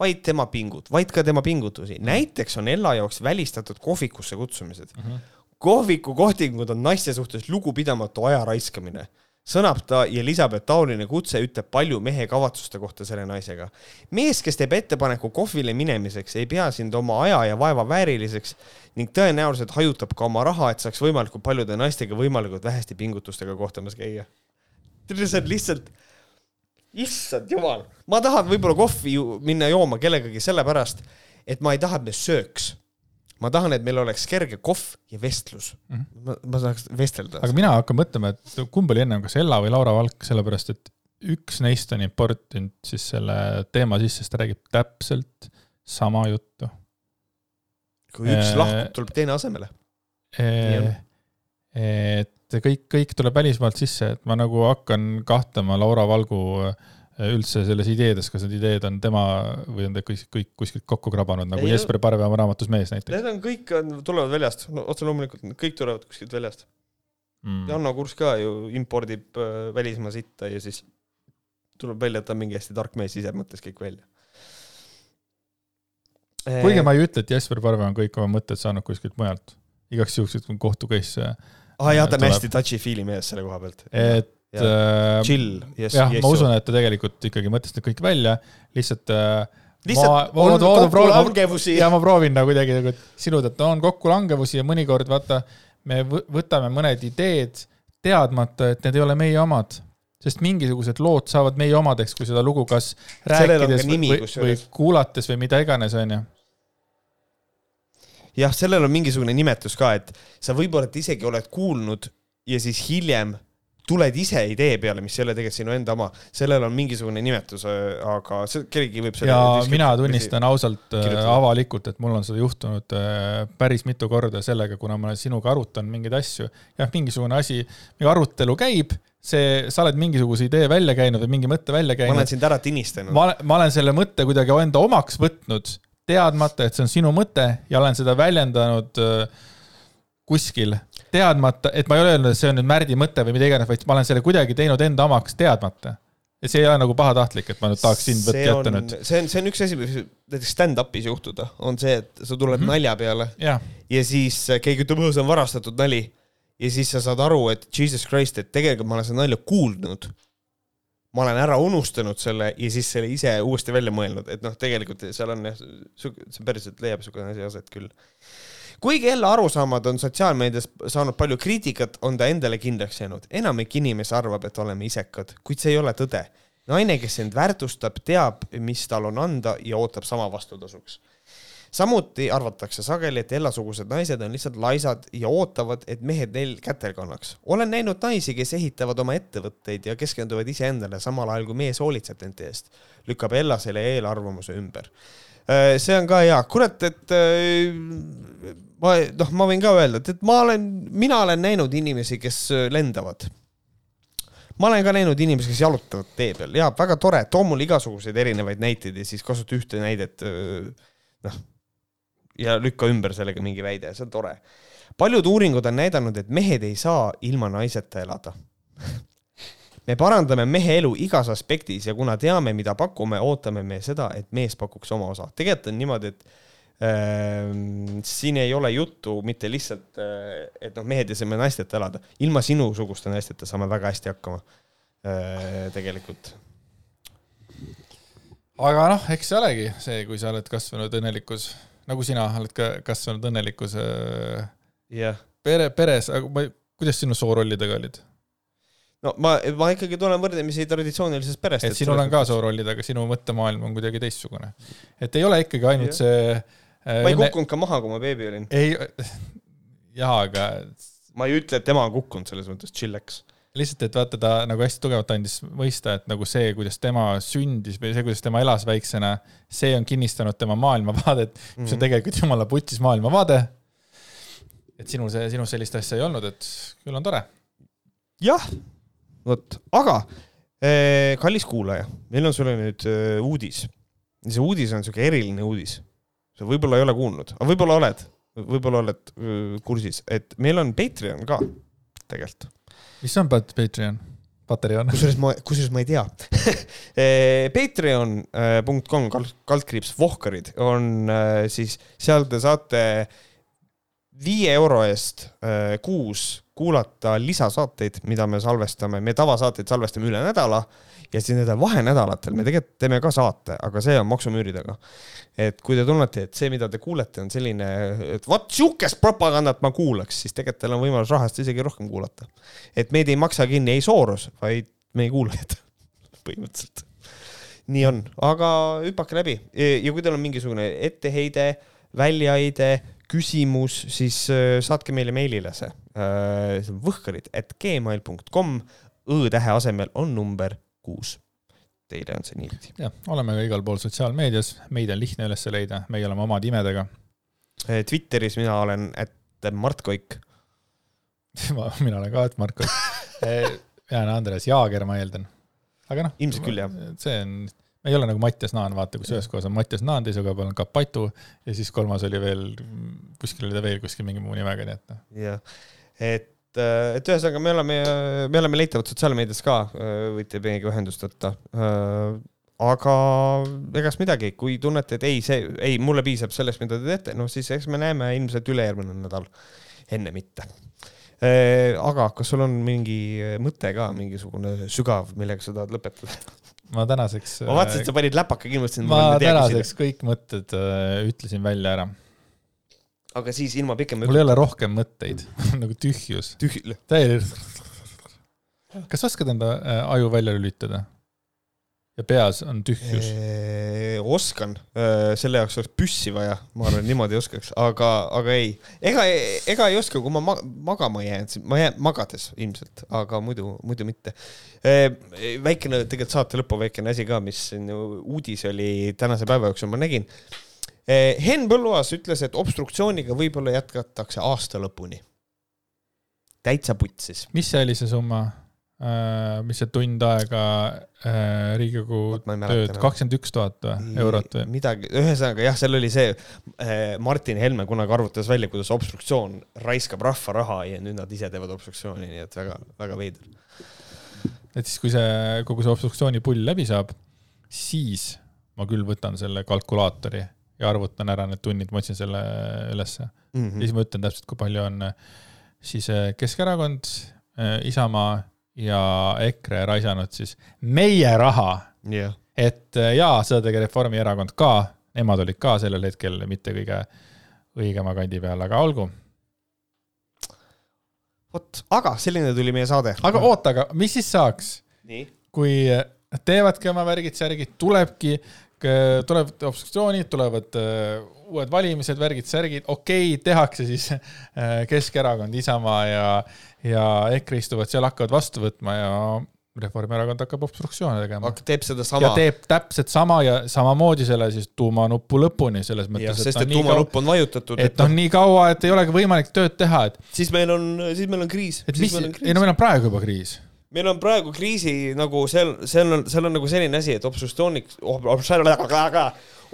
vaid tema pingut, vaid ka tema pingutusi. näiteks on Ella jaoks välistatud kohvikusse kutsumised mm. -hmm. kohviku kohtingud on naiste suhtes lugupidamatu aja raiskamine, sõnab ta ja lisab, et taoline kutse ütleb palju mehe kavatsuste kohta selle naisega. mees, kes teeb ettepaneku kohvile minemiseks, ei pea sind oma aja ja vaeva vääriliseks ning tõenäoliselt hajutab ka oma raha, et saaks võimalikult paljude naistega võimalikult väheste pingutustega kohtumas käia. See on lihtsalt, issand jumal, ma tahan võib-olla kohvi ju minna jooma kellegagi sellepärast, et ma ei taha, et me sööks. ma tahan, et meil oleks kerge kohv ja vestlus mm. -hmm. ma, ma tahaks vestelda. aga mina hakkan mõtlema, et kumb oli ennem, kas Ella või Laura Valk, sellepärast et üks neist on importinud siis selle teema sisse, sest ta räägib täpselt sama juttu. kui üks Äh, lahkub, tuleb teine asemele. On. Et kõik, kõik tuleb välismaalt sisse, et ma nagu hakkan kahtlema Laura Valgu üldse selles ideedes, kas need ideed on tema või on ta kõik, kõik kuskilt kokku krabanud, nagu Ei, Jesper Parve oma raamatus Mees näiteks Need on kõik, tulevad väljast no,, otse loomulikult, kõik tulevad kuskilt väljast mm.? Janno Kurs ka ju impordib äh, välismaa sitta ja siis tuleb välja, et ta on mingi hästi tark mees, ise mõtles kõik välja. kuigi ma ei ütle, et Jesper Parve on kõik oma mõtted saanud kuskilt mujalt. igaks juhuks, et kohtu case, aa jaa, ta on hästi touchy-feely mees selle koha pealt. et äh, chill, yes, jah, yes. ma usun, et ta tegelikult ikkagi mõtles need kõik välja, lihtsalt äh, lihtsalt ma- on oota, proovime- kokkulangevusi ja ma proovin nagu kuidagi nagu siluda, et on kokkulangevusi ja mõnikord vaata, me võ- võtame mõned ideed teadmata, et need ei ole meie omad. sest mingisugused lood saavad meie omadeks, kui seda lugu kas on rääkides või, nimi, või, või kuulates või mida iganes, onju. jah, sellel on mingisugune nimetus ka, et sa võib-olla et isegi oled kuulnud ja siis hiljem tuled ise idee peale, mis ei ole tegelikult sinu enda oma, sellel on mingisugune nimetus, aga see, kellelgi võib ja mina tunnistan ausalt äh, kirjutada. avalikult, et mul on seda juhtunud äh, päris mitu korda sellega, kuna ma sinuga arutanud mingeid asju. jah, mingisugune asi, mingi arutelu käib, see, sa oled mingisuguse idee välja käinud või mingi mõtte välja ma olen käinud. sind ära tinistanud. ma olen selle mõtte kuidagi enda omaks võtnud, teadmata, et see on sinu mõte ja olen seda väljendanud äh, kuskil, teadmata, et ma ei ole öelnud, et see on nüüd Märdi mõte või mida iganes, vaid ma olen selle kuidagi teinud enda omaks teadmata. et see ei ole nagu pahatahtlik, et ma nüüd tahaks sind jätta nüüd., see on, see on üks asi, mis näiteks stand-up'is juhtuda, on see, et sa tuled mm. -hmm. nalja peale jah, ja siis keegi ütleb, see on varastatud nali. ja siis sa saad aru, et jesus christ, et tegelikult ma olen seda nalja kuulnud. Ma olen ära unustanud selle ja siis selle ise uuesti välja mõelnud, et noh, tegelikult seal on jah, see päriselt leiab niisugune asi aset küll. kuigi jälle arusaamad on sotsiaalmeedias saanud palju kriitikat, on ta endale kindlaks jäänud. enamik inimesi arvab, et oleme isekad, kuid see ei ole tõde. naine, kes end väärtustab, teab, mis tal on anda ja ootab sama vastutasuks samuti arvatakse sageli, et Ella-sugused naised on lihtsalt laisad ja ootavad, et mehed neil kätel kannaks. olen näinud naisi, kes ehitavad oma ettevõtteid ja keskenduvad iseendale, samal ajal kui mees hoolitseb nende eest, lükkab Ella selle eelarvamuse ümber. see on ka hea, kurat, et äh, ma noh, ma võin ka öelda, et, et ma olen, mina olen näinud inimesi, kes äh, lendavad ma olen ka näinud inimesi, kes jalutavad tee peal ja väga tore, too mulle igasuguseid erinevaid näiteid ja siis kasuta ühte näidet. noh, ja lükka ümber sellega mingi väide, see on tore. paljud uuringud on näidanud, et mehed ei saa ilma naiseta elada. me parandame mehe elu igas aspektis ja kuna teame, mida pakume, ootame me seda, et mees pakuks oma osa. tegelikult on niimoodi, et äh, siin ei ole juttu mitte lihtsalt, et noh, mehed ei saa ilma naisteta elada, ilma sinusuguste naisteta saame väga hästi hakkama äh,. tegelikult aga noh, eks see olegi see, kui sa oled kasvanud õnnelikus, nagu sina oled ka kasvanud õnnelikus äh, jah pere, peres, aga ma, kuidas sinu soorollidega olid? no ma, ma ikkagi tulen võrdlemisi traditsioonilisest perest. et sinul on ka soorollid, aga sinu mõttemaailm on kuidagi teistsugune. et ei ole ikkagi ainult Jah. see äh, ma ei kukkunud ka maha, kui ma beebi olin. ei, jaa, aga ma ei ütle, et tema on kukkunud selles mõttes, chillax. lihtsalt, et vaata, ta nagu hästi tugevalt andis mõista, et nagu see, kuidas tema sündis või see, kuidas tema elas väiksena, see on kinnistanud tema maailmavaadet, mis Mhm. on tegelikult jumala putsis maailmavaade. et sinul see, sinul sellist asja ei olnud, et küll on tore. jah, vot, aga eh, kallis kuulaja, meil on sulle nüüd eh, uudis. see uudis on siuke eriline uudis. sa võib-olla ei ole kuulnud, aga võib-olla oled, võib-olla oled eh, kursis, et meil on Patreon ka tegelikult. Mis on Pat- Patreon? Patreon? kusjuures ma, kusjuures ma ei tea Eh, Patreon.com kaldkriips Vohkarid on eh, siis, seal te saate viie euro eest eh, kuus kuulata lisasaateid, mida me salvestame, me tavasaateid salvestame üle nädala ja siis nendel vahenädalatel me tegelikult teeme ka saate, aga see on maksumüüridega. et kui te tunnete, et see, mida te kuulete, on selline, et vot sihukest propagandat ma kuulaks, siis tegelikult teil on võimalus rahast isegi rohkem kuulata. et meid ei maksa kinni ei Soros, vaid meie kuulajad põhimõtteliselt. nii on, aga hüpake läbi ja kui teil on mingisugune etteheide, väljaheide, küsimus, siis äh, saatke meile meilile see. see on võhkarid, et gmail.com, õ-tähe asemel on number kuus. Teile on see niimoodi. jah, oleme ka igal pool sotsiaalmeedias, meid on lihtne üles leida, meie oleme omade imedega. Twitteris mina olen, et Mart Koik. mina olen ka, et Marko. jään Andres Jaager, ma eeldan. aga noh. Ilmselt küll, jah. see on, ei ole nagu Mattias Naan, vaata, kus ühes kohas on Mattias Naan, teise koha peal on Kapatu ja siis kolmas oli veel, kuskil oli ta veel kuskil mingi muu nimega, nii et noh. jah, et, et ühesõnaga me oleme, me oleme leitavad sotsiaalmeedias ka, võite meiega ühendust võtta. aga egas midagi, kui tunnete, et ei, see, ei, mulle piisab sellest, mida te teete, no siis eks me näeme ilmselt ülejärgmine nädal, enne mitte. aga kas sul on mingi mõte ka, mingisugune sügav, millega sa tahad lõpetada? Ma tänaseks. ma vaatasin, et sa panid läpaka mõtlesin. ma tänaseks kõik mõtted äh, ütlesin välja ära. aga siis ilma pikema mul ei ole rohkem mõtteid, nagu tühjus. tühi-, täielikult. kas oskad enda äh, aju välja lülitada? Ja peas on tühjus. oskan, selle jaoks oleks püssi vaja, ma arvan, niimoodi oskaks, aga, aga ei, ega, ega ei oska, kui ma ma magama jään, ma jään magades ilmselt, aga muidu, muidu mitte. väikene, tegelikult saate lõppu väikene asi ka, mis uudis oli tänase päeva jooksul, ma nägin. Henn Põlluaas ütles, et obstruktsiooniga võib-olla jätkatakse aasta lõpuni. täitsa putsis. mis see oli see summa? Mis see tund aega äh, Riigikogu tööd, kakskümmend üks tuhat või eurot või? midagi, ühesõnaga jah, seal oli see, Martin Helme kunagi arvutas välja, kuidas obstruktsioon raiskab rahva raha ja nüüd nad ise teevad obstruktsiooni, nii et väga, väga veider. et siis, kui see kogu see obstruktsioonipull läbi saab, siis ma küll võtan selle kalkulaatori ja arvutan ära need tunnid, ma otsin selle ülesse ja Mhm. siis ma ütlen täpselt, kui palju on äh, siis äh, Keskerakond, Isamaa ja EKRE raisanud siis meie raha, jah, et äh, jaa, seda tegi Reformierakond ka, nemad olid ka sellel hetkel mitte kõige õigema kandi peal, aga olgu. vot, aga selline tuli meie saade. aga oota, aga mis siis saaks, kui nad teevadki oma värgid, särgid, tulebki, tulevad obstruktsioonid, tulevad äh, uued valimised, värgid, särgid, okei okay,, tehakse siis äh, Keskerakond, Isamaa ja, ja EKRE istuvad seal, hakkavad vastu võtma ja Reformierakond hakkab obstruktsioone tegema. teeb seda ja sama, teeb täpselt sama ja samamoodi selle siis tuumanuppu lõpuni selles mõttes, sest et et noh, kaua, tuumanupp on vajutatud, et noh, nii kaua, et ei olegi võimalik tööd teha, et, siis meil on, siis meil on kriis. et mis, ei no meil on praegu juba kriis. meil on praegu kriisi nagu seal, seal on, seal on nagu selline asi, et obstruktsiooniks,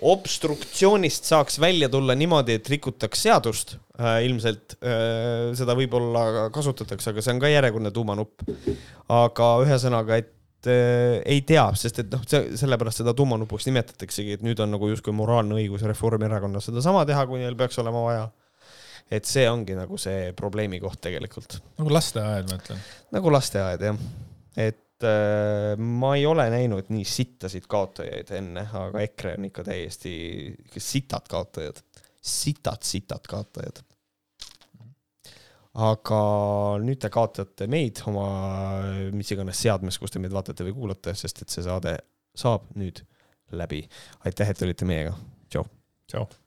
obstruktsioonist saaks välja tulla niimoodi, et rikutaks seadust äh,. ilmselt äh, seda võib-olla kasutatakse, aga see on ka järjekordne tuumanupp. aga ühesõnaga, et äh, ei tea, sest et noh, sellepärast seda tuumanupuks nimetataksegi, et nüüd on nagu justkui moraalne õigus Reformierakonnal sedasama teha, kui neil peaks olema vaja. et see ongi nagu see probleemi koht tegelikult nagu lasteaed, ma ütlen. nagu lasteaed jah, et ma ei ole näinud nii sittasid kaotajaid enne, aga EKRE on ikka täiesti sitad kaotajad, sitad, sitad kaotajad. aga nüüd te kaotate meid oma mis iganes seadmes, kus te meid vaatate või kuulate, sest et see saade saab nüüd läbi. aitäh, et olite meiega, tšau. tšau.